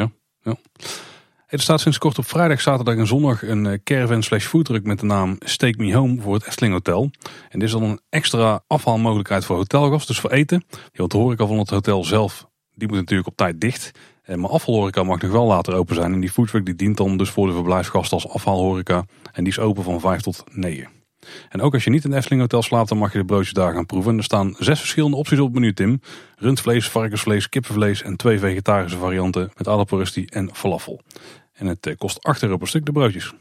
S1: Er staat sinds kort op vrijdag, zaterdag en zondag een eh, caravan slash foodtruck met de naam Steak Me Home voor het Efteling Hotel. En dit is dan een extra afhaalmogelijkheid voor hotelgasten, dus voor eten. Want de horeca van het hotel zelf, die moet natuurlijk op tijd dicht. Eh, Maar afvalhoreca mag nog wel later open zijn. En die foodtruck die dient dan dus voor de verblijfsgasten als afhaalhoreca. En die is open van 5 tot 9. En ook als je niet in het Efteling Hotel slaapt, dan mag je de broodjes daar gaan proeven. Er staan zes verschillende opties op het menu, Tim. Rundvlees, varkensvlees, kippenvlees en twee vegetarische varianten met aardappelrusty en falafel. En het eh, kost 8 euro per stuk de broodjes.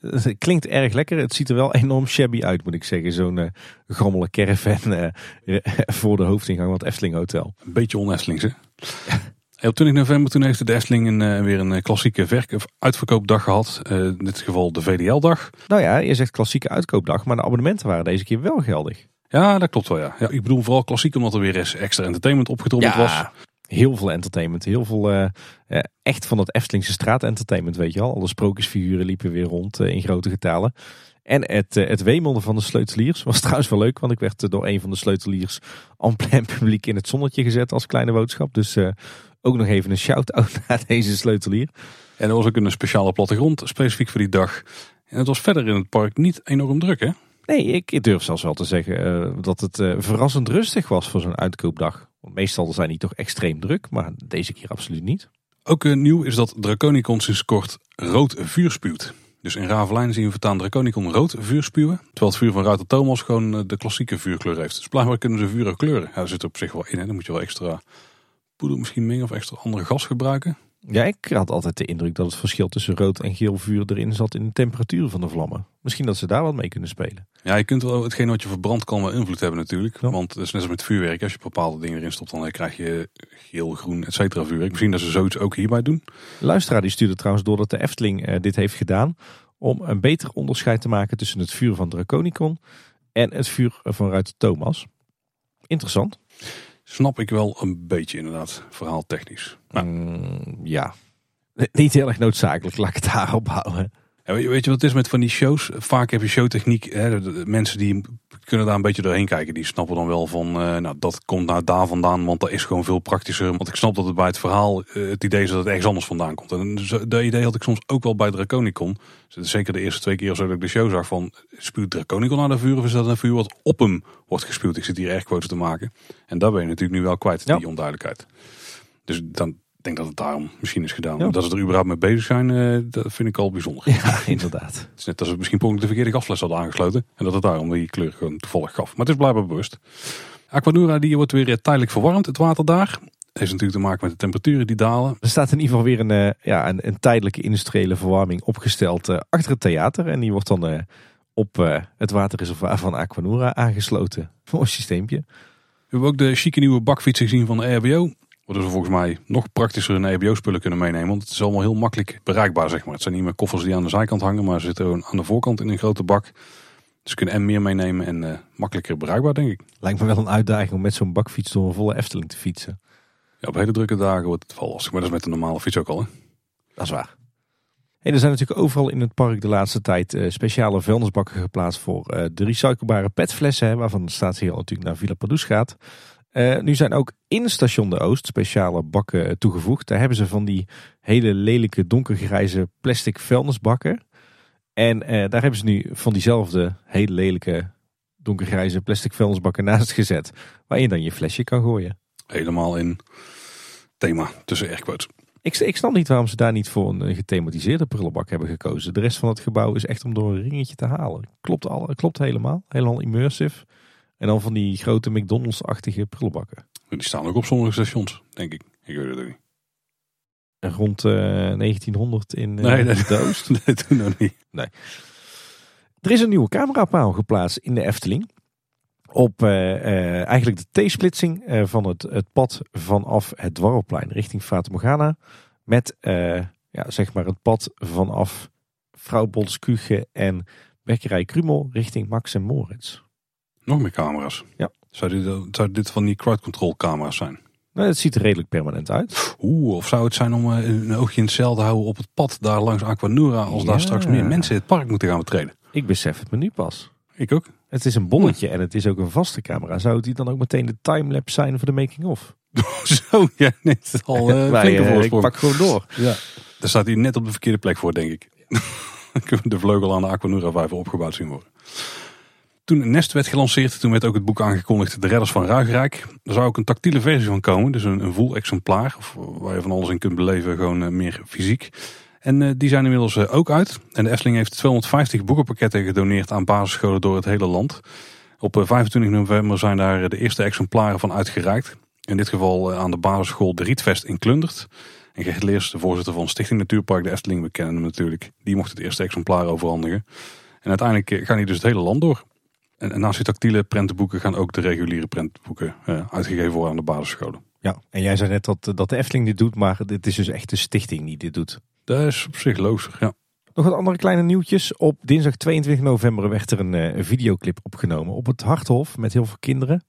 S2: Het klinkt erg lekker. Het ziet er wel enorm shabby uit, moet ik zeggen. Zo'n grommele caravan eh, *laughs* voor de hoofdingang van het Efteling Hotel.
S1: Een beetje on-Eftelings, hè? *laughs* Op 20 november toen heeft de Efteling een, eh, weer een eh, klassieke verk- uitverkoopdag gehad. Eh, in dit geval de VDL-dag.
S2: Nou ja, je zegt klassieke uitkoopdag, maar de abonnementen waren deze keer wel geldig.
S1: Ja, dat klopt wel, ja. ja. Ik bedoel vooral klassiek omdat er weer eens extra entertainment opgetrommeld was.
S2: heel veel entertainment. Heel veel echt van dat Eftelingse straatentertainment, weet je al. Alle sprookjesfiguren liepen weer rond in grote getalen. En het, het wemelde van de sleuteliers was *laughs* trouwens wel leuk, want ik werd door een van de sleuteliers en plein *laughs* publiek in het zonnetje gezet als kleine boodschap. Dus ook nog even een shout-out *laughs* naar deze sleutelier.
S1: En er was ook een speciale plattegrond specifiek voor die dag. En het was verder in het park niet enorm druk, hè?
S2: Nee, ik durf zelfs wel te zeggen eh, dat het eh, verrassend rustig was voor zo'n uitkoopdag. Want meestal zijn die toch extreem druk, maar deze keer absoluut niet.
S1: Ook eh, nieuw is dat Draconicon sinds kort rood vuur spuwt. Dus in Ravelijn zien we voortaan Draconicon rood vuur spuwen. Terwijl het vuur van Ruiter Thomas gewoon de klassieke vuurkleur heeft. Dus blijkbaar kunnen ze ook kleuren. Ja, dat zit er op zich wel in. Hè. Dan moet je wel extra poeder misschien mengen of extra andere gas gebruiken.
S2: Ja, ik had altijd de indruk dat het verschil tussen rood en geel vuur erin zat in de temperatuur van de vlammen. Misschien dat ze daar wat mee kunnen spelen.
S1: Ja, je kunt wel hetgeen wat je verbrandt kan wel invloed hebben natuurlijk.
S2: Ja.
S1: Want het is net als met vuurwerk. Als je bepaalde dingen erin stopt, dan krijg je geel, groen, et cetera vuurwerk. Misschien dat ze zoiets ook hierbij doen.
S2: De luisteraar die stuurde trouwens door dat de Efteling eh, dit heeft gedaan om een beter onderscheid te maken tussen het vuur van Draconicon en het vuur van Ruiter Thomas. Interessant.
S1: Snap ik wel een beetje inderdaad, verhaal technisch. Nou,
S2: Mm, ja, niet heel erg noodzakelijk, laat ik het daarop houden.
S1: Ja, weet, je, wat het is met van die shows? Vaak heb je showtechniek. Hè, de, de mensen die kunnen daar een beetje doorheen kijken. Die snappen dan wel van, eh, nou dat komt nou daar vandaan. Want dat is gewoon veel praktischer. Want ik snap dat het bij het verhaal eh, het idee is dat het ergens anders vandaan komt. En dat idee had ik soms ook wel bij Draconicon. Dus zeker de eerste twee keer zo dat ik de show zag van... Spuwt Draconicon naar de vuur of is dat een vuur wat op hem wordt gespuwd? Ik zit hier erg quotes te maken. En daar ben je natuurlijk nu wel kwijt,
S2: Ja.
S1: die onduidelijkheid. Dus dan denk dat het daarom misschien is gedaan.
S2: Ja.
S1: Dat ze er überhaupt mee bezig zijn, eh, dat vind ik al bijzonder.
S2: Ja, *laughs* inderdaad.
S1: Het is net als het misschien per de verkeerde gasfles hadden aangesloten. En dat het daarom die kleur gewoon toevallig gaf. Maar het is blijkbaar bewust. Aquanura die wordt weer eh, tijdelijk verwarmd, het water daar. heeft natuurlijk te maken met de temperaturen die dalen.
S2: Er staat in ieder geval weer een, eh, ja, een, een tijdelijke industriële verwarming opgesteld achter het theater. En die wordt dan op het waterreservoir van Aquanura aangesloten. Mooi systeempje.
S1: We hebben ook de chique nieuwe bakfietsen gezien van de RBO. Waardoor ze volgens mij nog praktischer hun EHBO-spullen kunnen meenemen. Want het is allemaal heel makkelijk bereikbaar, zeg maar. Het zijn niet meer koffers die aan de zijkant hangen, maar ze zitten gewoon aan de voorkant in een grote bak. Dus ze kunnen en meer meenemen en eh, makkelijker bereikbaar, denk ik.
S2: Lijkt me wel een uitdaging om met zo'n bakfiets door een volle Efteling te fietsen.
S1: Ja, op hele drukke dagen wordt het wel lastig, maar dat is met een normale fiets ook al. Hè?
S2: Dat is waar. Er zijn natuurlijk overal in het park de laatste tijd eh, speciale vuilnisbakken geplaatst voor eh, de recyclebare petflessen. Hè, waarvan de staatsheer natuurlijk naar Villa Padus gaat. Eh, nu zijn ook in Station de Oost speciale bakken toegevoegd. Daar hebben ze van die hele lelijke donkergrijze plastic vuilnisbakken. En eh, daar hebben ze nu van diezelfde hele lelijke donkergrijze plastic vuilnisbakken naast gezet. Waar je dan je flesje kan gooien.
S1: Helemaal in thema tussen airquotes.
S2: Ik, ik snap niet waarom ze daar niet voor een gethematiseerde prullenbak hebben gekozen. De rest van het gebouw is echt om door een ringetje te halen. Klopt, al, klopt helemaal. Helemaal immersive. En dan van die grote McDonald's-achtige prullenbakken.
S1: Die staan ook op sommige stations, denk ik. Ik weet het ook niet.
S2: En rond eh, 1900 in eh,
S1: Nee, nee.
S2: de *laughs* Oost.
S1: Nee, toen nog niet.
S2: Er is een nieuwe camerapaal geplaatst in de Efteling. Op eh, eh, eigenlijk de T-splitsing eh, van het, het pad vanaf het Dwarrelplein richting Fata Morgana. Met eh, ja, zeg maar het pad vanaf Vrouw Bolskuge en Bekkerij Krumel richting Max en Moritz.
S1: Nog meer camera's?
S2: Ja.
S1: Zou dit, zou dit van die crowd control camera's zijn?
S2: Nou, het ziet er redelijk permanent uit.
S1: Oeh, of zou het zijn om eh, een oogje in het zeil te houden op het pad daar langs Aquanura als
S2: Ja.
S1: daar straks meer mensen het park moeten gaan betreden?
S2: Ik besef het me nu pas.
S1: Ik ook.
S2: Het is een bolletje en het is ook een vaste camera. Zou het die dan ook meteen de timelapse zijn voor de making-of? *laughs*
S1: Zo, ja, nee, het is al eh *laughs*
S2: Wij,
S1: flinke
S2: eh, ik pak gewoon door.
S1: Ja. Daar staat hij net op de verkeerde plek voor, denk ik. *laughs* Dan kunnen we de vleugel aan de Aquanura vijver opgebouwd zien worden. Toen Nest werd gelanceerd, toen werd ook het boek aangekondigd De Redders van Ruigrijk. Er zou ook een tactiele versie van komen, dus een, een voel exemplaar. Waar je van alles in kunt beleven, gewoon eh, meer fysiek. En eh, die zijn inmiddels eh, ook uit. En de Efteling heeft 250 boekenpakketten gedoneerd aan basisscholen door het hele land. Op eh, 25 november zijn daar de eerste exemplaren van uitgereikt. In dit geval aan de basisschool De Rietvest in Klundert. En Gert de voorzitter van Stichting Natuurpark de Efteling, we kennen hem natuurlijk. Die mocht het eerste exemplaar overhandigen. En uiteindelijk gaan die dus het hele land door. En, en naast die tactiele prentenboeken gaan ook de reguliere prentenboeken eh, uitgegeven worden aan de basisscholen.
S2: Ja, en jij zei net dat, dat de Efteling dit doet, maar dit is dus echt de stichting die dit doet.
S1: Dat is op zich logisch, ja.
S2: Nog wat andere kleine nieuwtjes. Op dinsdag 22 november werd er een, eh, een videoclip opgenomen op het Harthof met heel veel kinderen.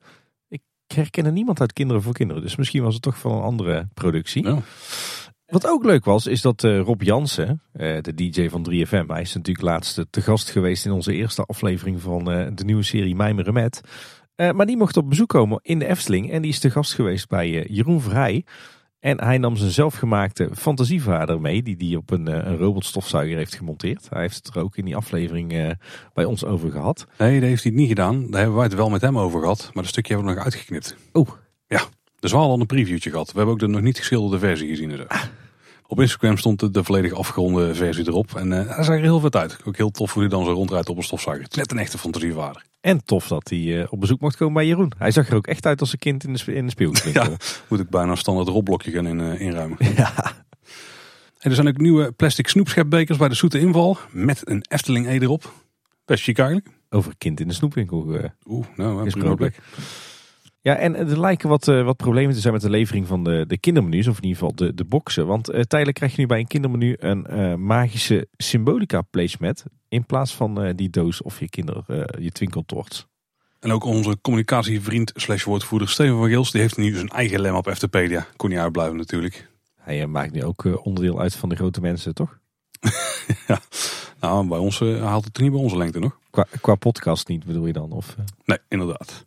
S2: Ik herken er niemand uit Kinderen voor Kinderen, dus misschien was het toch van een andere productie.
S1: Ja.
S2: Wat ook leuk was, is dat eh, Rob Jansen, eh, de DJ van 3FM, hij is natuurlijk laatst te gast geweest in onze eerste aflevering van eh, de nieuwe serie Mijmeren Met. Eh, maar die mocht op bezoek komen in de Efteling en die is te gast geweest bij eh, Jeroen Vrij. En hij nam zijn zelfgemaakte fantasievader mee, die die op een, eh, een robotstofzuiger heeft gemonteerd. Hij heeft het er ook in die aflevering eh, bij ons over gehad.
S1: Nee, dat heeft hij niet gedaan. Daar hebben wij het wel met hem over gehad. Maar dat stukje hebben we nog uitgeknipt.
S2: Oh.
S1: Ja, dus we hadden al een previewtje gehad. We hebben ook de nog niet geschilderde versie gezien. en zo. Op Instagram stond de, de volledig afgeronde versie erop. En eh hij zag er heel vet uit. Ook heel tof hoe hij dan zo rondrijdt op een stofzuiger. Het is net een echte fantasievader.
S2: En tof dat hij eh, op bezoek mocht komen bij Jeroen. Hij zag er ook echt uit als een kind in de, in de speelgoedwinkel.
S1: Ja. Moet ik bijna een standaard robblokje gaan in, eh, inruimen. *laughs*
S2: Ja.
S1: En er zijn ook nieuwe plastic snoepschepbekers bij de Zoete Inval. Met een Efteling E erop. Best chic eigenlijk.
S2: Over kind in de snoepwinkel. eh.
S1: Oeh, nou,
S2: Is
S1: prima plek.
S2: Ja, en er lijken wat, eh, wat problemen te zijn met de levering van de, de kindermenu's. Of in ieder geval de, de boxen. Want eh, tijdelijk krijg je nu bij een kindermenu een eh, magische symbolica placemat. In plaats van die doos of je kinder, je twinkeltorts.
S1: En ook onze communicatievriend slash woordvoerder Steven van Gils. Die heeft nu zijn eigen lem op Eftepedia. Kon niet uitblijven natuurlijk.
S2: Hij maakt nu ook onderdeel uit van de grote mensen, toch? *laughs*
S1: Nou, bij ons haalt het niet bij onze lengte nog.
S2: Qua, qua podcast niet, bedoel je dan? Of,
S1: Nee, inderdaad.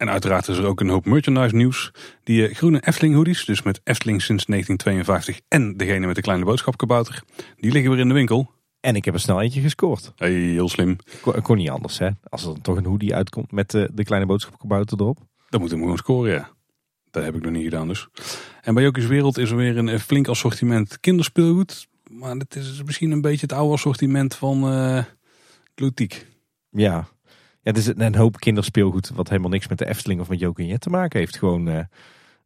S1: En uiteraard is er ook een hoop merchandise nieuws. Die eh, groene Efteling hoodies, dus met Efteling sinds 1952 en degene met de kleine boodschapkabouter, die liggen weer in de winkel.
S2: En ik heb er snel eentje gescoord.
S1: Hey, heel slim.
S2: Kon, kon niet anders, hè? Als er dan toch een hoodie uitkomt met eh, de kleine boodschapkabouter erop.
S1: Dan moet hem gewoon scoren, ja. Dat heb ik nog niet gedaan dus. En bij Jokies Wereld is er weer een eh, flink assortiment kinderspeelgoed. Maar het is misschien een beetje het oude assortiment van eh Lotiek.
S2: Ja. Ja, het is een, hoop kinderspeelgoed wat helemaal niks met de Efteling of met Joke en Jet te maken heeft. Gewoon eh,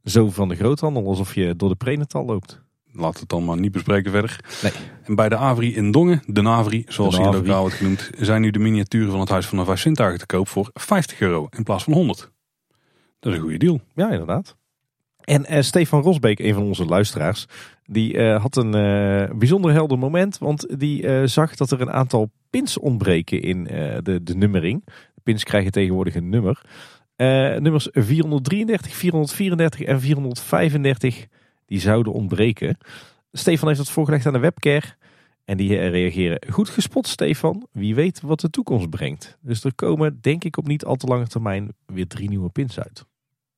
S2: zo van de groothandel, alsof je door de prenatal loopt.
S1: We het dan maar niet bespreken verder.
S2: Nee.
S1: En bij de Avri in Dongen, de Navri, zoals
S2: Navri.
S1: lokaal wordt genoemd, zijn nu de miniaturen van het Huis van de Vijf Zintuigen te koop voor 50 euro in plaats van 100. Dat is een goede deal.
S2: Ja, inderdaad. En eh, Stefan Rosbeek, een van onze luisteraars, die eh, had een eh, bijzonder helder moment. Want die eh, zag dat er een aantal pins ontbreken in de, de nummering. De pins krijgen tegenwoordig een nummer. Nummers 433, 434 en 435, die zouden ontbreken. Stefan heeft dat voorgelegd aan de webcare. En die reageren. Goed gespot, Stefan. Wie weet wat de toekomst brengt. Dus er komen, denk ik, op niet al te lange termijn weer drie nieuwe pins uit.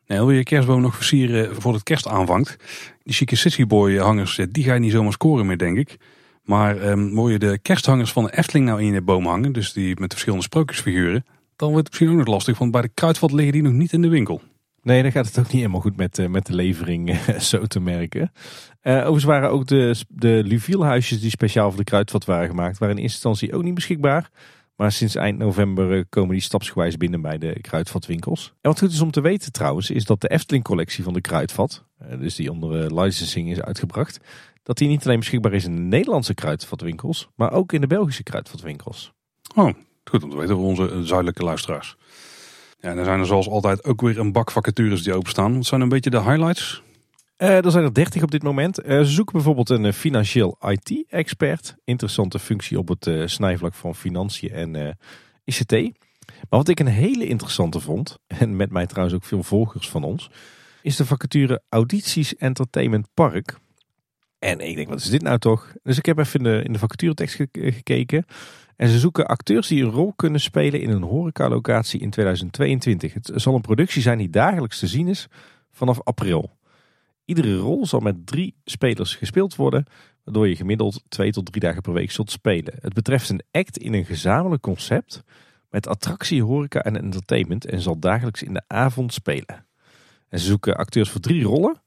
S1: Nee, wil je kerstboom nog versieren voordat het kerst aanvangt? Die chique Sissy Boy hangers, eh, die ga je niet zomaar scoren meer, denk ik. Maar wil je de kersthangers van de Efteling nou in je boom hangen, dus die met de verschillende sprookjesfiguren, dan wordt het misschien ook nog lastig, want bij de kruidvat liggen die nog niet in de winkel.
S2: Nee, dan gaat het ook niet helemaal goed met, eh, met de levering, eh, *laughs* zo te merken. Eh overigens waren ook de, de Luvielhuisjes die speciaal voor de kruidvat waren gemaakt, waren in eerste instantie ook niet beschikbaar. Maar sinds eind november eh, komen die stapsgewijs binnen bij de kruidvatwinkels. En wat goed is om te weten trouwens, is dat de Efteling-collectie van de kruidvat, eh, dus die onder licensing is uitgebracht, dat die niet alleen beschikbaar is in de Nederlandse kruidvatwinkels, maar ook in de Belgische kruidvatwinkels.
S1: Oh, goed om te weten voor onze zuidelijke luisteraars. Ja, en dan zijn er zoals altijd ook weer een bak vacatures die openstaan. Wat zijn een beetje de highlights?
S2: Eh, er zijn er 30 op dit moment. Eh, ze zoeken bijvoorbeeld een eh, financieel IT-expert. Interessante functie op het snijvlak van financiën en ICT. Maar wat ik een hele interessante vond, *laughs* en met mij trouwens ook veel volgers van ons, is de vacature Audities Entertainment Park. En ik denk, wat is dit nou toch? Dus ik heb even in de, in de vacaturetekst gekeken. En ze zoeken acteurs die een rol kunnen spelen in een horecalocatie in 2022. Het zal een productie zijn die dagelijks te zien is vanaf april. Iedere rol zal met drie spelers gespeeld worden, waardoor je gemiddeld twee tot drie dagen per week zult spelen. Het betreft een act in een gezamenlijk concept met attractie, horeca en entertainment en zal dagelijks in de avond spelen. En ze zoeken acteurs voor drie rollen.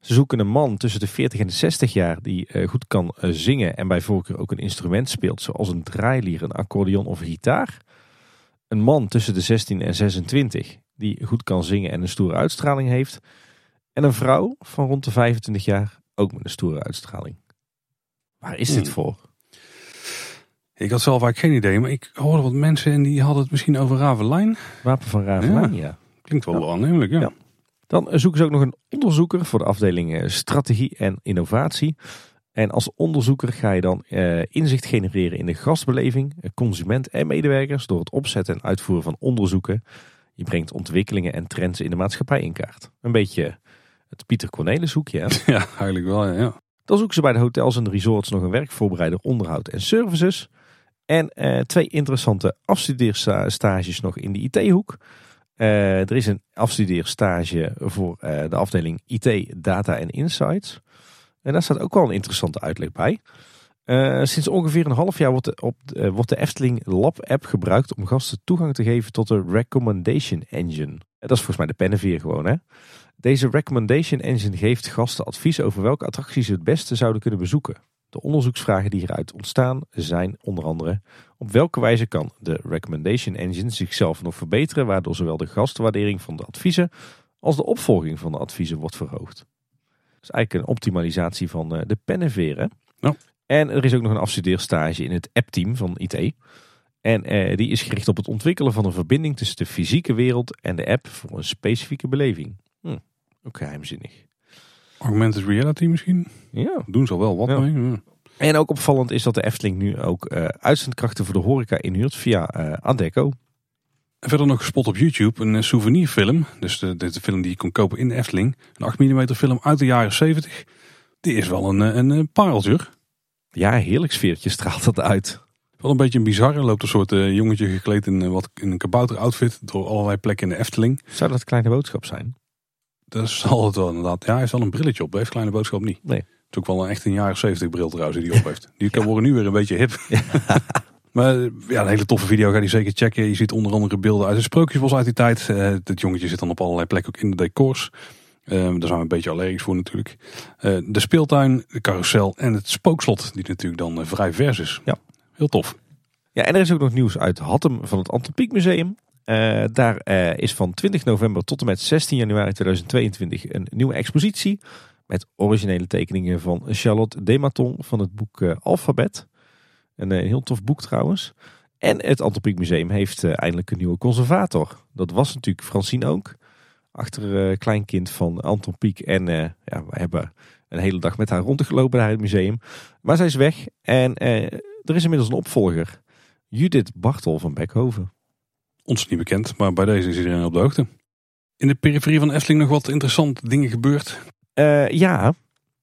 S2: Ze zoeken een man tussen de 40 en de 60 jaar die eh, goed kan eh, zingen en bij voorkeur ook een instrument speelt, zoals een draailier, een accordeon of een gitaar. Een man tussen de 16 en 26 die goed kan zingen en een stoere uitstraling heeft. En een vrouw van rond de 25 jaar, ook met een stoere uitstraling. Waar is dit hmm. voor?
S1: Ik had zelf eigenlijk geen idee, maar ik hoorde wat mensen en die hadden het misschien over Ravelijn.
S2: Wapen van Ravelijn, ja.
S1: Klinkt wel ja. aannemelijk, ja. ja.
S2: Dan zoeken ze ook nog een onderzoeker voor de afdeling eh, strategie en innovatie. En als onderzoeker ga je dan eh, inzicht genereren in de gastbeleving, eh, consument en medewerkers door het opzetten en uitvoeren van onderzoeken. Je brengt ontwikkelingen en trends in de maatschappij in kaart. Een beetje het Pieter Cornelis hoekje. *laughs*
S1: Ja, eigenlijk wel, ja.
S2: Dan zoeken ze bij de hotels en de resorts nog een werkvoorbereider onderhoud en services. En eh, twee interessante afstudeerstages nog in de IT-hoek. Uh, er is een afstudeerstage voor uh, de afdeling IT, Data en Insights. En daar staat ook wel een interessante uitleg bij. Uh, sinds ongeveer een half jaar wordt de, op, wordt de Efteling Lab app gebruikt om gasten toegang te geven tot de Recommendation Engine. Dat is volgens mij de pennenveer gewoon hè. Deze Recommendation Engine geeft gasten advies over welke attracties ze het beste zouden kunnen bezoeken. De onderzoeksvragen die hieruit ontstaan zijn onder andere op welke wijze kan de Recommendation Engine zichzelf nog verbeteren waardoor zowel de gastwaardering van de adviezen als de opvolging van de adviezen wordt verhoogd. Dat is eigenlijk een optimalisatie van eh, de pennenveren. En er is ook nog een afstudeerstage in het app-team van IT. En eh, die is gericht op het ontwikkelen van een verbinding tussen de fysieke wereld en de app voor een specifieke beleving. Hm, ook geheimzinnig.
S1: Augmented reality misschien?
S2: Ja.
S1: Doen ze al wel wat mee. Ja.
S2: En ook opvallend is dat de Efteling nu ook uh, uitzendkrachten voor de horeca inhuurt via uh, Adecco.
S1: En verder nog gespot op YouTube een eh, souvenirfilm. Dus de, de, film die je kon kopen in de Efteling. Een 8 mm film uit de jaren 70. Die is wel een, een, een pareltje.
S2: Ja, heerlijk sfeertje straalt dat uit.
S1: Wel een beetje een bizarre. Loopt een soort jongetje gekleed in, wat, in een kabouter outfit door allerlei plekken in de Efteling.
S2: Zou dat kleine boodschap zijn?
S1: Dat zal het wel inderdaad. Ja, hij heeft wel een brilletje op. Heeft kleine boodschap niet.
S2: Nee.
S1: Het is ook wel een echt een jaren 70 bril trouwens die hij op heeft. Die *laughs* kan worden nu weer een beetje hip. *laughs* maar ja, een hele toffe video. Ga die zeker checken. Je ziet onder andere beelden uit de sprookjesbos uit die tijd. Uh, het jongetje zit dan op allerlei plekken ook in de decors. Uh, daar zijn we een beetje allergisch voor natuurlijk. Uh, de speeltuin, de carousel en het spookslot. Die natuurlijk dan vrij vers is.
S2: Ja.
S1: Heel tof.
S2: Ja, en er is ook nog nieuws uit Hattem van het Antropiek Museum. Uh, daar uh, is van 20 november tot en met 16 januari 2022 een nieuwe expositie. Met originele tekeningen van Charlotte Dematon van het boek uh, Alphabet. Een heel tof boek trouwens. En het Antropiek Museum heeft eindelijk een nieuwe conservator. Dat was natuurlijk Francine ook. Achter kleinkind van Anton Pieck. En ja, we hebben een hele dag met haar rondgelopen naar het museum. Maar zij is weg. En er is inmiddels een opvolger. Judith Bartel van Beckhoven.
S1: Ons niet bekend, maar bij deze is iedereen op de hoogte. In de periferie van Efteling nog wat interessante dingen gebeurd?
S2: Uh, ja,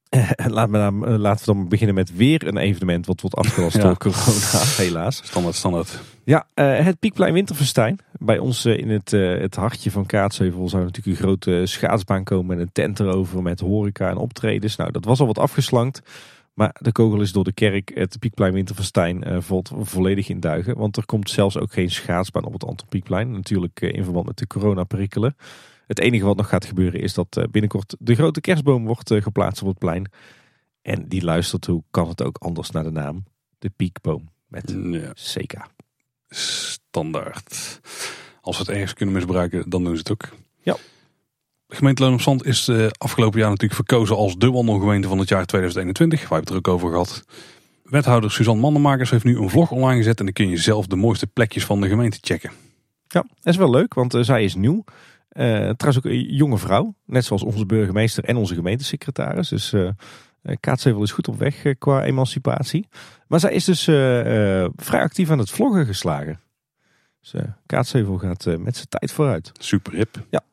S2: *laughs* Laat me dan, eh, laten we dan beginnen met weer een evenement wat wordt afgelast *laughs* door corona, helaas.
S1: Standaard, standaard.
S2: Ja, uh, het Piekplein Winterfestijn. Bij ons in het, uh, het hartje van Kaatsheuvel zou natuurlijk een grote schaatsbaan komen met een tent erover met horeca en optredens. Nou, dat was al wat afgeslankt. Maar de kogel is door de kerk. Het Piekplein Winterfestijn uh, valt volledig in duigen. Want er komt zelfs ook geen schaatsbaan op het Anton Pieckplein. Natuurlijk uh, in verband met de coronaperikelen. Het enige wat nog gaat gebeuren is dat uh, binnenkort de grote kerstboom wordt geplaatst op het plein. En die luistert hoe kan het ook anders naar de naam. De Piekboom met ja. CK.
S1: Standaard. Als we het ergens kunnen misbruiken, dan doen ze het ook.
S2: Ja.
S1: De gemeente Loon op Zand is uh, afgelopen jaar natuurlijk verkozen als de wandelgemeente van het jaar 2021. Waar we het er ook over gehad. Wethouder Suzanne Mandenmakers heeft nu een vlog online gezet. En dan kun je zelf de mooiste plekjes van de gemeente checken.
S2: Ja, dat is wel leuk, want uh, zij is nieuw. Uh, trouwens ook een jonge vrouw. Net zoals onze burgemeester en onze gemeentesecretaris. Dus uh, Kaatsheuvel is goed op weg qua emancipatie. Maar zij is dus vrij actief aan het vloggen geslagen. Dus Kaatsheuvel gaat met zijn tijd vooruit.
S1: Super hip.
S2: Ja.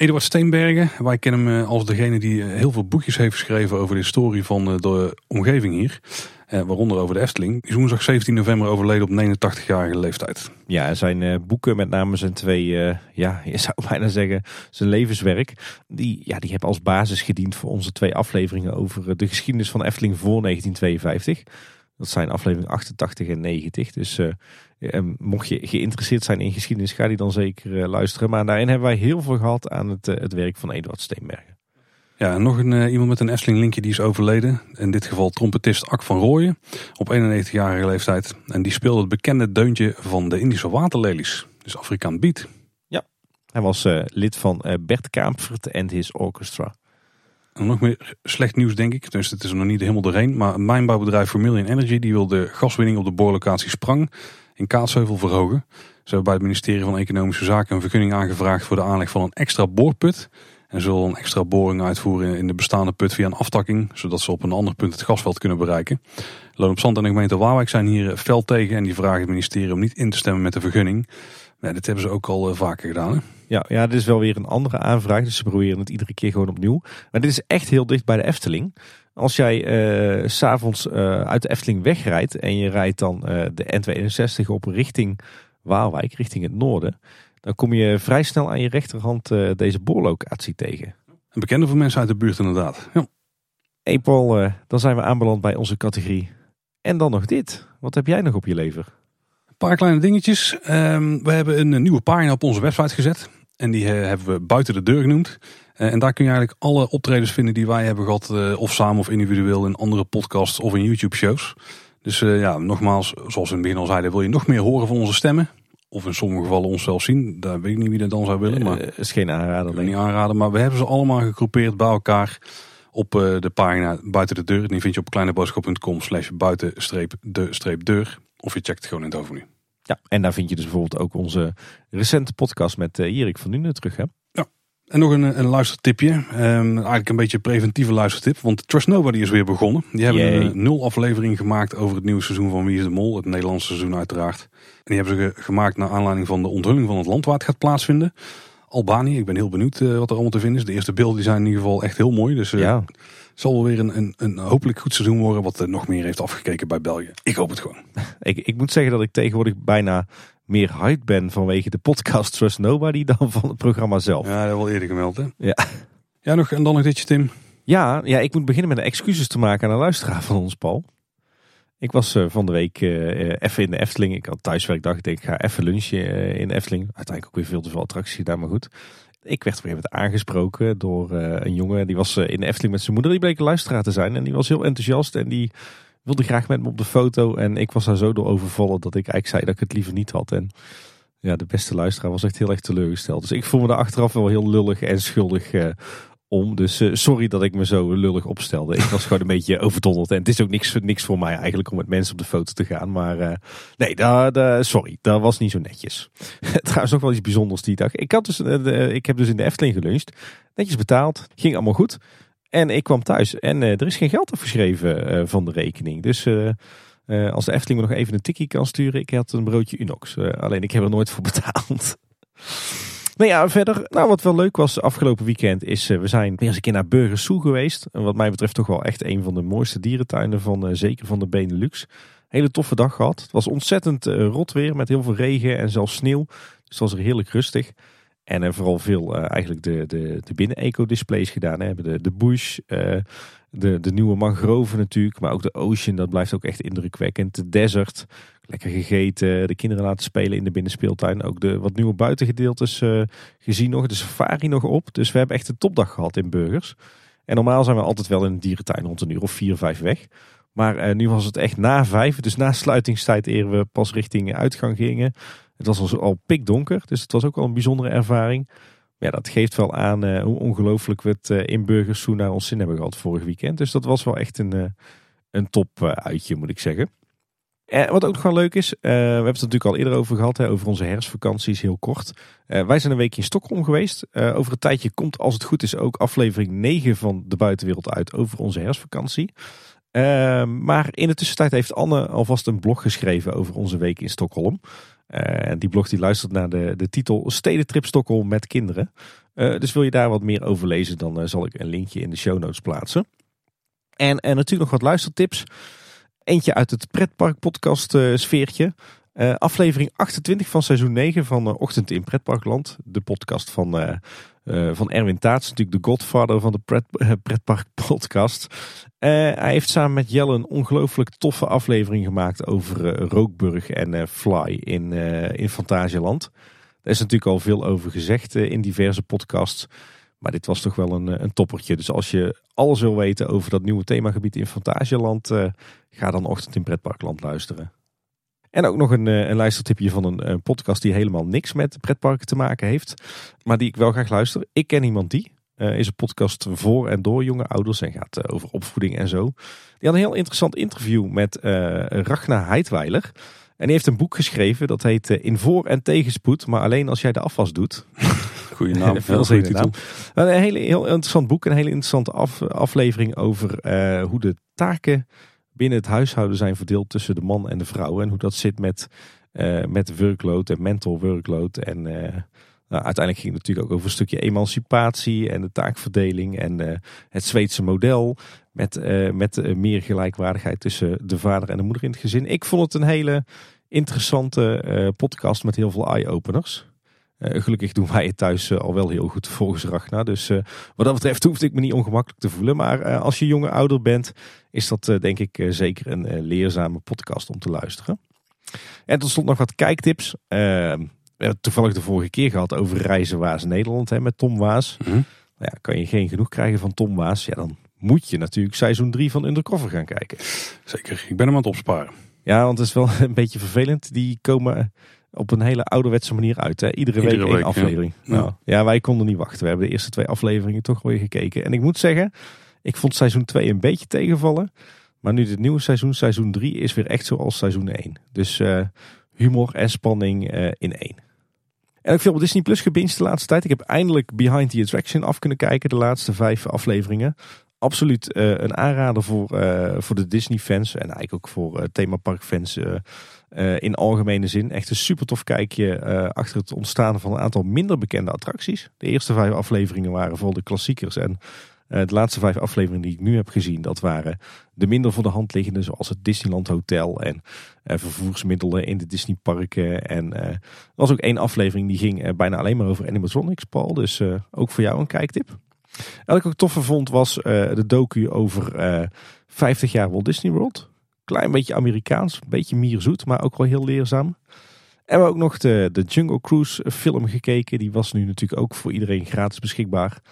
S1: Eduard Steenbergen, wij kennen hem als degene die heel veel boekjes heeft geschreven over de historie van de omgeving hier. Eh, waaronder over de Efteling. Die is woensdag 17 november overleden op 89-jarige leeftijd.
S2: Ja, zijn boeken, met name zijn twee, ja, *laughs* je zou bijna zeggen, zijn levenswerk. Die, ja, die hebben als basis gediend voor onze twee afleveringen over de geschiedenis van Efteling voor 1952. Dat zijn aflevering 88 en 90. Dus uh, mocht je geïnteresseerd zijn in geschiedenis, ga die dan zeker luisteren. Maar daarin hebben wij heel veel gehad aan het, het werk van Eduard Steenbergen.
S1: Ja, nog een, iemand met een Efteling linkje die is overleden. In dit geval trompetist Ak van Rooyen. Op 91-jarige leeftijd. En die speelde het bekende deuntje van de Indische waterlelies. Dus Afrikaan Beat.
S2: Ja, hij was lid van Bert Kaempfert en his orchestra.
S1: Nog meer slecht nieuws denk ik. Dus het is er nog niet helemaal doorheen. Maar een mijnbouwbedrijf Vermilion Energy die wil de gaswinning op de boorlocatie Sprang in Kaatsheuvel verhogen. Ze hebben bij het ministerie van Economische Zaken een vergunning aangevraagd voor de aanleg van een extra boorput. En zullen een extra boring uitvoeren in de bestaande put via een aftakking. Zodat ze op een ander punt het gasveld kunnen bereiken. Loon op en de gemeente Waalwijk zijn hier fel tegen. En die vragen het ministerie om niet in te stemmen met de vergunning. Nee, dit hebben ze ook al eh, vaker gedaan. Hè?
S2: Ja, ja, dit is wel weer een andere aanvraag. Dus ze proberen het iedere keer gewoon opnieuw. Maar dit is echt heel dicht bij de Efteling. Als jij uh, s'avonds uh, uit de Efteling wegrijdt en je rijdt dan uh, de N261 op richting Waalwijk, richting het noorden dan kom je vrij snel aan je rechterhand deze boorlocatie tegen.
S1: Een bekende voor mensen uit de buurt inderdaad. Ja.
S2: Hey Paul, dan zijn we aanbeland bij onze categorie. En dan nog dit. Wat heb jij nog op je lever?
S1: Paar kleine dingetjes. Um, we hebben een nieuwe pagina op onze website gezet. En die uh, hebben we buiten de deur genoemd. en daar kun je eigenlijk alle optredens vinden die wij hebben gehad. of samen of individueel in andere podcasts of in YouTube shows. Dus ja, nogmaals, zoals we in het begin al zeiden, wil je nog meer horen van onze stemmen? Of in sommige gevallen ons zelf zien. Daar weet ik niet wie dat dan zou willen. Maar
S2: is geen aanrader.
S1: Niet aanraden. Maar we hebben ze allemaal gegroepeerd bij elkaar op de pagina buiten de deur. Die vind je op kleineboodschap.com slash buiten de deur. Of je checkt het gewoon in het overnieuw.
S2: Ja, en daar vind je dus bijvoorbeeld ook onze recente podcast met uh, Erik van Nuenen terug. Hè?
S1: En nog een, een luistertipje. Um, eigenlijk een beetje een preventieve luistertip. Want Trust Nobody is weer begonnen. Die hebben Yay. een nul aflevering gemaakt over het nieuwe seizoen van Wie is de Mol. Het Nederlandse seizoen uiteraard. En die hebben ze gemaakt naar aanleiding van de onthulling van het land waar het gaat plaatsvinden. Albanië. Ik ben heel benieuwd uh, wat er allemaal te vinden is. De eerste beelden zijn in ieder geval echt heel mooi. Dus uh, ja. Zal wel weer een, een, een, hopelijk goed seizoen worden. Wat nog meer heeft afgekeken bij België. Ik hoop het gewoon. *laughs*
S2: ik, ik moet zeggen dat ik tegenwoordig bijna meer hype ben vanwege de podcast Trust Nobody dan van het programma zelf.
S1: Ja, dat wel eerder gemeld hè?
S2: Ja.
S1: Ja, nog, en dan nog ditje Tim.
S2: Ja, ja, ik moet beginnen met excuses te maken aan een luisteraar van ons, Paul. Ik was uh, van de week uh, even in de Efteling. Ik had thuiswerkdag. Ik denk, ik ga even lunchen uh, in de Efteling. Uiteindelijk ook weer veel te veel attracties gedaan, maar goed. Ik werd weer met aangesproken door een jongen. Die was in de Efteling met zijn moeder. Die bleek een luisteraar te zijn. En die was heel enthousiast. En die wilde graag met me op de foto. En ik was daar zo door overvallen dat ik eigenlijk zei dat ik het liever niet had. En ja, de beste luisteraar was echt heel erg teleurgesteld. Dus ik voel me daar achteraf wel heel lullig en schuldig uh, om. Dus uh, sorry dat ik me zo lullig opstelde. Ik was gewoon een *laughs* beetje overdonderd. En het is ook niks, niks voor mij eigenlijk om met mensen op de foto te gaan. Maar uh, nee, daar, sorry, dat was niet zo netjes. *laughs* Trouwens nog wel iets bijzonders die dag. Ik, had dus, ik heb dus in de Efteling geluncht. Netjes betaald. Ging allemaal goed. En ik kwam thuis en er is geen geld afgeschreven van de rekening. Dus als de Efteling me nog even een tikkie kan sturen, ik had een broodje Unox. alleen ik heb er nooit voor betaald. *laughs* nou ja, verder, nou wat wel leuk was afgelopen weekend is, we zijn weer eens een keer naar Burgers Zoo geweest. En wat mij betreft toch wel echt een van de mooiste dierentuinen van, zeker van de Benelux. Hele toffe dag gehad. Het was ontzettend rot weer met heel veel regen en zelfs sneeuw. Dus het was er heerlijk rustig. En vooral veel eigenlijk de, de, de binnen-eco-displays gedaan. hebben. De, de bush, de, de nieuwe mangroven natuurlijk. Maar ook de ocean, dat blijft ook echt indrukwekkend. De desert, lekker gegeten. De kinderen laten spelen in de binnenspeeltuin. Ook de wat nieuwe buitengedeeltes gezien nog. De safari nog op. Dus we hebben echt een topdag gehad in Burgers. En normaal zijn we altijd wel in een dierentuin rond een uur of vier, vijf weg. Maar nu was het echt na vijf. Dus na sluitingstijd eer we pas richting uitgang gingen. Het was al, al pikdonker, dus het was ook wel een bijzondere ervaring. Ja, dat geeft wel aan uh, hoe ongelooflijk we het in Burgers zo naar ons zin hebben gehad vorig weekend. Dus dat was wel echt een, een top uitje, moet ik zeggen. En wat ook nog wel leuk is, we hebben het natuurlijk al eerder over gehad, hè, over onze herfstvakanties, heel kort. wij zijn een week in Stockholm geweest. over een tijdje komt, als het goed is, ook aflevering 9 van de buitenwereld uit over onze herfstvakantie. maar in de tussentijd heeft Anne alvast een blog geschreven over onze week in Stockholm. En die blog die luistert naar de, de titel Stedentrip Stockholm met kinderen. dus wil je daar wat meer over lezen, dan zal ik een linkje in de show notes plaatsen. En, en natuurlijk nog wat luistertips. Eentje uit het pretpark podcast sfeertje. Uh, aflevering 28 van seizoen 9 van uh, Ochtend in Pretparkland. De podcast van, van Erwin Taats, natuurlijk de godfather van de pret, Pretpark podcast. hij heeft samen met Jelle een ongelooflijk toffe aflevering gemaakt over Rookburg en Fly in, in Fantasieland. Daar is natuurlijk al veel over gezegd in diverse podcasts. Maar dit was toch wel een, een toppertje. Dus als je alles wil weten over dat nieuwe themagebied in Fantasieland, ga dan Ochtend in Pretparkland luisteren. En ook nog een, eh, een luistertipje van een, podcast die helemaal niks met pretparken te maken heeft. Maar die ik wel graag luister. Ik ken iemand die. Is een podcast voor en door jonge ouders en gaat over opvoeding en zo. Die had een heel interessant interview met Ragna Heidweiler. En die heeft een boek geschreven dat heet In voor- en tegenspoed, maar alleen als jij de afwas doet. *laughs*
S1: Goeie *laughs* naam,
S2: veel titel. Een hele, heel interessant boek, een hele interessante af, aflevering over hoe de taken binnen het huishouden zijn verdeeld tussen de man en de vrouw. En hoe dat zit met, uh, met workload en mental workload. En uh, nou, uiteindelijk ging het natuurlijk ook over een stukje emancipatie en de taakverdeling. En het Zweedse model met, met meer gelijkwaardigheid tussen de vader en de moeder in het gezin. Ik vond het een hele interessante podcast met heel veel eye-openers. Uh, gelukkig doen wij het thuis uh, al wel heel goed volgens Ragnar. Dus uh, wat dat betreft hoefde ik me niet ongemakkelijk te voelen. Maar als je jonge ouder bent, is dat denk ik zeker een leerzame podcast om te luisteren. En tot slot nog wat kijktips. we hebben toevallig de vorige keer gehad over Reizen Waas Nederland hè, met Tom Waas. Mm -hmm. ja, kan je geen genoeg krijgen van Tom Waas, ja, dan moet je natuurlijk seizoen 3 van Undercover gaan kijken.
S1: Zeker, ik ben hem aan het opsparen.
S2: Ja, want het is wel *laughs* een beetje vervelend. Die komen op een hele ouderwetse manier uit. Hè? Iedere, week één aflevering. Ja. Nou, ja, wij konden niet wachten. We hebben de eerste twee afleveringen toch weer gekeken. En ik moet zeggen, ik vond seizoen 2 een beetje tegenvallen. Maar nu dit nieuwe seizoen, seizoen 3, is weer echt zoals seizoen 1. Dus uh, humor en spanning uh, in één. En ik veel op Disney Plus gebinged de laatste tijd. Ik heb eindelijk Behind the Attraction af kunnen kijken, de laatste vijf afleveringen. Absoluut uh, een aanrader voor, voor de Disney fans en eigenlijk ook voor themapark fans uh, in algemene zin. Echt een super tof kijkje uh, achter het ontstaan van een aantal minder bekende attracties. De eerste vijf afleveringen waren vooral de klassiekers. En uh, de laatste vijf afleveringen die ik nu heb gezien, dat waren de minder voor de hand liggende. Zoals het Disneyland Hotel en vervoersmiddelen in de Disneyparken. En er was ook één aflevering die ging bijna alleen maar over animatronics, Paul. Dus ook voor jou een kijktip. Wat ik ook toffer vond was de docu over 50 jaar Walt Disney World. Klein beetje Amerikaans, een beetje mierzoet, maar ook wel heel leerzaam. En we hebben ook nog de, de Jungle Cruise film gekeken. Die was nu natuurlijk ook voor iedereen gratis beschikbaar.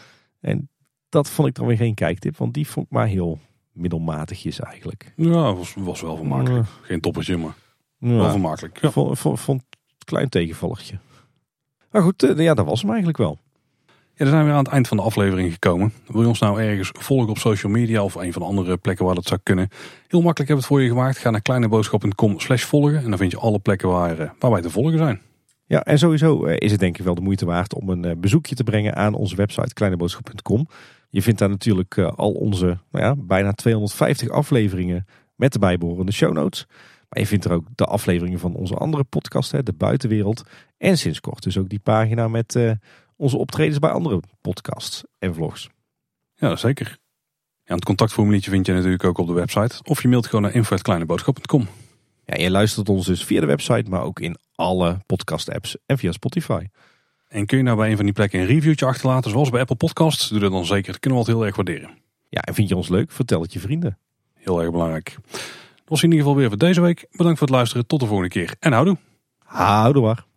S2: En dat vond ik dan weer geen kijktip, want die vond ik maar heel middelmatigjes eigenlijk.
S1: Ja, was, was wel vermakelijk. Geen toppertje, maar ja. wel vermakelijk. Ja.
S2: Vond, vond, vond het klein tegenvallertje. Maar goed, eh, ja, dat was hem eigenlijk wel.
S1: Dan zijn we aan het eind van de aflevering gekomen. Wil je ons nou ergens volgen op social media of een van de andere plekken waar dat zou kunnen? Heel makkelijk hebben we het voor je gemaakt. Ga naar kleineboodschap.com slash volgen en dan vind je alle plekken waar, eh, waar wij te volgen zijn.
S2: Ja, en sowieso eh, is het denk ik wel de moeite waard om een eh, bezoekje te brengen aan onze website kleineboodschap.com. Je vindt daar natuurlijk al onze nou ja, bijna 250 afleveringen met de bijbehorende show notes. Maar je vindt er ook de afleveringen van onze andere podcast, De Buitenwereld. En sinds kort dus ook die pagina met onze optredens bij andere podcasts en vlogs.
S1: Ja, zeker. Ja, het contactformuliertje vind je natuurlijk ook op de website. Of je mailt gewoon naar info.kleineboodschap.com.
S2: Ja, je luistert ons dus via de website, maar ook in alle podcast apps en via Spotify.
S1: En kun je nou bij een van die plekken een reviewtje achterlaten, zoals bij Apple Podcasts? Doe dat dan zeker, dat kunnen we altijd heel erg waarderen.
S2: Ja, en vind je ons leuk? Vertel het je vrienden.
S1: Heel erg belangrijk. Dat was in ieder geval weer voor deze week. Bedankt voor het luisteren. Tot de volgende keer. En houdoe.
S2: Houdoe waar.